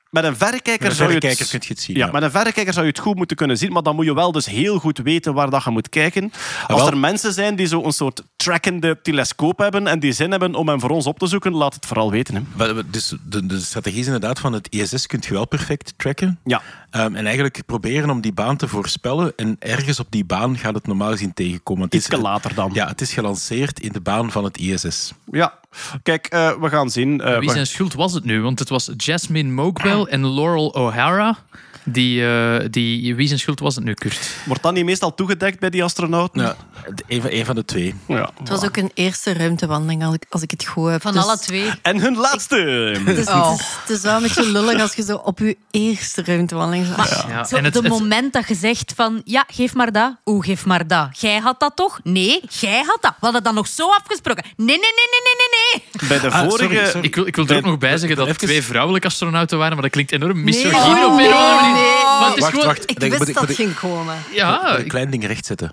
met een verrekijker, Met een zou je het... kun je het zien, Ja, ja. met een verrekijker zou je het goed moeten kunnen zien, maar dan moet je wel dus heel goed weten waar dat je moet kijken. Als wel. er mensen zijn die zo'n soort trackende telescoop hebben en die zin hebben om hem voor ons op te zoeken, laat het vooral weten. Hè. Maar Dus de, de strategie is inderdaad van het ISS kunt je wel perfect tracken. Ja. Ehm, en eigenlijk proberen om die baan te voorspellen. En ergens op die baan gaat het normaal gezien tegenkomen. Het is- later dan. Ja, het is gelanceerd in de baan van het ISS. Ja. Kijk, eh, we gaan zien. Eh, Wie zijn schuld was het nu? Want het was Jasmine Mokbel en Laurel O'Hara. Die, eh, die, wie zijn schuld was het nu, Kurt? Wordt dat niet meestal toegedekt bij die astronauten? De- een, van, een van de twee. Ja. Het was ook een eerste ruimtewandeling, als ik, als ik het goed heb. Van Dus- alle twee. En hun laatste. Het is, Oh. het, is, het is wel een beetje lullig als je zo op je eerste ruimtewandeling zat. Ja, Zo, en het, de het- moment dat je zegt van, ja, geef maar dat. Oeh, geef maar dat. Jij had dat toch? Nee, jij had dat. We hadden dat nog zo afgesproken. Nee, nee, nee, nee, nee, nee, nee. Bij de Ah, vorige... sorry, sorry. ik, wil, ik wil er ook nog bij zeggen dat het Even- twee vrouwelijke astronauten waren, maar dat klinkt enorm misogyn Oh, op een of andere manier. Nee. Wacht, gewoon... wacht. Ik Ik wist ik dat ging komen. Ja, een klein ding rechtzetten.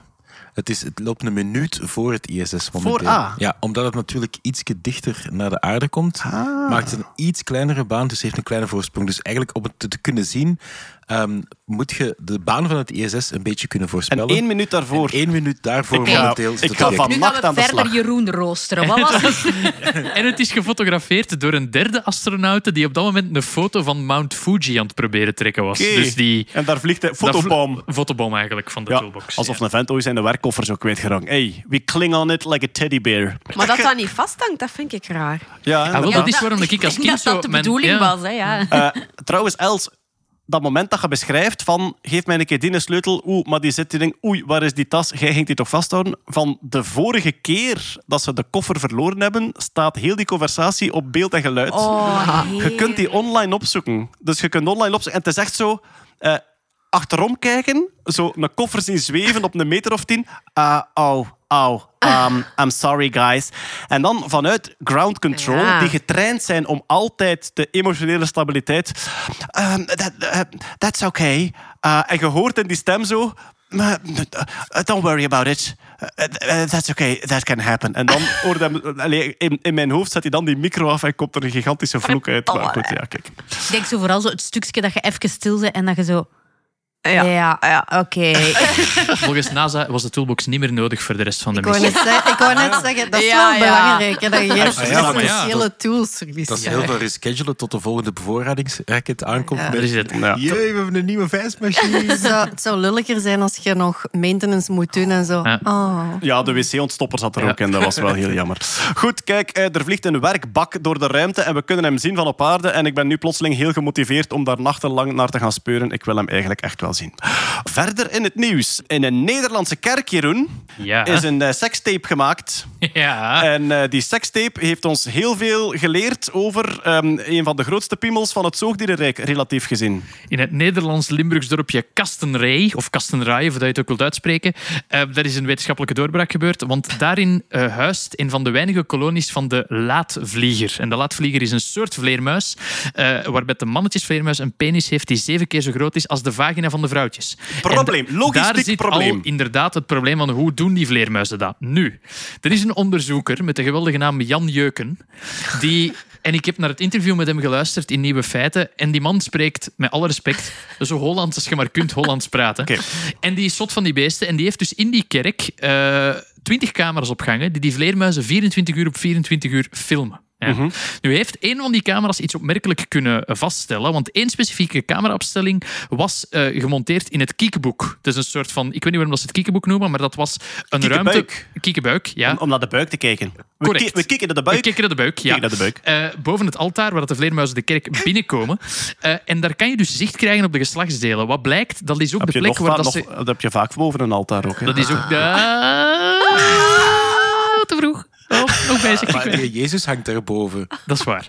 Het, is, het loopt een minuut voor het ISS momenteel. Voor A? Ja, omdat het natuurlijk iets dichter naar de aarde komt, maakt het een iets kleinere baan, dus heeft een kleine voorsprong. Dus eigenlijk om het te, te kunnen zien, ehm, moet je de baan van het ISS een beetje kunnen En voorspellen. één minuut daarvoor. Eén minuut daarvoor Ik ga- momenteel ik ga van-. Nu gaan we de verder. Jeroen roosteren. Wat was het? En het is gefotografeerd door een derde astronaute die op dat moment een foto van Mount Fuji aan het proberen trekken was. Oké. Dus die En daar vliegt hij. Fotobom. fotobom eigenlijk van de Ja, toolbox. alsof Ja. een vent ooit zijn werkkoffer zo kwijtgeraakt. Hey, we cling on it like a teddy bear. Maar dat dat niet vasthangt, dat vind ik raar. Ja, Ah, wel, dat is waarom ik als denk kind dat zo... dat de mijn- bedoeling ja. was, hè, ja. Eh, trouwens, Els, dat moment dat je beschrijft van geef mij een keer die sleutel, oeh, maar die zit die ding, oei, waar is die tas? Jij ging die toch vasthouden? Van de vorige keer dat ze de koffer verloren hebben, staat heel die conversatie op beeld en geluid. Oh, Je kunt die online opzoeken. Dus je kunt online opzoeken. En het is echt zo... eh, achterom kijken, zo een koffer zien zweven op een meter of tien. Ah, oh, oh, um, I'm sorry guys. En dan vanuit ground control, Ja. die getraind zijn om altijd de emotionele stabiliteit... Um, that, uh, that's okay. Uh, en je hoort in die stem zo... "Uh, uh, don't worry about it. Uh, uh, that's okay, that can happen. En dan hoorde hem, allee, in, in mijn hoofd zet hij dan die micro af en komt er een gigantische vloek uit. Maar goed, ja, kijk. Ik denk zo vooral zo het stukje dat je even stil bent en dat je zo... Ja. Ja, ja oké. Volgens NASA was de toolbox niet meer nodig voor de rest van de Ik wou missie. net zeggen, ik wou net zeggen dat is Ja, wel ja. belangrijk. Hè, dat je Ah, ja, essentiële tools verliest. Dat is heel veel reschedulen tot de volgende bevoorradingsraket aankomt. Ja. Dat is het. Ja. Jee, we hebben een nieuwe vijsmachine. Het zou, het zou lulliger zijn als je nog maintenance moet doen en zo. Ja. Oh. Ja, de wc-ontstopper zat er Ja. ook in. Dat was wel heel jammer. Goed, kijk, eh, er vliegt een werkbak door de ruimte en we kunnen hem zien van op aarde. En ik ben nu plotseling heel gemotiveerd om daar nachtenlang naar te gaan speuren. Ik wil hem eigenlijk echt wel zien. Verder in het nieuws. In een Nederlandse kerk, Jeroen, Ja. is een eh, sekstape gemaakt. Ja. En eh, die sekstape heeft ons heel veel geleerd over ehm, een van de grootste piemels van het zoogdierenrijk, relatief gezien. In het Nederlands Limburgs dorpje Kastenrij, of Kastenraai, of dat je het ook wilt uitspreken, eh, daar is een wetenschappelijke doorbraak gebeurd. Want daarin huist een van de weinige kolonies van de laatvlieger. En de laatvlieger is een soort vleermuis, waarbij de mannetjesvleermuis een penis heeft die zeven keer zo groot is als de vagina van de vrouwtjes. Probleem, logistiek Daar zit probleem. al inderdaad het probleem van hoe doen die vleermuizen dat. Nu, er is een onderzoeker met de geweldige naam Jan Jeuken, die... En ik heb naar het interview met hem geluisterd in Nieuwe Feiten. En die man spreekt, met alle respect, zo Hollands als je maar kunt Hollands praten. En die is zot van die beesten. En die heeft dus in die kerk eh 20 camera's opgehangen die die vleermuizen 24 uur op 24 uur filmen. Ja. Mhm. Nu heeft een van die camera's iets opmerkelijk kunnen vaststellen, want één specifieke cameraopstelling was eh, gemonteerd in het kiekeboek. Het is een soort van, ik weet niet waarom dat ze het kiekeboek noemen, maar dat was een Kiekenbuik. ruimte... Kiekenbuik, ja. Om, om naar de buik te kijken. We, Correct. we kijken naar de buik. We kijken naar de buik, ja. de buik. Eh, boven het altaar, waar dat de vleermuizen de kerk binnenkomen. Eh, en daar kan je dus zicht krijgen op de geslachtsdelen. Wat blijkt, dat is ook Heb de plek waar dat nog- ze... dat heb je vaak boven een altaar ook. hè. Dat is ook... Ah, te vroeg. Oh, nog bezig. Maar Jezus hangt daarboven. Dat is waar.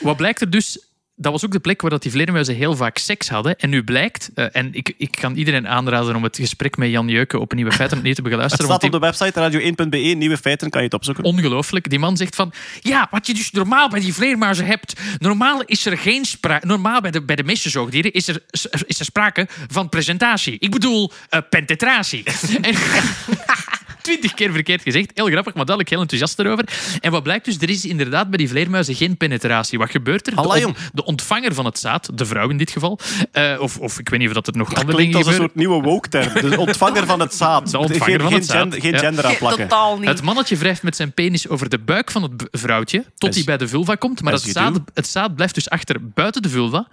Wat blijkt er dus... Dat was ook de plek waar dat die vleermuizen heel vaak seks hadden. En nu blijkt, eh, en ik, ik kan iedereen aanraden om het gesprek met Jan Jeuken op een nieuwe feiten opnieuw te Het beluisteren. staat want op de website radio1.be, nieuwe feiten, kan je het opzoeken. Ongelooflijk. Die man zegt van... Ja, wat je dus normaal bij die vleermuizen hebt... Normaal is er geen sprake... Normaal bij de, bij de meeste zoogdieren is er, is er sprake van presentatie. Ik bedoel, eh, penetratie. en, Twintig keer verkeerd gezegd. Heel grappig, maar duidelijk heel enthousiast erover. En wat blijkt dus, er is inderdaad bij die vleermuizen geen penetratie. Wat gebeurt er? De, de ontvanger van het zaad, de vrouw in dit geval, eh, of, of ik weet niet of dat er nog andere dingen als een gebeuren. soort nieuwe woke-term. De ontvanger van het zaad. De ontvanger geen, van geen het zaad, Gender, geen ja. gender aan plakken. Totaal niet. Het mannetje wrijft met zijn penis over de buik van het vrouwtje tot hij bij de vulva komt. Maar het zaad, het zaad blijft dus achter buiten de vulva.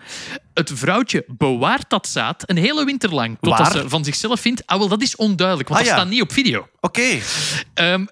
Het vrouwtje bewaart dat zaad een hele winter lang. Totdat Waar? ze van zichzelf vindt, ah wel, dat is onduidelijk, want Ah, dat ja. staat niet op video. Oké. Ehm,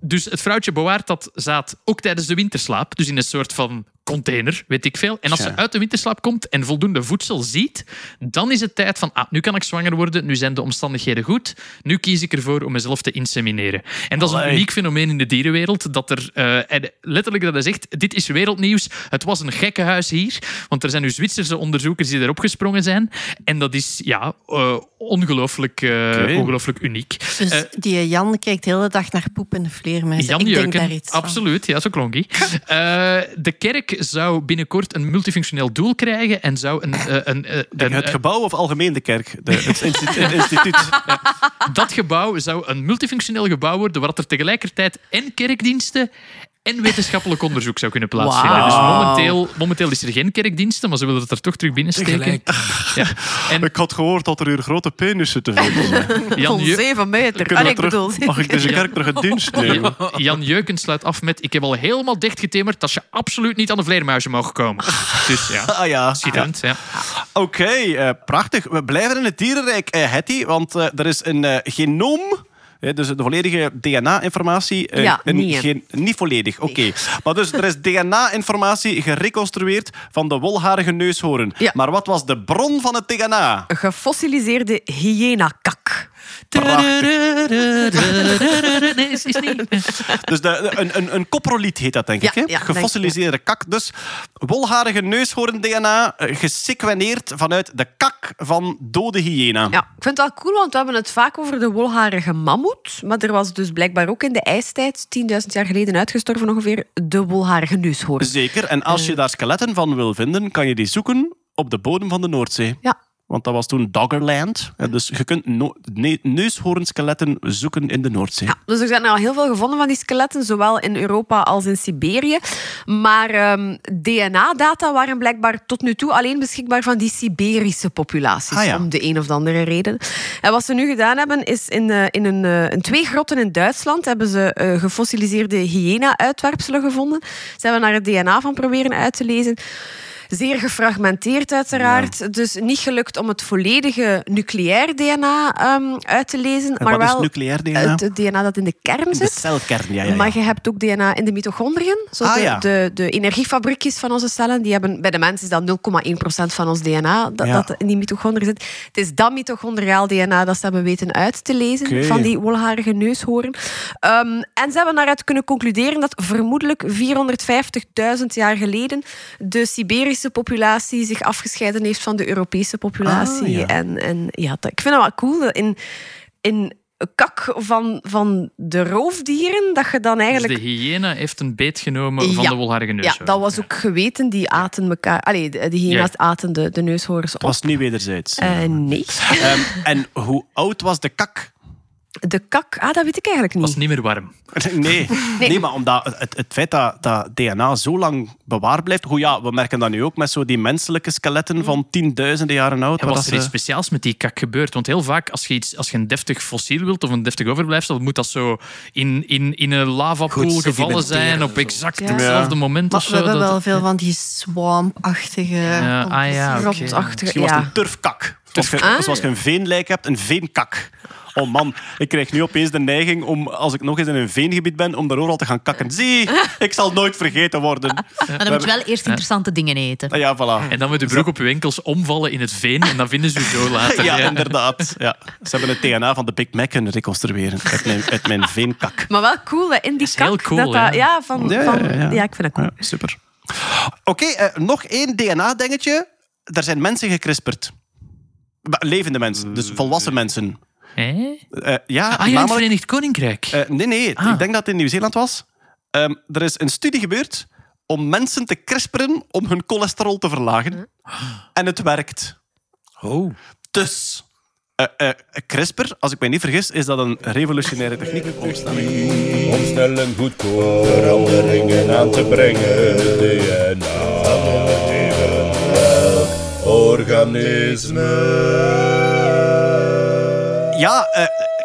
dus het vrouwtje bewaart dat zaad ook tijdens de winterslaap. Dus in een soort van container, weet ik veel. En als ze uit de winterslaap komt en voldoende voedsel ziet, dan is het tijd van, ah, nu kan ik zwanger worden, nu zijn de omstandigheden goed, nu kies ik ervoor om mezelf te insemineren. En dat is een uniek fenomeen in de dierenwereld, dat er, eh, en letterlijk dat hij zegt, dit is wereldnieuws, het was een gekkenhuis hier, want er zijn nu Zwitserse onderzoekers die erop gesprongen zijn. En dat is, ja, eh, ongelooflijk, eh, ongelooflijk uniek. Dus die Jan kijkt de hele dag naar poep en vleermuizen. Jan ik denk Jeuken, daar iets van. absoluut. Ja, zo klonk hij. Eh, de kerk zou binnenkort een multifunctioneel doel krijgen en zou een... eh, een, eh, een- het eh, gebouw of algemeen de kerk? De, het instituut. het instituut. dat gebouw zou een multifunctioneel gebouw worden waar er tegelijkertijd en kerkdiensten en wetenschappelijk onderzoek zou kunnen plaatsvinden. Dus momenteel, momenteel is er geen kerkdiensten, maar ze willen het er toch terug binnen steken. Tegelijk. Ja. En Ik had gehoord dat er hier grote penissen te vinden zijn. Jan, Van Jeu- zeven meter. Kunnen Ah, ik terug- bedoel... Mag ik deze kerk terug in dienst nemen? Jan Jeuken sluit af met: Ik heb al helemaal dichtgetemerd dat je absoluut niet aan de vleermuizen mogen komen. Dus ja, Ah ja. schitterend. Ja. Oké, eh, prachtig. We blijven in het dierenrijk, eh, Hetty, want eh, er is een eh, genoom. Dus de volledige DNA-informatie. eh, Ja, niet, geen, niet volledig, oké. Maar dus er is DNA-informatie gereconstrueerd van de wolharige neushoorn. Ja. Maar wat was de bron van het DNA? Gefossiliseerde hyena-kak. Nee, is, is niet. Dus de, een, een, een coproliet heet dat, denk Ja, ik. Hè? ja, Gefossiliseerde kak. Dus wolharige neushoorn-DNA eh, gesequeneerd vanuit de kak van dode hyena. Ja, ik vind het wel cool, want we hebben het vaak over de wolharige mammoet. Maar er was dus blijkbaar ook in de ijstijd, 10.000 jaar geleden uitgestorven ongeveer, de wolharige neushoorn. Zeker. En als je daar skeletten van wil vinden, kan je die zoeken op de bodem van de Noordzee. Ja. Want dat was toen Doggerland. Ja, Dus je kunt no ne neushoornskeletten zoeken in de Noordzee. Ja, dus er zijn al heel veel gevonden van die skeletten, zowel in Europa als in Siberië. Maar ehm, DNA-data waren blijkbaar tot nu toe alleen beschikbaar van die Siberische populaties, Ah, ja. om de een of andere reden. En wat ze nu gedaan hebben, is in, eh, in, een, eh, in twee grotten in Duitsland hebben ze eh, gefossiliseerde hyena-uitwerpselen gevonden. Ze hebben naar het DNA van proberen uit te lezen. Zeer gefragmenteerd uiteraard. Dus niet gelukt om het volledige nucleair DNA ehm, uit te lezen. En maar wat is wel nucleair DNA? het, DNA dat in de kern de zit. celkern, ja. ja, ja. Maar je hebt ook DNA in de mitochondriën. Zo Ah, de, de, de energiefabriekjes van onze cellen. Die hebben, bij de mens is dat 0,1% van ons DNA dat, in die mitochondriën zit. Het is dat mitochondriaal DNA dat ze hebben weten uit te lezen van die wolharige neushoorn. Ehm, en ze hebben daaruit kunnen concluderen dat vermoedelijk 450.000 jaar geleden de Siberische populatie zich afgescheiden heeft van de Europese populatie. Ah, ja. En, en ja, dat- ik vind dat wel cool. dat In, in kak van, van de roofdieren, dat je dan Dus eigenlijk... de hyena heeft een beet genomen van Ja. de wolharige neus. Ja, dat was ook geweten. Die aten elkaar... Allee, de, de hyena's Ja. aten de, de neushoorns op. Het was niet wederzijds. Eh, nee. Ehm, en hoe oud was de kak? De kak... Ah, dat weet ik eigenlijk niet. was niet meer warm. Nee, nee. maar omdat het, het feit dat, dat DNA zo lang bewaard blijft. Goed, ja, we merken dat nu ook met zo die menselijke skeletten van tienduizenden jaren oud. En waar was er iets ze- speciaals met die kak gebeurd? Want heel vaak, als je, iets, als je een deftig fossiel wilt of een deftig overblijfsel, moet dat zo in, in, in een lavapool Goed gevallen zijn op exact Ja. hetzelfde moment Maar of we zo. hebben dat- wel veel van die swamp-achtige... Ja, ah ja, was een turfkak. Zoals je, Ah. zoals je een veenlijk hebt, een veenkak. Oh man, ik krijg nu opeens de neiging om, als ik nog eens in een veengebied ben, om daar overal te gaan kakken. Zie, ik zal nooit vergeten worden. Maar dan moet je wel eerst interessante dingen eten. Ah ja, voilà. En dan met de broek op je enkels omvallen in het veen en dan vinden ze u zo later. Ja, ja. inderdaad. Ja. Ze hebben het DNA van de Big Mac kunnen reconstrueren uit mijn, uit mijn veenkak. Maar wel cool, hè, in die is heel kak. cool, dat dat, ja. ja, van, Ja, van, ja, ja, ja. ik vind dat cool. Ja, super. Oké, eh, nog één DNA-dingetje. Er zijn mensen gecrisperd. Ba- Levende mensen, dus volwassen mensen. Hé? Eh, ja, Ah in het namelijk... Verenigd Koninkrijk. eh, nee, nee, Ah. ik denk dat het in Nieuw-Zeeland was. Ehm, er is een studie gebeurd om mensen te crisperen om hun cholesterol te verlagen. En het werkt. Oh. Dus, eh, eh, CRISPR, als ik mij niet vergis, is dat een revolutionaire techniek. Omstelling. Om snel en goedkoop veranderingen aan te brengen. DNA organisme. Ja, eh,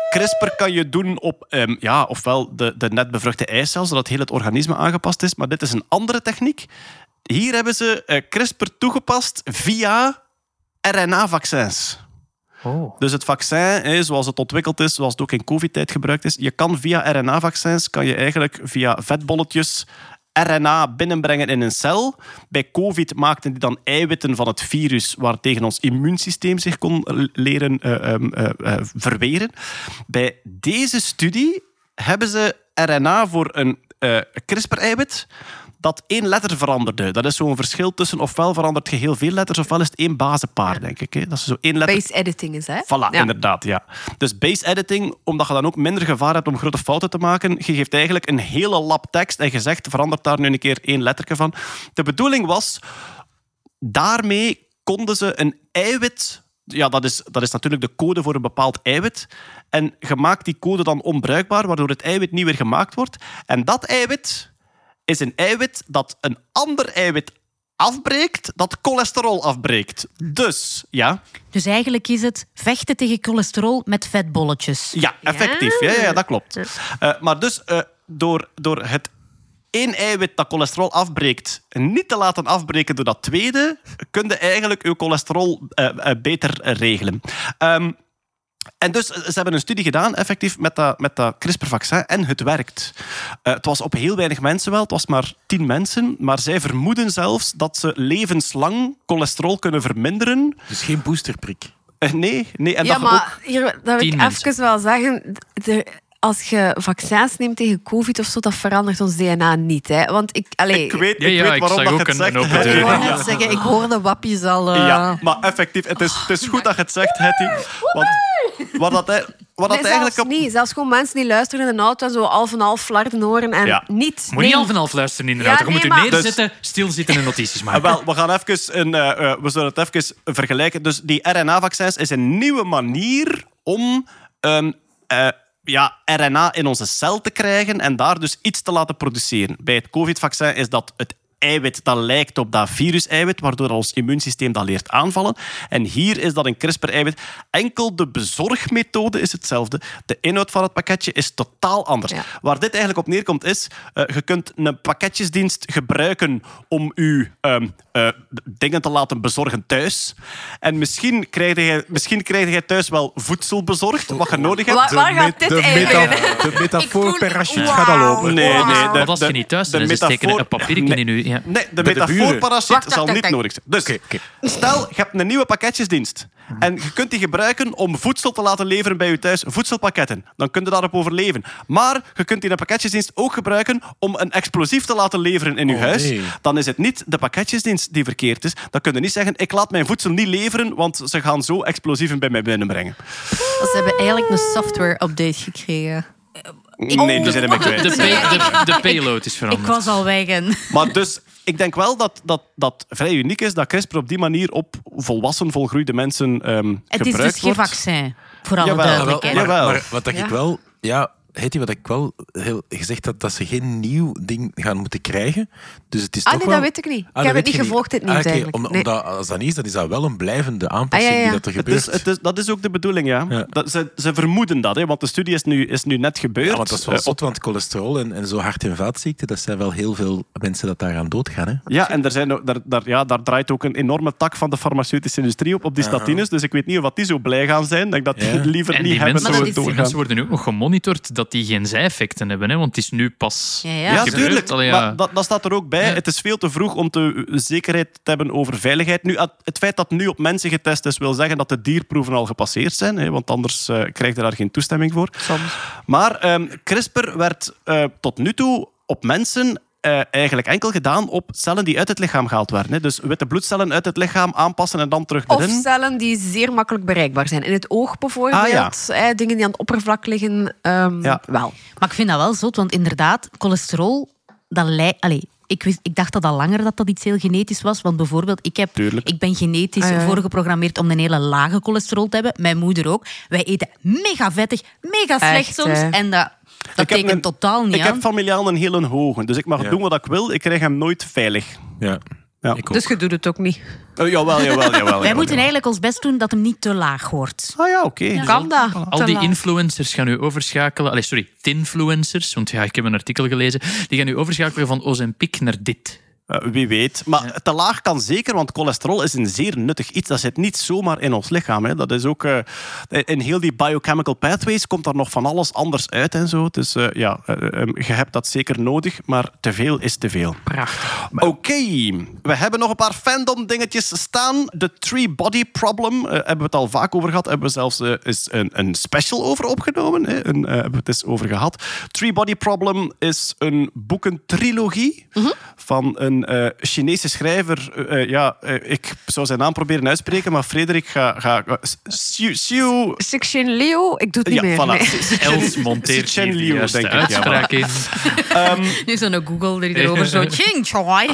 CRISPR kan je doen op ehm, ja, ofwel de, de net bevruchte eicel, zodat heel het organisme aangepast is. Maar dit is een andere techniek. Hier hebben ze eh, CRISPR toegepast via RNA-vaccins. Oh. Dus het vaccin, zoals het ontwikkeld is, zoals het ook in covid-tijd gebruikt is, je kan via RNA-vaccins, kan je eigenlijk via vetbolletjes RNA binnenbrengen in een cel. Bij covid maakten die dan eiwitten van het virus waartegen ons immuunsysteem zich kon leren eh, ehm, eh, eh, verweren. Bij deze studie hebben ze RNA voor een CRISPR-eiwit dat één letter veranderde. Dat is zo'n verschil tussen ofwel verandert je heel veel letters, ofwel is het één bazenpaar, denk ik. Hè. Dat is zo één letter Base editing is, hè? Voilà, Ja. inderdaad, ja. Dus base editing, omdat je dan ook minder gevaar hebt om grote fouten te maken, je geeft eigenlijk een hele lap tekst en je zegt, verandert daar nu een keer één letterke van. De bedoeling was, daarmee konden ze een eiwit... Ja, dat is, dat is natuurlijk de code voor een bepaald eiwit. En je maakt die code dan onbruikbaar, waardoor het eiwit niet meer gemaakt wordt. En dat eiwit is een eiwit dat een ander eiwit afbreekt, dat cholesterol afbreekt. Dus, ja, Dus eigenlijk is het vechten tegen cholesterol met vetbolletjes. ja effectief. Ja, ja, dat klopt. Eh, maar dus eh, door, door het één eiwit dat cholesterol afbreekt, niet te laten afbreken door dat tweede, kun je eigenlijk je cholesterol eh, beter regelen. Ehm, en dus eh, ze hebben een studie gedaan, effectief, met dat, met dat CRISPR-vaccin. En het werkt. Eh, het was op heel weinig mensen wel. Het was maar tien mensen. Maar zij vermoeden zelfs dat ze levenslang cholesterol kunnen verminderen. Dus geen boosterprik. Eh, nee, nee. En ja, dat je ook... maar hier, dat wil ik mensen. even wel zeggen. De- als je vaccins neemt tegen COVID of zo, dat verandert ons DNA niet. Hè? Want ik, allee, Ik weet, ik ja, weet waarom dat je ook het een- zegt. een open Hetty. deur. Ik wou zeggen, ik hoorde wappies al... eh, Ja, maar effectief, het is, het is goed dat je het zegt, Hetty. Want wat dat, hij- wat dat nee, eigenlijk... zelfs op- niet. Zelfs gewoon mensen die luisteren in de auto en zo half en half flarden horen en Ja. niet. Moet nee. niet half en half luisteren in de Ja, auto. Je moet nee, u maar- neerzetten, stilzitten en notities Ah, maken. wel, we gaan even een, eh, eh, we zullen het even vergelijken. Dus die RNA-vaccins is een nieuwe manier om ehm, eh, ja, RNA in onze cel te krijgen en daar dus iets te laten produceren. Bij het COVID-vaccin is dat het eiwit dat lijkt op dat virus-eiwit, waardoor ons immuunsysteem dat leert aanvallen. En hier is dat een CRISPR-eiwit. Enkel de bezorgmethode is hetzelfde. De inhoud van het pakketje is totaal anders. Ja. Waar dit eigenlijk op neerkomt is, eh, je kunt een pakketjesdienst gebruiken om je ehm, eh, dingen te laten bezorgen thuis. En misschien krijg jij, misschien krijg jij thuis wel voedsel bezorgd, wat je nodig hebt. Waar, waar gaat dit de, meta, de metafoor voel- parachute Wauw. gaat al open. Nee, nee. De, als je niet thuis de bent? Ze steken metafoor- een papiertje Nee. in u. Ja. Nee, de de Wacht, zal niet nodig zijn. Dus, stel, je hebt een nieuwe pakketjesdienst. En je kunt die gebruiken om voedsel te laten leveren bij je thuis. Voedselpakketten. Dan kun je daarop overleven. Maar je kunt die pakketjesdienst ook gebruiken om een explosief te laten leveren in je Oh, huis. nee. Dan is het niet de pakketjesdienst die verkeerd is. Dan kun je niet zeggen, ik laat mijn voedsel niet leveren, want ze gaan zo explosieven bij mij binnenbrengen. Ze hebben eigenlijk een software-update gekregen. Nee, die zijn hem De, kwijt. pay- de, de payload is Ik veranderd. was al weg. En... Maar dus, ik denk wel dat dat, dat vrij uniek is dat CRISPR op die manier op volwassen, volgroeide mensen ehm Het is gebruikt dus geen wordt. vaccin, voor alle Jawel, duidelijkheid. jawel. Maar, maar wat dat ik wel... Ja, Hetty, wat ik wel heel gezegd had, dat ze geen nieuw ding gaan moeten krijgen. Dus het is Ah, toch nee, wel... dat weet ik niet. Ah, ik heb het niet gevolgd, dit Ah, nieuws oké, eigenlijk. om- Nee. omdat, als dat niet is, dan is dat wel een blijvende aanpassing Ah, ja, ja. die dat er Het gebeurt. is, het is, dat is ook de bedoeling, ja. Ja. Dat, ze, ze vermoeden dat, hè, want de studie is nu, is nu net gebeurd. ja, want dat is wel Eh, zot, want cholesterol en, en zo hart- en vaatziekten, dat zijn wel heel veel mensen dat daaraan doodgaan. Hè? Ja, en er zijn, ook- daar, daar, ja, daar draait ook een enorme tak van de farmaceutische industrie op, op die statines. Dus ik weet niet of wat die zo blij gaan zijn. Dat ik dat liever En niet die hebben mensen, zo doorgaan. mensen worden nu ook nog gemonitord dat die geen zijeffecten hebben. Hè? Want het is nu pas Ja, ja. Ja, gebeurd. tuurlijk. Allee, ja. Maar dat, dat staat er ook bij. Ja. Het is veel te vroeg om te zekerheid te hebben over veiligheid. Nu, het feit dat nu op mensen getest is, wil zeggen dat de dierproeven al gepasseerd zijn. Hè, want anders eh, krijg je daar geen toestemming voor. Soms. Maar ehm, CRISPR werd eh, tot nu toe op mensen eh, eigenlijk enkel gedaan op cellen die uit het lichaam gehaald werden. Hè. Dus witte bloedcellen uit het lichaam aanpassen en dan terug Of erin. cellen die zeer makkelijk bereikbaar zijn. In het oog bijvoorbeeld. Ah, ja. eh, dingen die aan het oppervlak liggen. ehm, Ja. Wel. Maar ik vind dat wel zot, want inderdaad, cholesterol, dat ik, wist, ik dacht dat al langer dat dat iets heel genetisch was. Want bijvoorbeeld, ik, heb, Tuurlijk. ik ben genetisch Ah, ja. voorgeprogrammeerd om een hele lage cholesterol te hebben. Mijn moeder ook. Wij eten mega vettig, mega slecht Echt, soms. hè? En dat, dat Ik heb tekent een- totaal niet Ik aan. heb familiaal een hele hoge, dus ik mag Ja. doen wat ik wil. Ik krijg hem nooit veilig. Ja. Ja. Dus je doet het ook niet. Eh, jawel, jawel, jawel. jawel, Wij moeten eigenlijk ons best doen dat hem niet te laag wordt. Ah ja, oké. Kan dat? Al die influencers gaan nu overschakelen. Allee, sorry, tinfluencers. Want ja, ik heb een artikel gelezen. Die gaan nu overschakelen van Ozempic naar dit. Eh, wie weet. Maar te laag kan zeker, want cholesterol is een zeer nuttig iets. Dat zit niet zomaar in ons lichaam. Hè. Dat is ook, eh, in heel die biochemical pathways komt daar nog van alles anders uit en zo. Dus eh, ja, je hebt dat zeker nodig, maar te veel is te veel. Prachtig. Oké, we hebben nog een paar fandom dingetjes staan. De Three Body Problem, hebben we het al vaak over gehad. Hebben we zelfs eens een, een special over opgenomen. Hè. Een, hebben we het eens over gehad. Three Body Problem is een boekentrilogie van een een eh, Chinese schrijver. eh, eh, ja, ik zou zijn naam proberen uitspreken, maar Frederik ga... ga Xiu- Section Leo, ik doe het niet ja, meer. voilà. nee. Els monteert Liu, denk ik, ja, in. Nu zo'n Google er erover zo. Ching, choi.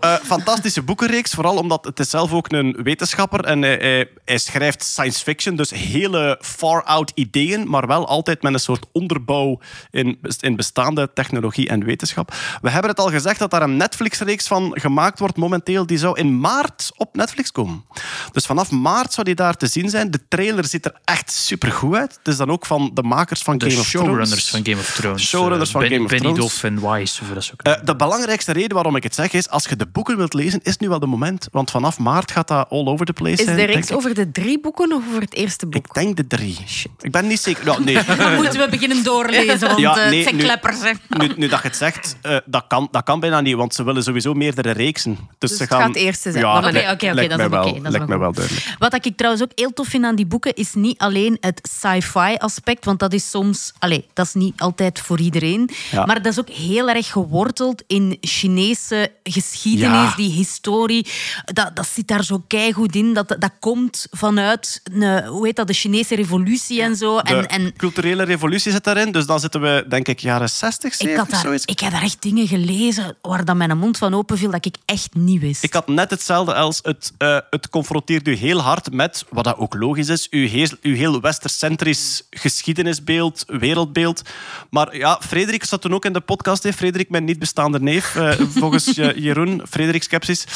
Eh, fantastische boekenreeks, vooral omdat het is zelf ook een wetenschapper en hij, hij, hij schrijft science fiction, dus hele far-out ideeën, maar wel altijd met een soort onderbouw in, in bestaande technologie en wetenschap. We hebben het al gezegd dat daar een Netflix-reeks van gemaakt wordt momenteel. Die zou in maart op Netflix komen. Dus vanaf maart zou die daar te zien zijn. De trailer ziet er echt supergoed uit. Het is dan ook van de makers van De Game of showrunners Thrones. van Game of Thrones. Showrunners Eh, van Ben- Game of Benny Thrones. Doff en Wise. Of dat is ook Eh, de belangrijkste reden waarom ik het zeg is, als je de boeken wilt lezen, is nu wel de moment. Want vanaf maart gaat dat all over the place Is zijn. de denk reeks over de drie boeken of over het eerste boek? Ik denk de drie. Ik ben niet zeker. Nou, nee. Dan moeten we beginnen doorlezen, want Ja, eh, nee, het zijn nu- kleppers. Hè. Nu, nu dat je het zegt, eh, dat, kan, dat kan bijna niet, want ze willen sowieso meerdere reeksen. Dus, Dus ze het gaan... gaat het eerste zijn. Ja, Maar Oké, oké, dat is oké, lijkt mij wel duidelijk. Wat ik trouwens ook heel tof vind aan die boeken is niet alleen het sci-fi aspect, want dat is soms, allee, dat is niet altijd voor iedereen, Ja. maar dat is ook heel erg geworteld in Chinese geschiedenis, Ja. die historie. Dat, dat zit daar zo keigoed in. Dat, dat komt vanuit, een, hoe heet dat, de Chinese revolutie en zo. De En, en culturele revolutie zit daarin, dus dan zitten we, denk ik, jaren 60, ik, 70, had daar, zoiets. ik heb daar echt dingen gelezen waar dat mijn mond van open viel dat ik echt niet wist. Ik had net hetzelfde als het, eh, het confronteert u heel hard met, wat dat ook logisch is, uw heel, uw heel westercentrisch geschiedenisbeeld, wereldbeeld. Maar ja, Frederik zat toen ook in de podcast. Hè. Frederik, mijn niet bestaande neef, eh, volgens eh, Jeroen, Frederik Skepsis,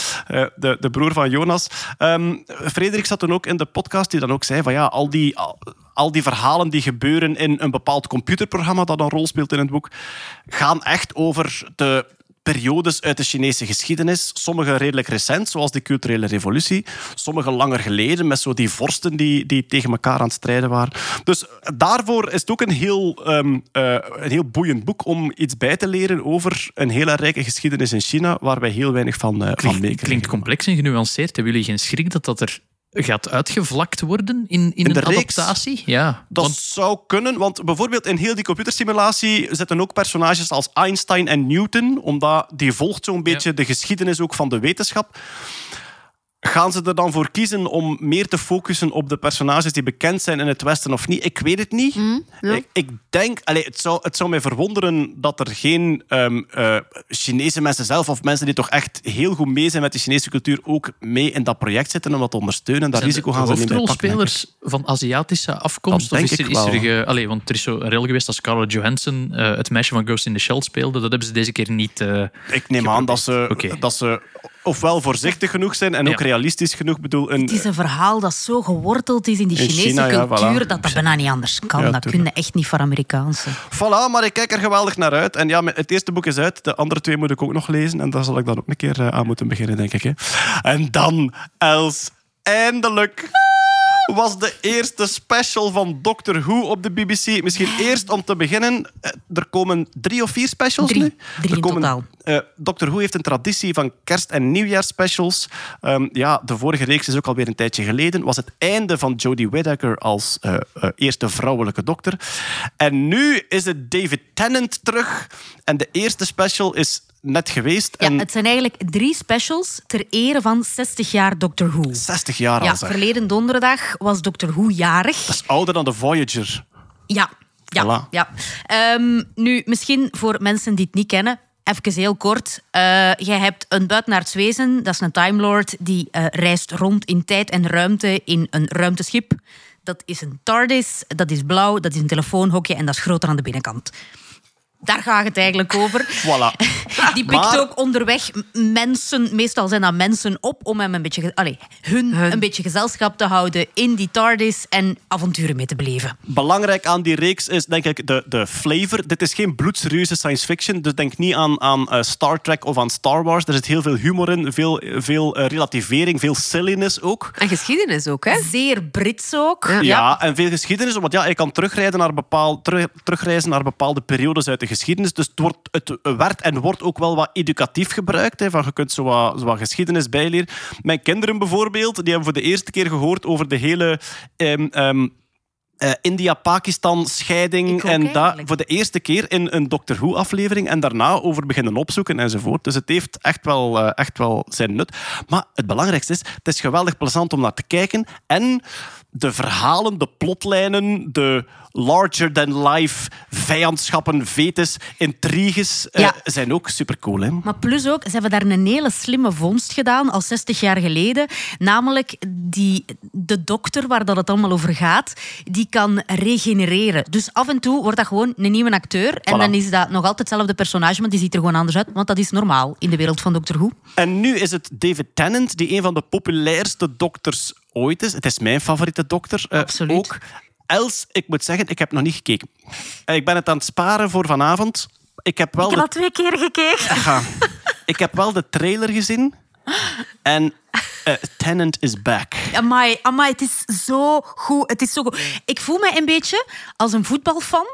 de, de broer van Jonas. Ehm, Frederik zat toen ook in de podcast die dan ook zei van ja, al die... Al, al die verhalen die gebeuren in een bepaald computerprogramma dat een rol speelt in het boek, gaan echt over de periodes uit de Chinese geschiedenis. Sommige redelijk recent, zoals de culturele revolutie. Sommige langer geleden, met zo die vorsten die, die tegen elkaar aan het strijden waren. Dus daarvoor is het ook een heel, ehm, eh, een heel boeiend boek om iets bij te leren over een hele rijke geschiedenis in China, waar wij heel weinig van, eh van meekrijgen. klinkt complex en genuanceerd. Hebben jullie geen schrik dat dat er gaat uitgevlakt worden in, in, In de een reeks? adaptatie? Ja, Dat want zou kunnen, want bijvoorbeeld in heel die computersimulatie zitten ook personages als Einstein en Newton, omdat die volgt zo'n beetje de geschiedenis ook van de wetenschap. Gaan ze er dan voor kiezen om meer te focussen op de personages die bekend zijn in het Westen of niet? Ik weet het niet. ja. ik, ik denk, allee, het, zou, het zou mij verwonderen dat er geen ehm, eh, Chinese mensen zelf of mensen die toch echt heel goed mee zijn met de Chinese cultuur ook mee in dat project zitten om dat te ondersteunen. Dat zijn risico de, gaan de ze niet ik. hoofdrolspelers van Aziatische afkomst? Dat Of denk is er, ik is er, wel. ge- allee, want er is zo een rel geweest als Scarlett Johansson eh, het meisje van Ghost in the Shell speelde. Dat hebben ze deze keer niet... eh, Ik neem aan dat ze, dat ze ofwel voorzichtig genoeg zijn en ook realistisch genoeg. Bedoel, een, Het is een verhaal dat zo geworteld is in die In Chinese China, ja, cultuur voilà. dat dat bijna niet anders kan. Ja, dat kun je echt niet voor Amerikaanse. Voilà, maar ik kijk er geweldig naar uit. En ja, het eerste boek is uit. De andere twee moet ik ook nog lezen. En daar zal ik dan ook een keer eh, aan moeten beginnen, denk ik. Hè. En dan, Els, eindelijk was de eerste special van Doctor Who op de BBC. Misschien eerst om te beginnen. eh, Er komen drie of vier specials Drie. nu. Drie er in totaal. eh, Doctor Who heeft een traditie van kerst- en nieuwjaarsspecials. Ehm, ja, de vorige reeks is ook alweer een tijdje geleden. Was het einde van Jodie Whittaker als eh, eerste vrouwelijke dokter. En nu is het David Tennant terug. En de eerste special is net geweest. Ja, en het zijn eigenlijk drie specials ter ere van 60 jaar Doctor Who. 60 jaar Ja, al, zeg. verleden donderdag was Doctor Who jarig. Dat is ouder dan de Voyager. Ja, ja, Voilà. ja. Ehm, nu, misschien voor mensen die het niet kennen, even heel kort. Eh, jij hebt een buitenaards wezen, dat is een Time Lord, die eh, reist rond in tijd en ruimte in een ruimteschip. Dat is een TARDIS, dat is blauw, dat is een telefoonhokje en dat is groter aan de binnenkant. Daar gaat het eigenlijk over. Voilà. Die pikt Maar- ook onderweg mensen, meestal zijn dat mensen op, om hem een beetje, allee, hun, Hun. een beetje gezelschap te houden in die TARDIS en avonturen mee te beleven. Belangrijk aan die reeks is denk ik de, de flavor. Dit is geen bloedserieuze science fiction. Dus denk niet aan, aan eh, Star Trek of aan Star Wars. Er zit heel veel humor in, veel, veel eh, relativering, veel silliness ook. En geschiedenis ook, hè? Zeer Brits ook. Ja. Ja, en veel geschiedenis, omdat ja, je kan terugrijden naar bepaal, terug, terugreizen naar bepaalde periodes uit de geschiedenis. Dus het, wordt, het werd en wordt ook wel wat educatief gebruikt. Hè, van je kunt zo wat, zo wat geschiedenis bijleren. Mijn kinderen bijvoorbeeld, die hebben voor de eerste keer gehoord over de hele... ehm, ehm, eh, India, Pakistan, scheiding. Ik ook en dat eigenlijk. voor de eerste keer in een Doctor Who-aflevering. En daarna over beginnen opzoeken enzovoort. Dus het heeft echt wel, eh, echt wel zijn nut. Maar het belangrijkste is, het is geweldig plezant om naar te kijken. En de verhalen, de plotlijnen, de larger-than-life vijandschappen, vetes, intriges eh, zijn ook supercool. Hè? Maar plus ook, ze hebben daar een hele slimme vondst gedaan, al 60 jaar geleden. Namelijk die, de dokter waar dat het allemaal over gaat, die kan regenereren. Dus af en toe wordt dat gewoon een nieuwe acteur. En Voilà. dan is dat nog altijd hetzelfde personage, maar die ziet er gewoon anders uit. Want dat is normaal in de wereld van Doctor Who. En nu is het David Tennant, die een van de populairste dokters ooit is. Het is mijn favoriete dokter. eh, Absoluut. Ook. Els, ik moet zeggen, ik heb nog niet gekeken. Eh, Ik ben het aan het sparen voor vanavond. Ik heb wel, Ik heb al twee keer gekeken. Ga. ik heb wel de trailer gezien. En eh, Tennant is back. Amai, amai, het is zo goed. Het is zo goed. Ik voel me een beetje als een voetbalfan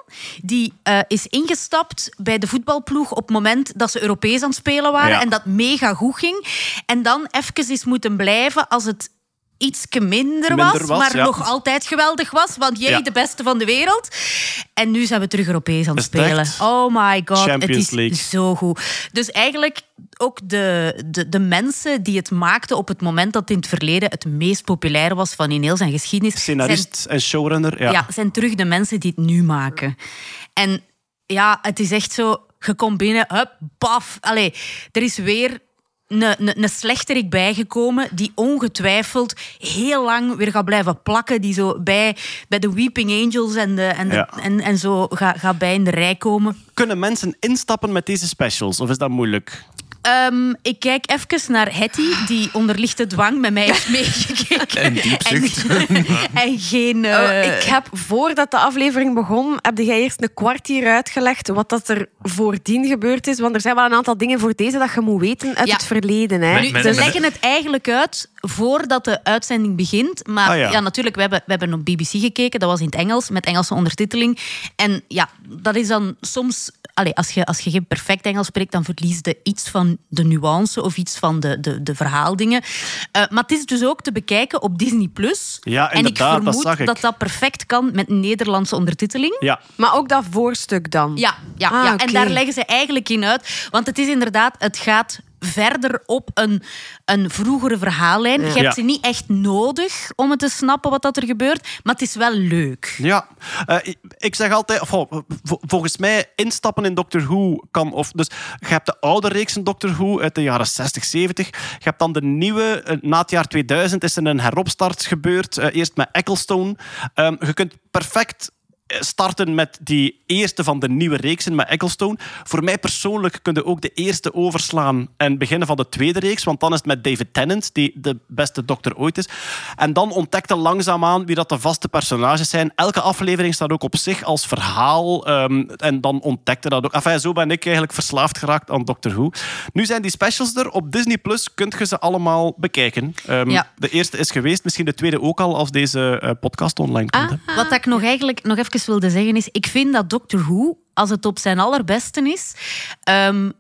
die eh, is ingestapt bij de voetbalploeg op het moment dat ze Europees aan het spelen waren Ja. en dat mega goed ging. En dan even is moeten blijven als het iets minder was, Minder was, maar ja. nog altijd geweldig was. Want jij Ja. de beste van de wereld. En nu zijn we terug Europees aan het spelen. echt? Oh my god, het is League. zo goed. Dus eigenlijk ook de, de, de mensen die het maakten op het moment dat het in het verleden het meest populair was van in heel zijn geschiedenis. Scenarist en showrunner. Ja. Zijn, ja, zijn terug de mensen die het nu maken. En ja, het is echt zo gecombineerd. Hup, baf. Allee, er is weer een, slechterik bijgekomen die ongetwijfeld heel lang weer gaat blijven plakken. Die zo bij, bij de Weeping Angels en, de, en, de, Ja. en, en zo gaat gaat bij in de rij komen. Kunnen mensen instappen met deze specials? Of is dat moeilijk? Ehm, ik kijk even naar Hetty, die onder lichte dwang met mij heeft meegekeken. En diepzucht. En, en geen... eh, Oh, ik heb voordat de aflevering begon, heb jij eerst een kwartier uitgelegd wat dat er voordien gebeurd is. Want er zijn wel een aantal dingen voor deze dat je moet weten uit Ja. het verleden. Hè. Met- Nu, met- ze met- leggen het eigenlijk uit voordat de uitzending begint. Maar Ah, ja. ja. natuurlijk, we hebben, we hebben op BBC gekeken. Dat was in het Engels, met Engelse ondertiteling. En ja, dat is dan soms... Allee, als, je, als je geen perfect Engels spreekt, dan verlies je iets van de nuance of iets van de, de, de verhaaldingen. Eh, maar het is dus ook te bekijken op Disney+. Plus. Ja, en ik inderdaad, dat vermoed zag ik. dat dat perfect kan met Nederlandse ondertiteling. Ja. Maar ook dat voorstuk dan. Ja, ja, Ah, ja. oké. en daar leggen ze eigenlijk in uit. Want het is inderdaad, het gaat verder op een, een vroegere verhaallijn. Je hebt ze niet echt nodig om het te snappen wat dat er gebeurt, maar het is wel leuk. Ja, Eh, ik- zeg altijd, of, volgens mij instappen in Doctor Who kan. Of, dus je hebt de oude reeksen Doctor Who uit de jaren 60, 70. Je hebt dan de nieuwe, eh, na het jaar 2000 is er een heropstart gebeurd. eh, eerst met Ecclestone. Ehm, je kunt perfect starten met die eerste van de nieuwe reeksen met Ecclestone. Voor mij persoonlijk kun je ook de eerste overslaan en beginnen van de tweede reeks, want dan is het met David Tennant, die de beste dokter ooit is. En dan ontdekte langzaamaan wie dat de vaste personages zijn. Elke aflevering staat ook op zich als verhaal ehm, en dan ontdekte dat ook. Enfin, zo ben ik eigenlijk verslaafd geraakt aan Doctor Who. Nu zijn die specials er. Op Disney Plus kunt je ze allemaal bekijken. Ehm, Ja. De eerste is geweest, misschien de tweede ook al als deze eh, podcast online komt. Wat ik nog eigenlijk nog even wilde zeggen is, ik vind dat Doctor Who, als het op zijn allerbeste is, ehm,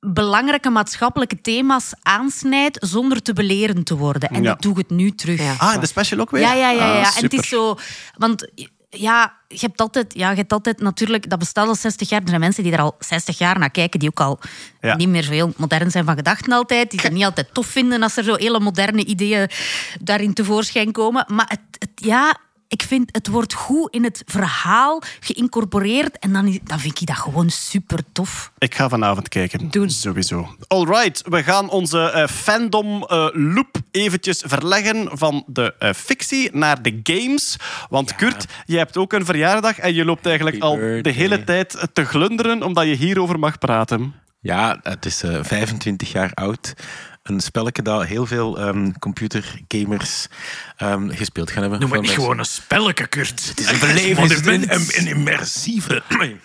belangrijke maatschappelijke thema's aansnijdt zonder te belerend te worden. En Ja. dat doe ik het nu terug. Ja. Ah, en de special ook weer? Ja, ja, ja. Ah, ja. en het super. is zo... Want ja, je hebt altijd... Ja, je hebt altijd natuurlijk... Dat bestaat al 60 jaar. Er zijn mensen die er al 60 jaar naar kijken, die ook al Ja. niet meer zo heel modern zijn van gedachten altijd. Die het niet altijd tof vinden als er zo hele moderne ideeën daarin tevoorschijn komen. Maar het, het, ja... Ik vind het wordt goed in het verhaal geïncorporeerd en dan, dan vind ik dat gewoon super tof. Ik ga vanavond kijken. Doen. Sowieso. Alright, we gaan onze eh, fandom eh, loop eventjes verleggen van de eh, fictie naar de games. Want Kurt, je hebt ook een verjaardag en je loopt eigenlijk Happy al de hele tijd te glunderen omdat je hierover mag praten. Ja, het is eh, 25 jaar oud. Een spelletje dat heel veel ehm, computergamers ehm, gespeeld gaan hebben. Noem het niet gewoon een spelletje, Kurt. Het is Een beleving, een, een, een immersieve...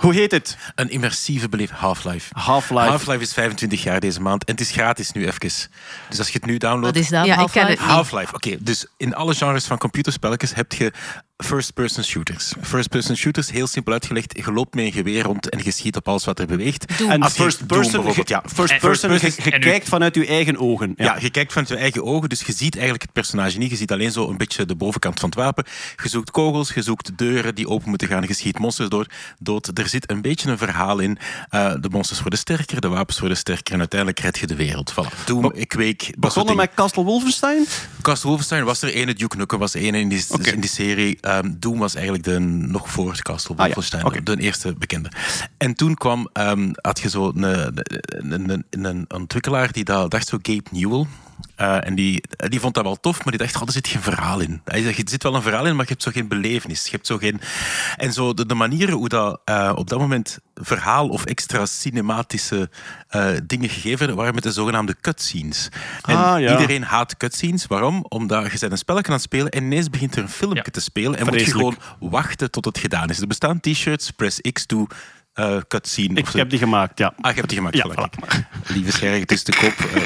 Hoe heet het? Een immersieve beleving. Half-Life. Half-Life. Half-Life is 25 jaar deze maand en het is gratis nu even. Dus als je het nu Wat downloadt... is dat? Ja, Half-Life? Half-Life, oké. Dus in alle genres van computerspelletjes heb je first-person shooters. First-person shooters, heel simpel uitgelegd, je loopt met een geweer rond en je schiet op alles wat er beweegt. Doom. En Als je first Doom person, bijvoorbeeld, je- ja. first person, first je, je kijkt vanuit uw eigen ogen. Ja. je kijkt vanuit je eigen ogen, dus je ziet eigenlijk het personage niet. Je ziet alleen zo een beetje de bovenkant van het wapen. Je zoekt kogels, je zoekt deuren die open moeten gaan, je schiet monsters door, dood. Er zit een beetje een verhaal in. Eh, de monsters worden sterker, de wapens worden sterker en uiteindelijk red je de wereld. Voilà. Doom, dat soort Begonnen met Castle Wolfenstein? Castle Wolfenstein was er ene, Duke Nukem was er ene in die, in die serie. Ehm, Doom was eigenlijk de nog voor Castle Ah, ja. Wolfenstein, de eerste bekende. En toen kwam, ehm, had je zo een, een, een, een ontwikkelaar die dat dacht zo, Gabe Newell. Eh, en die, die vond dat wel tof, maar die dacht, oh, er zit geen verhaal in. Hij zegt, er zit wel een verhaal in, maar je hebt zo geen belevenis. Je hebt zo geen... En zo de, de manieren hoe dat eh, op dat moment verhaal of extra cinematische eh, dingen gegeven werden, waren met de zogenaamde cutscenes. En Ah, ja. iedereen haat cutscenes. Waarom? Omdat je bent een spelletje aan het spelen en ineens begint er een filmpje Ja. te spelen en moet je gewoon wachten tot het gedaan is. Er bestaan t-shirts, press X to eh, cutscene. Ik heb die gemaakt, ja. Ah, je hebt die gemaakt, Ja, gelukkig. voilà. Lieve scherg, het is de kop.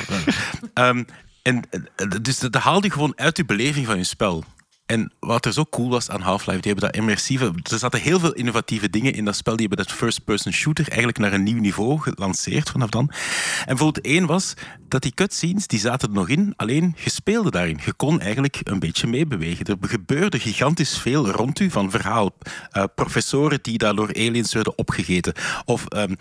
Ehm, en, eh, dus dat haalt je gewoon uit je beleving van je spel. En wat er zo cool was aan Half-Life, die hebben dat immersieve... Er zaten heel veel innovatieve dingen in dat spel. Die hebben dat first-person shooter eigenlijk naar een nieuw niveau gelanceerd vanaf dan. En bijvoorbeeld één was dat die cutscenes, die zaten er nog in, alleen je speelde daarin. Je kon eigenlijk een beetje meebewegen. Er gebeurde gigantisch veel rond u van verhaal. Eh, professoren die daar door aliens werden opgegeten. Of ehm,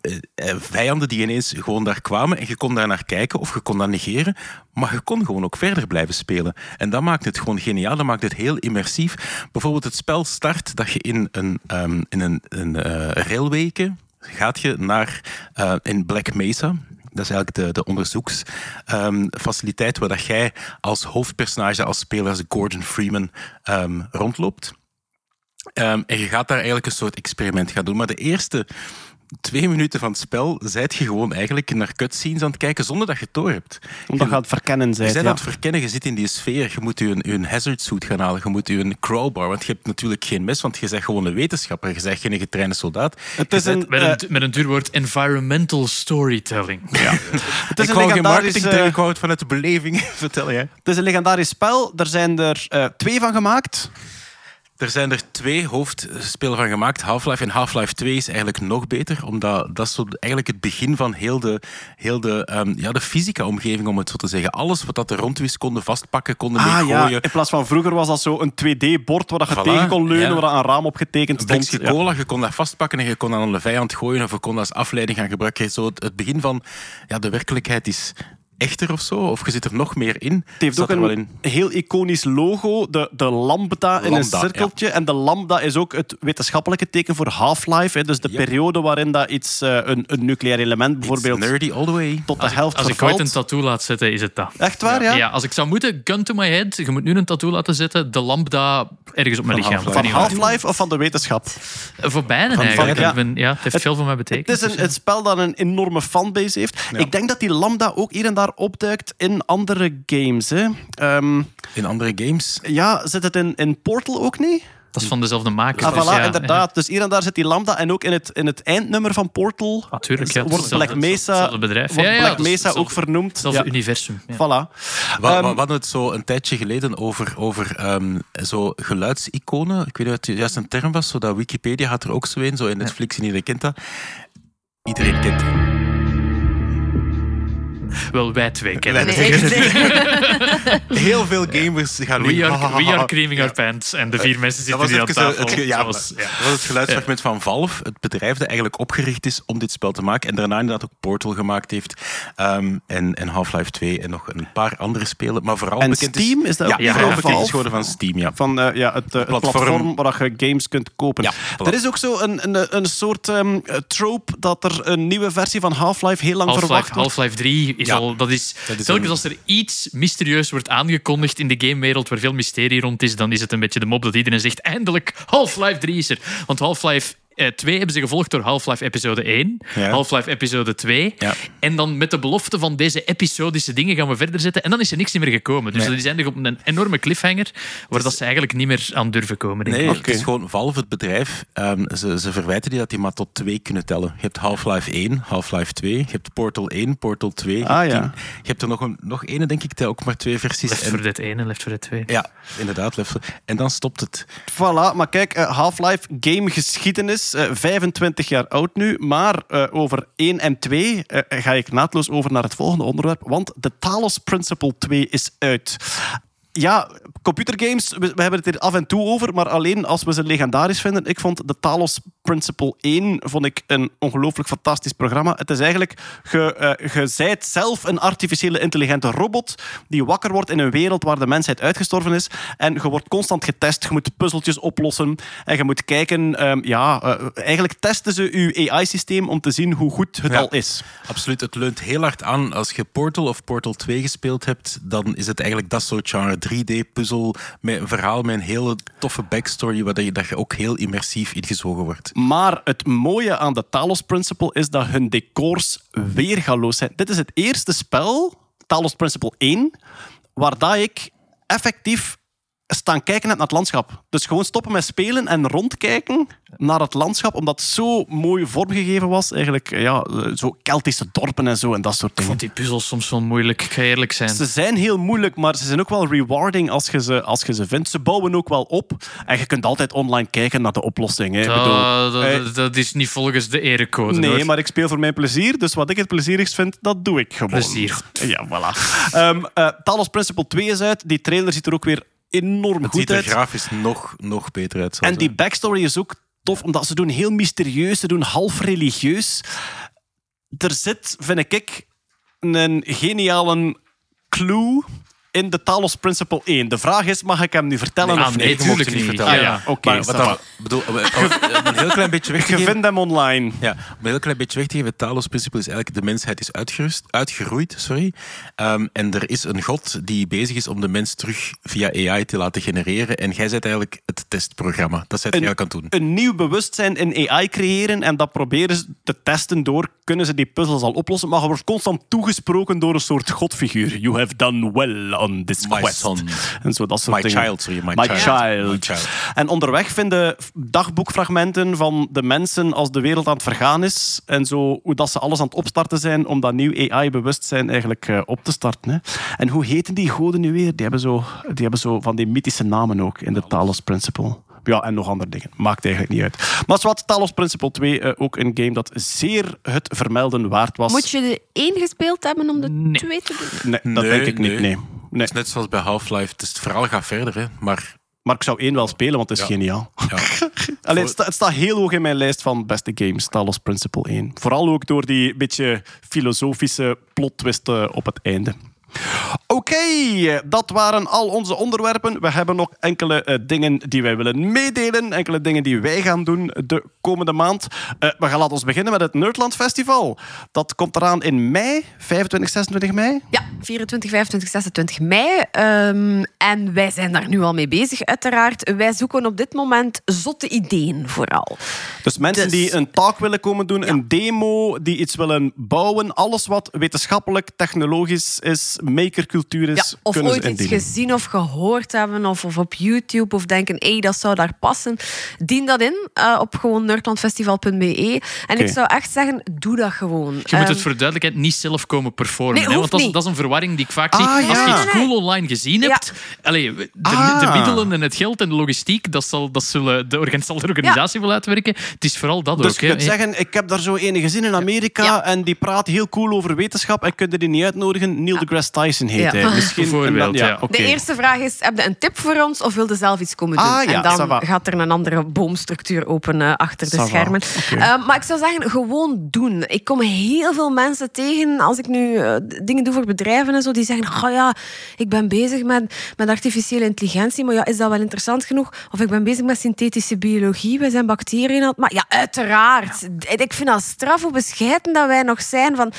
eh, eh, vijanden die ineens gewoon daar kwamen en je kon daar naar kijken of je kon dat negeren. Maar je kon gewoon ook verder blijven spelen. En dat maakt het gewoon geniaal. Dat maakt het heel immersief. Bijvoorbeeld het spel start dat je in een, ehm, in een, een eh, railwayke gaat je naar eh, in Black Mesa. Dat is eigenlijk de, de onderzoeksfaciliteit waar dat jij als hoofdpersonage, als speler, als Gordon Freeman, ehm, rondloopt. Ehm, en je gaat daar eigenlijk een soort experiment gaan doen. Maar de eerste twee minuten van het spel zijt je gewoon eigenlijk naar cutscenes aan het kijken zonder dat je het door hebt. Omdat je aan het verkennen Je bent. ja. aan het verkennen, je zit in die sfeer. Je moet je een, je hazard suit gaan halen. Je moet je een crowbar, want je hebt natuurlijk geen mes, want je bent gewoon een wetenschapper. Je bent geen getrainde soldaat. Het is een, Met eh, een, met een duurwoord environmental storytelling. het is ik een wou geen legendarisch... marketing, eh, ik wou het vanuit de beleving vertellen. Jij. Het is een legendarisch spel. Er zijn er eh, twee van gemaakt. Er zijn er twee hoofdspelen van gemaakt. Half-Life en Half-Life 2 is eigenlijk nog beter, omdat dat is zo eigenlijk het begin van heel de, heel de, ehm, ja, de fysica-omgeving, om het zo te zeggen. Alles wat dat er rond is, konden vastpakken, konden Ah ja, in plaats van vroeger was dat zo een 2D-bord waar dat je Voilà, tegen kon leunen, ja. waar een raam op getekend Een stond. Ja. cola, je kon dat vastpakken en je kon dat aan de vijand gooien of je kon dat als afleiding gaan gebruiken. Zo het, het begin van ja, de werkelijkheid is echter of zo, of je zit er nog meer in. Het heeft Zat ook er wel een in. heel iconisch logo, de, de lambda in een cirkeltje. En de lambda is ook het wetenschappelijke teken voor Half-Life. hè. Dus de Yep. periode waarin dat iets, eh, een, een nucleair element bijvoorbeeld Nerdy all the way. tot de Als, ik, helft als ik ooit een tattoo laat zetten, is het dat. Echt waar, ja? Ja, als ik zou moeten, gun to my head, je moet nu een tattoo laten zetten, de lambda ergens op mijn Van lichaam. Half-Life. Van. Half-Life of van de wetenschap? Voor beide Van- eigenlijk. van- Ik ben- ja, het heeft veel voor mij betekend. Het is een, dus ja. het spel dat een enorme fanbase heeft. Ik denk dat die lambda ook hier en daar opduikt in andere games. Hè. Ehm, In andere games. ja, zit het in, in Portal ook niet? Dat is van dezelfde maker. Ah, dus voilà, ja, inderdaad. Dus hier en daar zit die lambda. En ook in het, in het eindnummer van Portal Ja, tuurlijk, ja, het is wordt Black hetzelfde- Mesa, hetzelfde bedrijf. wordt Ja, ja, Black is Mesa ook vernoemd. Hetzelfde Ja. universum. Ja. Voilà. We, Ehm, we hadden het zo een tijdje geleden over, over ehm, zo geluidsiconen. Ik weet niet of het juist een term was. Zo dat Wikipedia had er ook zo een. Zo in Netflix en iedereen kent dat. Iedereen kent dat. Wel, wij twee kennen Nee, het. echt, nee. Heel veel gamers gaan nu... We are, we are creaming our pants. En de vier mensen Dat zitten was hier aan tafel. het, ge- ja, zoals- ja. dat was het geluidsfragment van Valve, het bedrijf dat eigenlijk opgericht is om dit spel te maken. En daarna inderdaad ook Portal gemaakt heeft. Ehm, en en Half-Life 2 en nog een paar andere spelen. Maar vooral En bekend Steam, is dat ja, ook Ja, vooral ja. bekend is geworden van Steam, ja. Van eh, ja, het, eh, het platform. Waar je games kunt kopen. Ja, voilà. Er is ook zo een, een, een soort ehm, trope dat er een nieuwe versie van Half-Life heel lang verwacht wordt. Half-Life 3 is Ja. al... Dat is, Dat is telkens als er iets mysterieus wordt aangekondigd in de gamewereld waar veel mysterie rond is, dan is het een beetje de mop dat iedereen zegt eindelijk Half-Life 3 is er. Want Half-Life eh, 2 hebben ze gevolgd door Half-Life episode 1, Ja. Half-Life episode 2. Ja. En dan met de belofte van deze episodische dingen gaan we verder zetten. En dan is er niks meer gekomen. Dus Nee. dat is eindig op een enorme cliffhanger waar dat ze eigenlijk niet meer aan durven komen. denk ik. Nee, het is gewoon Valve, het bedrijf. ehm, ze, ze verwijten die dat die maar tot twee kunnen tellen. Je hebt Half-Life 1, Half-Life 2. Je hebt Portal 1, Portal 2. Je Ah, hebt ja. die- Je hebt er nog, een, nog ene, denk ik, ook maar twee versies. Left En- 4 Dead 1 en Left 4 Dead 2. ja, inderdaad. Left 4 En dan stopt het. Voilà, maar kijk, eh, Half-Life game geschiedenis is eh, 25 jaar oud nu, maar eh, over 1 en 2 eh, ga ik naadloos over naar het volgende onderwerp, want de Talos Principle 2 is uit. Ja, computergames, we, we hebben het er af en toe over, maar alleen als we ze legendarisch vinden. Ik vond de Talos Principle 1 vond ik een ongelooflijk fantastisch programma. Het is eigenlijk, je, je zijt zelf een artificiële intelligente robot die wakker wordt in een wereld waar de mensheid uitgestorven is. En je wordt constant getest, je moet puzzeltjes oplossen en je moet kijken, ehm, ja, eh, eigenlijk testen ze je AI-systeem om te zien hoe goed het Ja. al is. Absoluut, het leunt heel hard aan. Als je Portal of Portal 2 gespeeld hebt, dan is het eigenlijk dat soort genre 3D-puzzel met een verhaal met een hele toffe backstory, waar je, dat je ook heel immersief ingezogen wordt. Maar het mooie aan de Talos Principle is dat hun decors weergaloos zijn. Dit is het eerste spel, Talos Principle 1, waar dat ik effectief staan kijken naar het landschap. Dus gewoon stoppen met spelen en rondkijken naar het landschap, omdat het zo mooi vormgegeven was. Eigenlijk, ja, zo Keltische dorpen en zo en dat soort Ik dingen. vond die puzzels soms wel moeilijk, ik ga eerlijk zijn. Ze zijn heel moeilijk, maar ze zijn ook wel rewarding als je ze, als je ze vindt. Ze bouwen ook wel op. En je kunt altijd online kijken naar de oplossing. Hè. Ik bedoel, Dat, dat, eh, dat is niet volgens de erecode. Nee, hoor. maar ik speel voor mijn plezier. Dus wat ik het plezierigst vind, dat doe ik gewoon. Plezier. Ja, voilà. Eh, Talos Principle 2 is uit. Die trailer ziet er ook weer enorm Het goed ziet er uit. grafisch nog, nog beter uit. En die backstory is ook tof, omdat ze doen heel mysterieus, ze doen half religieus. Er zit, vind ik, een geniale clue in de Talos Principle 1. De vraag is, mag ik hem nu vertellen Nee, of nee, niet? je mocht tuurlijk het niet niet. vertellen. Ah ja, oké. Maar va. dan, bedoel, om, een heel klein beetje weg te Je geven... vindt hem online. Ja, om een heel klein beetje weg te geven, het Talos principe is eigenlijk de mensheid is uitgerust, uitgeroeid. Sorry. Ehm, en er is een god die bezig is om de mens terug via AI te laten genereren. En jij bent eigenlijk het testprogramma. Dat zet je Een- eigenlijk aan het doen. een nieuw bewustzijn in AI creëren en dat proberen ze te testen door kunnen ze die puzzels al oplossen, maar je wordt constant toegesproken door een soort godfiguur. You have done well on this My quest. son. En zo, dat soort My dingen. child, sorry. My, My child. child. My child. En onderweg vinden dagboekfragmenten van de mensen als de wereld aan het vergaan is. En zo, hoe dat ze alles aan het opstarten zijn om dat nieuw AI-bewustzijn eigenlijk eh, op te starten. Hè. En hoe heten die goden nu weer? Die hebben, zo, die hebben zo van die mythische namen ook in de Talos Principle. Ja, en nog andere dingen. Maakt eigenlijk niet uit. Maar wat Talos Principle 2, eh, ook een game dat zeer het vermelden waard was. Moet je de één gespeeld hebben om de Nee. twee te doen? Nee, dat Nee, denk ik niet. nee. Nee. Het is net zoals bij Half-Life. Dus het verhaal gaat verder, hè. maar Maar ik zou één wel spelen, want het is Ja. geniaal. ja. Allee, het, sta- het staat heel hoog in mijn lijst van beste games, Talos Principle 1. Vooral ook door die beetje filosofische plot op het einde. Oké, dat waren al onze onderwerpen. We hebben nog enkele eh, dingen die wij willen meedelen. Enkele dingen die wij gaan doen de komende maand. Eh, we gaan laten ons beginnen met het Nerdland Festival. Dat komt eraan in mei, 25, 26 mei. Ja, 24, 25, 26 mei. Ehm, en wij zijn daar nu al mee bezig, uiteraard. Wij zoeken op dit moment zotte ideeën vooral. Dus mensen Dus- die een talk willen komen doen, een demo, die iets willen bouwen, alles wat wetenschappelijk, technologisch is, makercultuur is, Ja, of kunnen ooit iets gezien of gehoord hebben, of, of op YouTube, of denken, hé, dat zou daar passen. Dien dat in eh, op gewoon nerdlandfestival.be. En ik zou echt zeggen, doe dat gewoon. Je moet Ehm, het voor de duidelijkheid niet zelf komen performen. Nee, hè, hoeft want dat is, niet. dat is een verwarring die ik vaak zie. Ah, Als je iets cool online gezien Ja. hebt, allee, de, Ah. de middelen en het geld en de logistiek, dat zal, dat zullen de, organ- zal de organisatie wel uitwerken. Het is vooral dat Dus ook. je hè. kunt zeggen, ik heb daar zo ene gezien in Amerika Ja. en die praat heel cool over wetenschap en kun je die niet uitnodigen. Neil deGrasse Tyson heet Ja. Misschien Bijvoorbeeld, ja. oké. De eerste vraag is, heb je een tip voor ons of wil je zelf iets komen doen? Ah, ja, en dan gaat er een andere boomstructuur open eh, achter de schermen. Eh, maar ik zou zeggen, gewoon doen. Ik kom heel veel mensen tegen, als ik nu eh, dingen doe voor bedrijven en zo, die zeggen, oh ja, ik ben bezig met, met artificiële intelligentie, maar ja, is dat wel interessant genoeg? Of ik ben bezig met synthetische biologie, wij zijn bacteriën aan het... Maar ja, uiteraard. Ik vind dat straf hoe bescheiden dat wij nog zijn van...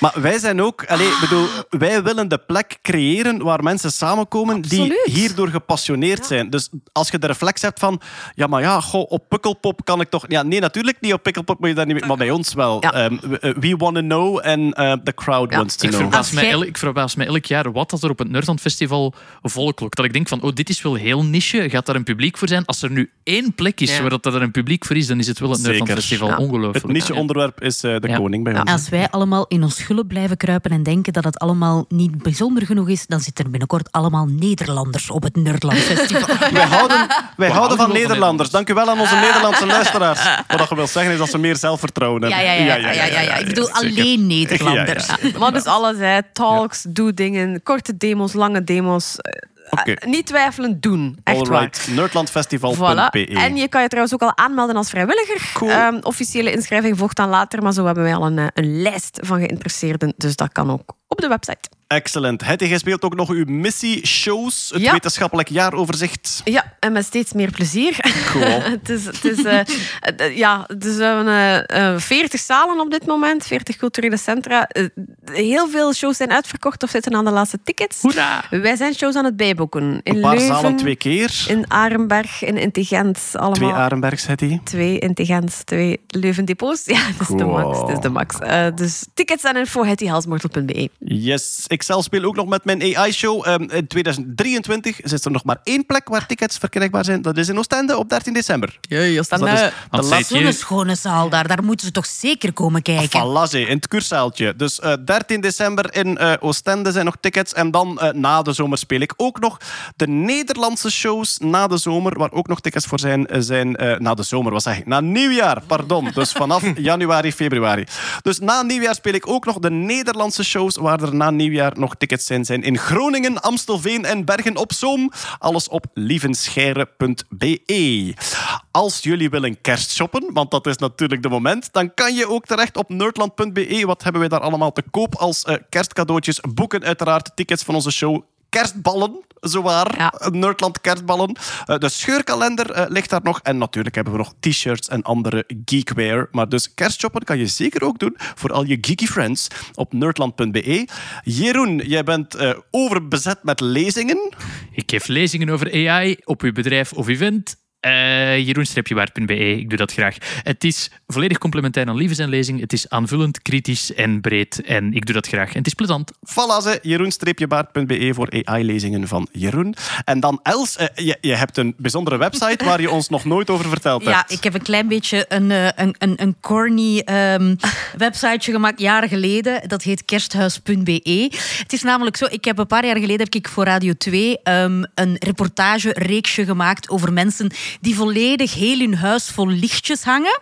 Maar wij zijn ook, allee, bedoel, wij willen de plek creëren waar mensen samenkomen Absoluut. die hierdoor gepassioneerd zijn. Dus als je de reflex hebt van, ja, maar ja, goh, op Pukkelpop kan ik toch... Ja, nee, natuurlijk niet op Pukkelpop moet je daar niet mee, maar bij ons wel. Ja. Ehm, we, eh, we want to know en eh, the crowd Ja. wants to Ik know. verbaas, mij ik verbaas mij elk jaar wat dat er op het Nerdland Festival volklokt. Dat ik denk van, oh, dit is wel heel niche. Gaat daar een publiek voor zijn? Als er nu één plek is Ja. waar dat er een publiek voor is, dan is het wel het Nerdland Zeker. Festival. Ja. Ongelooflijk. Het niche-onderwerp is eh, de Ja. koning bij Ja. ons. Als wij allemaal in ons schulp blijven kruipen en denken dat het allemaal niet bijzonder genoeg genoeg is, dan zitten er binnenkort allemaal Nederlanders op het Nerdland Festival. Wij houden, wij houden houden van Nederlanders. Dank u wel aan onze Nederlandse luisteraars. Wat dat je wil zeggen is dat ze meer zelfvertrouwen Ja, hebben. ja, ja. ja, ja, ja, Ik bedoel zeker. alleen Nederlanders. Ja, ja. Wat is alles, hè? Talks, doe dingen, korte demos, lange demos. Eh, Oké. Niet twijfelen, doen. Echt. Alright, nerdlandfestival.be. Voilà. En je kan je trouwens ook al aanmelden als vrijwilliger. Cool. Ehm, officiële inschrijving volgt dan later, maar zo hebben wij al een, eh, een lijst van geïnteresseerden. Dus dat kan ook op de website. Excellent. Hetty, jij speelt ook nog uw missie-shows, het Ja. wetenschappelijk jaaroverzicht. Ja, en met steeds meer plezier. Cool. het is, het is, eh, eh, ja, dus we eh, 40 zalen op dit moment, 40 culturele centra. Eh, heel veel shows zijn uitverkocht of zitten aan de laatste tickets. Hoera! Wij zijn shows aan het bijboeken. In Een paar Leuven, zalen twee keer. in Arenberg, in Intelligent. Allemaal. Twee Arenbergs, Hetty. Twee Intelligent, twee Leuven depots. Ja, dat is de max. Dat is de max. Dus tickets en info, hettyhalsmortel.be. Yes. Ik zelf speel ook nog met mijn AI-show. Ehm, in 2023 is er nog maar één plek waar tickets verkrijgbaar zijn. Dat is in Oostende op 13 december. Jee, Dus dat is de. Zo'n schone zaal daar, daar moeten ze toch zeker komen kijken. Voilà, zee, in het kuurzaaltje. Dus eh, 13 december in eh, Oostende zijn nog tickets. En dan eh, na de zomer speel ik ook nog de Nederlandse shows na de zomer, waar ook nog tickets voor zijn, eh, zijn eh, na de zomer, wat zeg ik? Na nieuwjaar, pardon. Dus vanaf januari, februari. Dus na nieuwjaar speel ik ook nog de Nederlandse shows, waar er na nieuwjaar nog tickets zijn, zijn in Groningen, Amstelveen en Bergen op Zoom. Alles op lievenscheire.be. Als jullie willen kerstshoppen, want dat is natuurlijk de moment, dan kan je ook terecht op nerdland.be. Wat hebben wij daar allemaal te koop als eh, kerstcadeautjes? Boeken uiteraard, tickets van onze show. Kerstballen, zowaar. Ja. Nerdland kerstballen. Eh, de scheurkalender eh, ligt daar nog. En natuurlijk hebben we nog t-shirts en andere geekwear. Maar dus kerstshoppen kan je zeker ook doen voor al je geeky friends op nerdland.be. Jeroen, jij bent eh, overbezet met lezingen. Ik geef lezingen over AI op uw bedrijf of event. Uh, Jeroen-waard.be, ik doe dat graag. Het is volledig complementair aan Lieve zijn lezing. Het is aanvullend, kritisch en breed. En ik doe dat graag. En het is plezant. Voilà, ze, jeroen-baard.be voor AI-lezingen van Jeroen. En dan Els, eh, je, je hebt een bijzondere website waar je ons nog nooit over verteld Ja, hebt. ik heb een klein beetje een, eh, een, een, een corny ehm websiteje gemaakt jaren geleden. Dat heet kersthuis.be. Het is namelijk zo, ik heb een paar jaar geleden heb ik voor Radio 2 ehm, een reportage-reeksje gemaakt over mensen die volledig heel hun huis vol lichtjes hangen.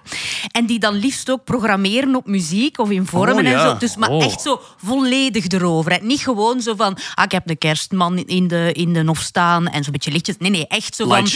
En die dan liefst ook programmeren op muziek of in vormen Oh, ja. en zo. Dus maar Oh. echt zo volledig erover. hè. Niet gewoon zo van, ah, ik heb een kerstman in de, in de hof staan en zo'n beetje lichtjes. Nee, nee, echt zo van,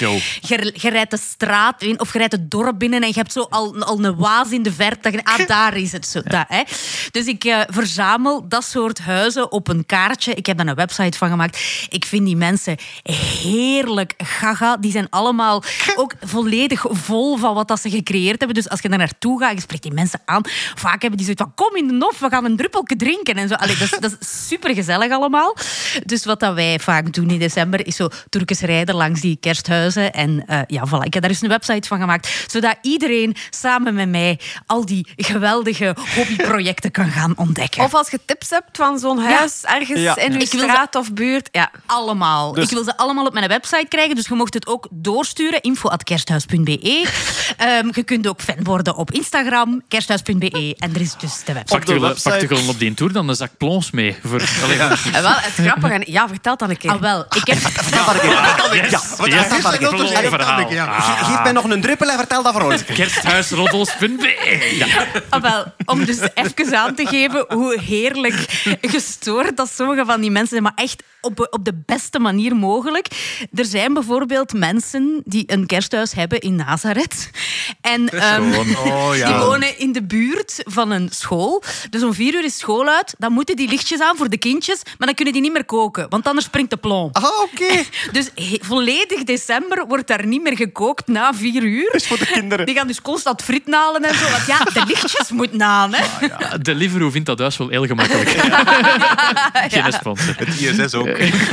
je, je rijdt de straat in of je rijdt het dorp binnen en je hebt zo al, al een waas in de verte. Ah, daar is het zo. Dat, hè. Dus ik eh, verzamel dat soort huizen op een kaartje. Ik heb daar een website van gemaakt. Ik vind die mensen heerlijk gaga. Die zijn allemaal ook volledig vol van wat dat ze gecreëerd hebben. Dus als je daar naartoe gaat, je spreekt die mensen aan. Vaak hebben die zoiets van, kom in de nof, we gaan een druppeltje drinken. En zo. Allee, dat, is, dat is super gezellig allemaal. Dus wat dat wij vaak doen in december, is zo Turkens rijden langs die kersthuizen. En eh, ja, voilà, ik heb daar dus een website van gemaakt. Zodat iedereen samen met mij al die geweldige hobbyprojecten kan gaan ontdekken. Of als je tips hebt van zo'n huis ergens Ja. in wil straat of buurt. Ja. allemaal. Dus- Ik wil ze allemaal op mijn website krijgen, dus je mocht het ook doorsturen. info.kersthuis.be Ehm, Je kunt ook fan worden op Instagram, kersthuis.be. En er is dus de website. Pak de de, website- pak de gewoon op die tour dan een zak plons mee. Voor, Allee, En wel, het grappige. En, ja, vertel dan een keer. Ah, wel. Ik heb... Yes, wat yes, is dat? plons Allee, verhaal. ja. Geef mij nog een druppel en vertel dat voor ons. Kersthuisroddels.be. Ja. Ah, wel, om dus even aan te geven hoe heerlijk gestoord dat sommige van die mensen zijn, maar echt op, op de beste manier mogelijk. Er zijn bijvoorbeeld mensen die een kersthuis hebben in Nazareth. En ehm, Oh ja. die wonen in de buurt van een school. Dus om vier uur is school uit, dan moeten die lichtjes aan voor de kindjes, maar dan kunnen die niet meer koken, want anders springt de plomb. Ah, oké. Dus volledig december wordt daar niet meer gekookt na vier uur. Is voor de kinderen. Die gaan dus constant friet nalen en zo. Want ja, de lichtjes moeten aan, hè. De Deliveroo vindt dat huis wel heel gemakkelijk. Geen sponsor. Het ISS ook.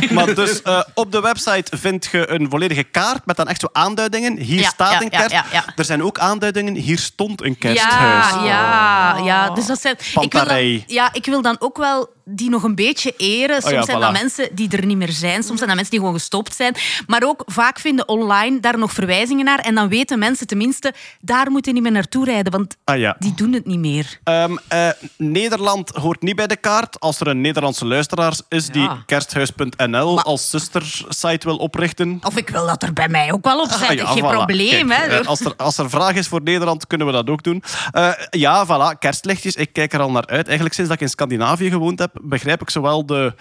Maar dus eh, op de website vind je een volledige kaart met dan echt zo aanduidingen. Hier Ja, staat ja, een kerst. ja, ja. Er zijn ook aanduidingen. Hier stond een kersthuis. Ja, ja, ja. Dus dat zijn, ik wil, dan, ja, ik wil dan ook wel die nog een beetje eren. Soms Oh ja, zijn voilà. dat mensen die er niet meer zijn. Soms zijn dat mensen die gewoon gestopt zijn. Maar ook vaak vinden online daar nog verwijzingen naar. En dan weten mensen tenminste, daar moeten niet meer naartoe rijden. Want Ah ja. die doen het niet meer. Ehm, eh, Nederland hoort niet bij de kaart. Als er een Nederlandse luisteraar is die kersthuis.nl als zustersite wil oprichten. Of ik wil dat er bij mij ook wel op Ah, zijn. ja, Geen voilà. probleem, Kijk, hè. eh, als, er, als er vraag is voor Nederland, kunnen we dat ook doen. Eh, ja, voilà, kerstlichtjes. Ik kijk er al naar uit. Eigenlijk sinds dat ik in Scandinavië gewoond heb, begrijp ik zowel de...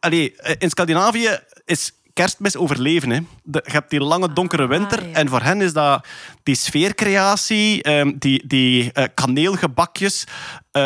Allee, eh, in Scandinavië is kerstmis overleven. Hè. De, je hebt die lange donkere winter. ja. En voor hen is dat die sfeercreatie, ehm, die, die eh, kaneelgebakjes. eh,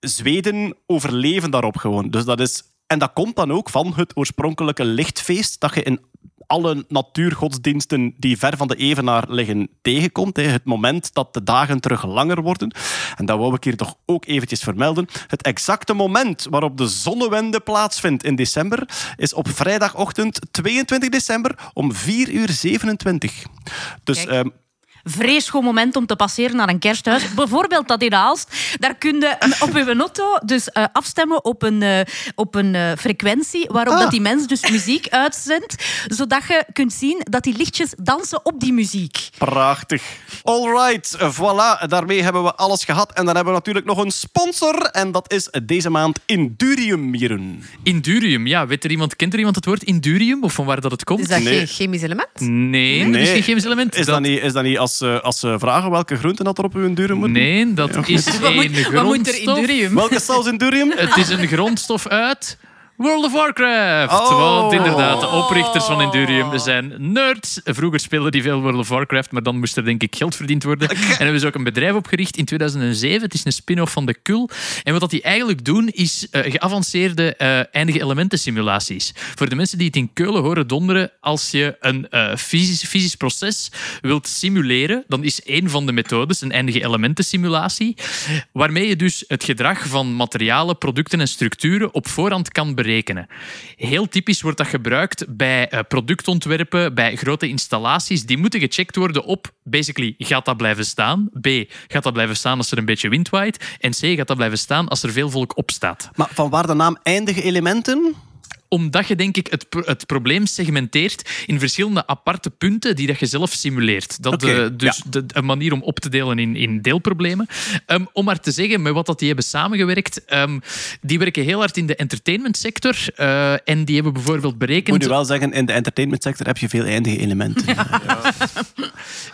Zweden overleven daarop gewoon. Dus dat is... En dat komt dan ook van het oorspronkelijke lichtfeest dat je in alle natuurgodsdiensten die ver van de evenaar liggen tegenkomt. hè. Het moment dat de dagen terug langer worden. En dat wou ik hier toch ook eventjes vermelden. Het exacte moment waarop de zonnewende plaatsvindt in december is op vrijdagochtend 22 december om 4 uur 27. Dus Vreeschoon moment om te passeren naar een kersthuis. Bijvoorbeeld dat in Aalst. Daar kun je op uw auto dus eh, afstemmen op een, eh, op een eh, frequentie waarop Ah. dat die mens dus muziek uitzendt. Zodat je kunt zien dat die lichtjes dansen op die muziek. Prachtig. Alright, voilà. Daarmee hebben we alles gehad. En dan hebben we natuurlijk nog een sponsor. En dat is deze maand Indurium, Jeroen. Indurium, ja. Weet er iemand, kent er iemand het woord indurium? Of van waar dat het komt? Is dat Nee. geen chemisch element? Nee, dat is geen chemisch element. Is dat, niet, is dat niet als, ze- als ze vragen welke groenten dat er op uw Indurium moet? Nee, dat is Wat moet, een wat moet er in grondstof. Durium? Welke saus Indurium? Het is een grondstof uit World of Warcraft. Oh. Want inderdaad, de oprichters van Indurium zijn nerds. Vroeger speelden die veel World of Warcraft, maar dan moest er denk ik geld verdiend worden. En hebben ze ook een bedrijf opgericht in 2007. Het is een spin-off van de Kul. En wat dat die eigenlijk doen, is eh, geavanceerde eh, eindige elementen simulaties. Voor de mensen die het in Keulen horen donderen, als je een eh, fysisch, fysisch proces wilt simuleren, dan is een van de methodes een eindige elementen simulatie, waarmee je dus het gedrag van materialen, producten en structuren op voorhand kan berekenen. Heel typisch wordt dat gebruikt bij eh, productontwerpen, bij grote installaties. Die moeten gecheckt worden op, basically, gaat dat blijven staan? B, gaat dat blijven staan als er een beetje wind waait? En C, gaat dat blijven staan als er veel volk op staat? Maar van waar de naam eindige elementen? Omdat je, denk ik, het, pro- het probleem segmenteert in verschillende aparte punten die dat je zelf simuleert. Dat Oké, eh, dus ja. de, een manier om op te delen in, in deelproblemen. Ehm, om maar te zeggen, met wat dat die hebben samengewerkt, ehm, die werken heel hard in de entertainmentsector. eh, en die hebben bijvoorbeeld berekend... moet u wel zeggen, in de entertainmentsector heb je veel eindige elementen.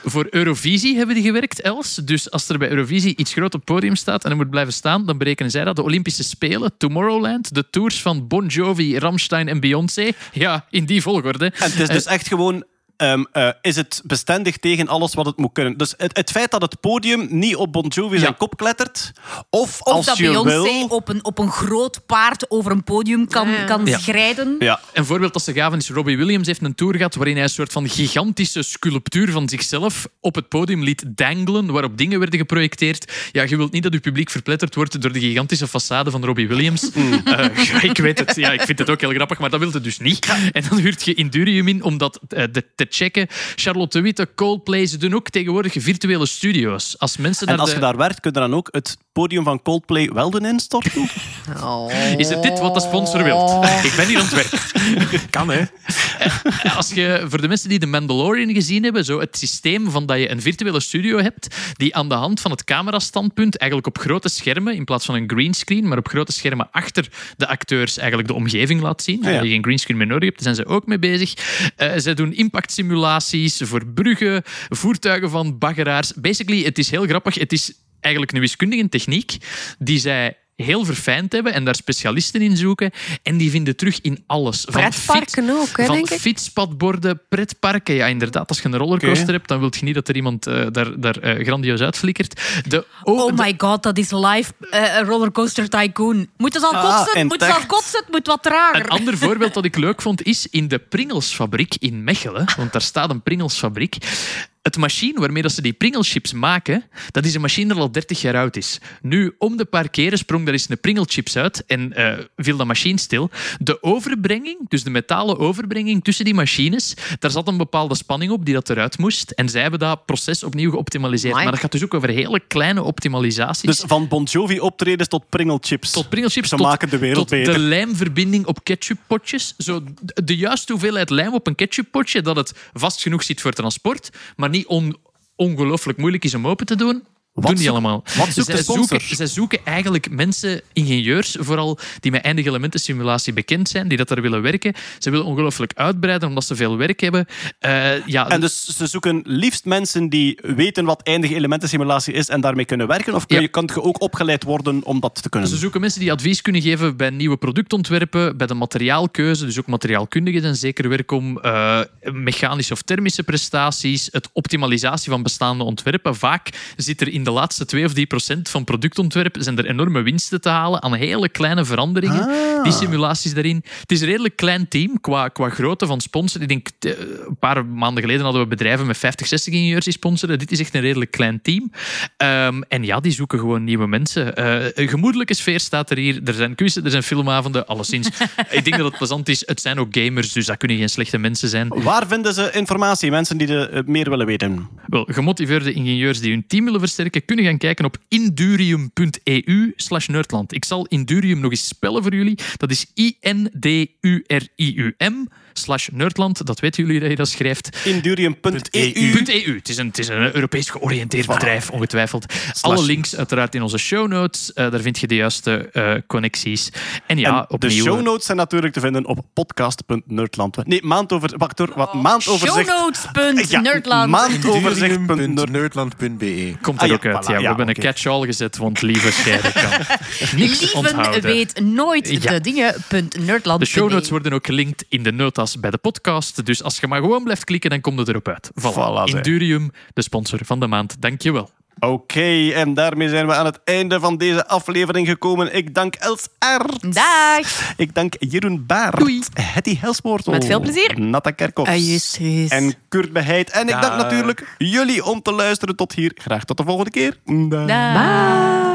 Voor Eurovisie hebben die gewerkt, Els. Dus als er bij Eurovisie iets groot op het podium staat en er moet blijven staan, dan berekenen zij dat. De Olympische Spelen, Tomorrowland, de tours van Bon Jovi, Ramstein en Beyoncé. Ja, in die volgorde. En het is dus echt gewoon... ehm, eh, is het bestendig tegen alles wat het moet kunnen? Dus het, het feit dat het podium niet op Bon Jovi zijn Ja. kop klettert, of, Of als dat je Beyoncé wil... op, een, op een groot paard over een podium kan, kan Ja. schrijden. Ja. Een voorbeeld dat ze gaven is Robbie Williams heeft een tour gehad waarin hij een soort van gigantische sculptuur van zichzelf op het podium liet dangelen, waarop dingen werden geprojecteerd. Ja, je wilt niet dat je publiek verpletterd wordt door de gigantische façade van Robbie Williams. Eh, ja, ik weet het. Ja, ik vind het ook heel grappig, maar dat wil het dus niet. En dan huurt je Indurium in om dat eh, de- checken. Charlotte Witte, Coldplay, ze doen ook tegenwoordig virtuele studio's. Als mensen En als de- je daar werkt, kun je dan ook het podium van Coldplay wel doen instorten? Is het dit wat de sponsor wilt? Ik ben hier aan het werk. Kan, hè? Als je, voor de mensen die The Mandalorian gezien hebben, zo het systeem van dat je een virtuele studio hebt, die aan de hand van het camerastandpunt eigenlijk op grote schermen, in plaats van een greenscreen, maar op grote schermen achter de acteurs eigenlijk de omgeving laat zien, ja. zodat je geen greenscreen meer nodig hebt, daar zijn ze ook mee bezig. Eh zij doen impactsimulaties voor bruggen, voertuigen van baggeraars. Basically, het is heel grappig. Het is eigenlijk een wiskundige techniek die zij heel verfijnd hebben en daar specialisten in zoeken. En die vinden terug in alles. Van Pretparken fiets- ook, hè, Van denk ik. fietspadborden, pretparken. Ja, inderdaad. Als je een rollercoaster hebt, dan wil je niet dat er iemand eh, daar, daar eh, grandioos uitflikkert. De, Oh my god, dat is live een rollercoaster tycoon. Moet het al Ah, kotsen? en Moet het al kotsen? Het moet wat trager. Een ander voorbeeld dat ik leuk vond is in de Pringelsfabriek in Mechelen. Want daar staat een Pringelsfabriek. Het machine waarmee dat ze die pringelchips maken, dat is een machine dat al 30 jaar oud is. Nu, om de paar keren sprong daar eens een pringelchips uit en eh, viel dat machine stil. De overbrenging, dus de metalen overbrenging tussen die machines, daar zat een bepaalde spanning op die dat eruit moest. En zij hebben dat proces opnieuw geoptimaliseerd. Maar dat gaat dus ook over hele kleine optimalisaties. Dus van Bon Jovi optredens tot pringelchips. tot pringelchips, Ze tot, maken de wereld tot beter. de lijmverbinding op ketchuppotjes. Zo de, de juiste hoeveelheid lijm op een ketchuppotje, dat het vast genoeg zit voor transport, maar niet on, ongelooflijk moeilijk is om open te doen. Doen die allemaal. wat zoekt zij, zoeken, zij zoeken eigenlijk mensen, ingenieurs vooral, die met eindige elementensimulatie bekend zijn, die dat daar willen werken. Ze willen ongelooflijk uitbreiden, omdat ze veel werk hebben. Eh, ja, En dus ze zoeken liefst mensen die weten wat eindige elementensimulatie is en daarmee kunnen werken? Of kun Ja. je, kan je ook opgeleid worden om dat te kunnen? Ze zoeken mensen die advies kunnen geven bij nieuwe productontwerpen, bij de materiaalkeuze, dus ook materiaalkundigen zijn zeker werk om eh, mechanische of thermische prestaties, het optimalisatie van bestaande ontwerpen. Vaak zit er in de laatste 2 of 3 procent van productontwerp zijn er enorme winsten te halen aan hele kleine veranderingen. Die simulaties daarin. Het is een redelijk klein team qua, qua grootte van sponsor. Ik denk, eh, een paar maanden geleden hadden we bedrijven met 50, 60 ingenieurs die sponsoren. Dit is echt een redelijk klein team. Ehm, en ja, die zoeken gewoon nieuwe mensen. Eh, een gemoedelijke sfeer staat er hier. Er zijn quizzen, er zijn filmavonden, alleszins. Ik denk dat het plezant is. Het zijn ook gamers, dus dat kunnen geen slechte mensen zijn. Waar vinden ze informatie? Mensen die er eh, meer willen weten. Wel, gemotiveerde ingenieurs die hun team willen versterken, kunnen gaan kijken op indurium.eu slash. Ik zal Indurium nog eens spellen voor jullie. Dat is I-N-D-U-R-I-U-M slash nerdland. Dat weten jullie dat je dat schrijft. Indurium.eu. .eu. Het is een, het is een Europees georiënteerd bedrijf, ongetwijfeld. Alle links uiteraard in onze show notes. Eh, daar vind je de juiste eh, connecties. En ja, En de opnieuw... show notes zijn natuurlijk te vinden op podcast.nerdland. Nee, maand over... Wacht hoor, wat maandoverzicht... Shownotes.nerdland. maandoverzicht.nerd... Nerdland.be. Komt er Ah ja, ook uit. voilà, ja, we ja, hebben een catch-all gezet, want lieve scheiden kan niks Lieven onthouden. weet nooit Ja. de dingen. Punt Nerdland. De show notes worden ook gelinkt in de bij de podcast. Dus als je maar gewoon blijft klikken, dan komt het erop uit. Voilà. Voilà. Indurium, de sponsor van de maand. Dankjewel. Oké, en daarmee zijn we aan het einde van deze aflevering gekomen. Ik dank Els R. Dag. Ik dank Jeroen Baert. Doei. Hetty Helsmoortel. Met veel plezier. Natta Kerkhoffs. Ajuus. En Kurt Beheid. En ik dank natuurlijk jullie om te luisteren tot hier. Graag tot de volgende keer. Dag. Dag. Bye.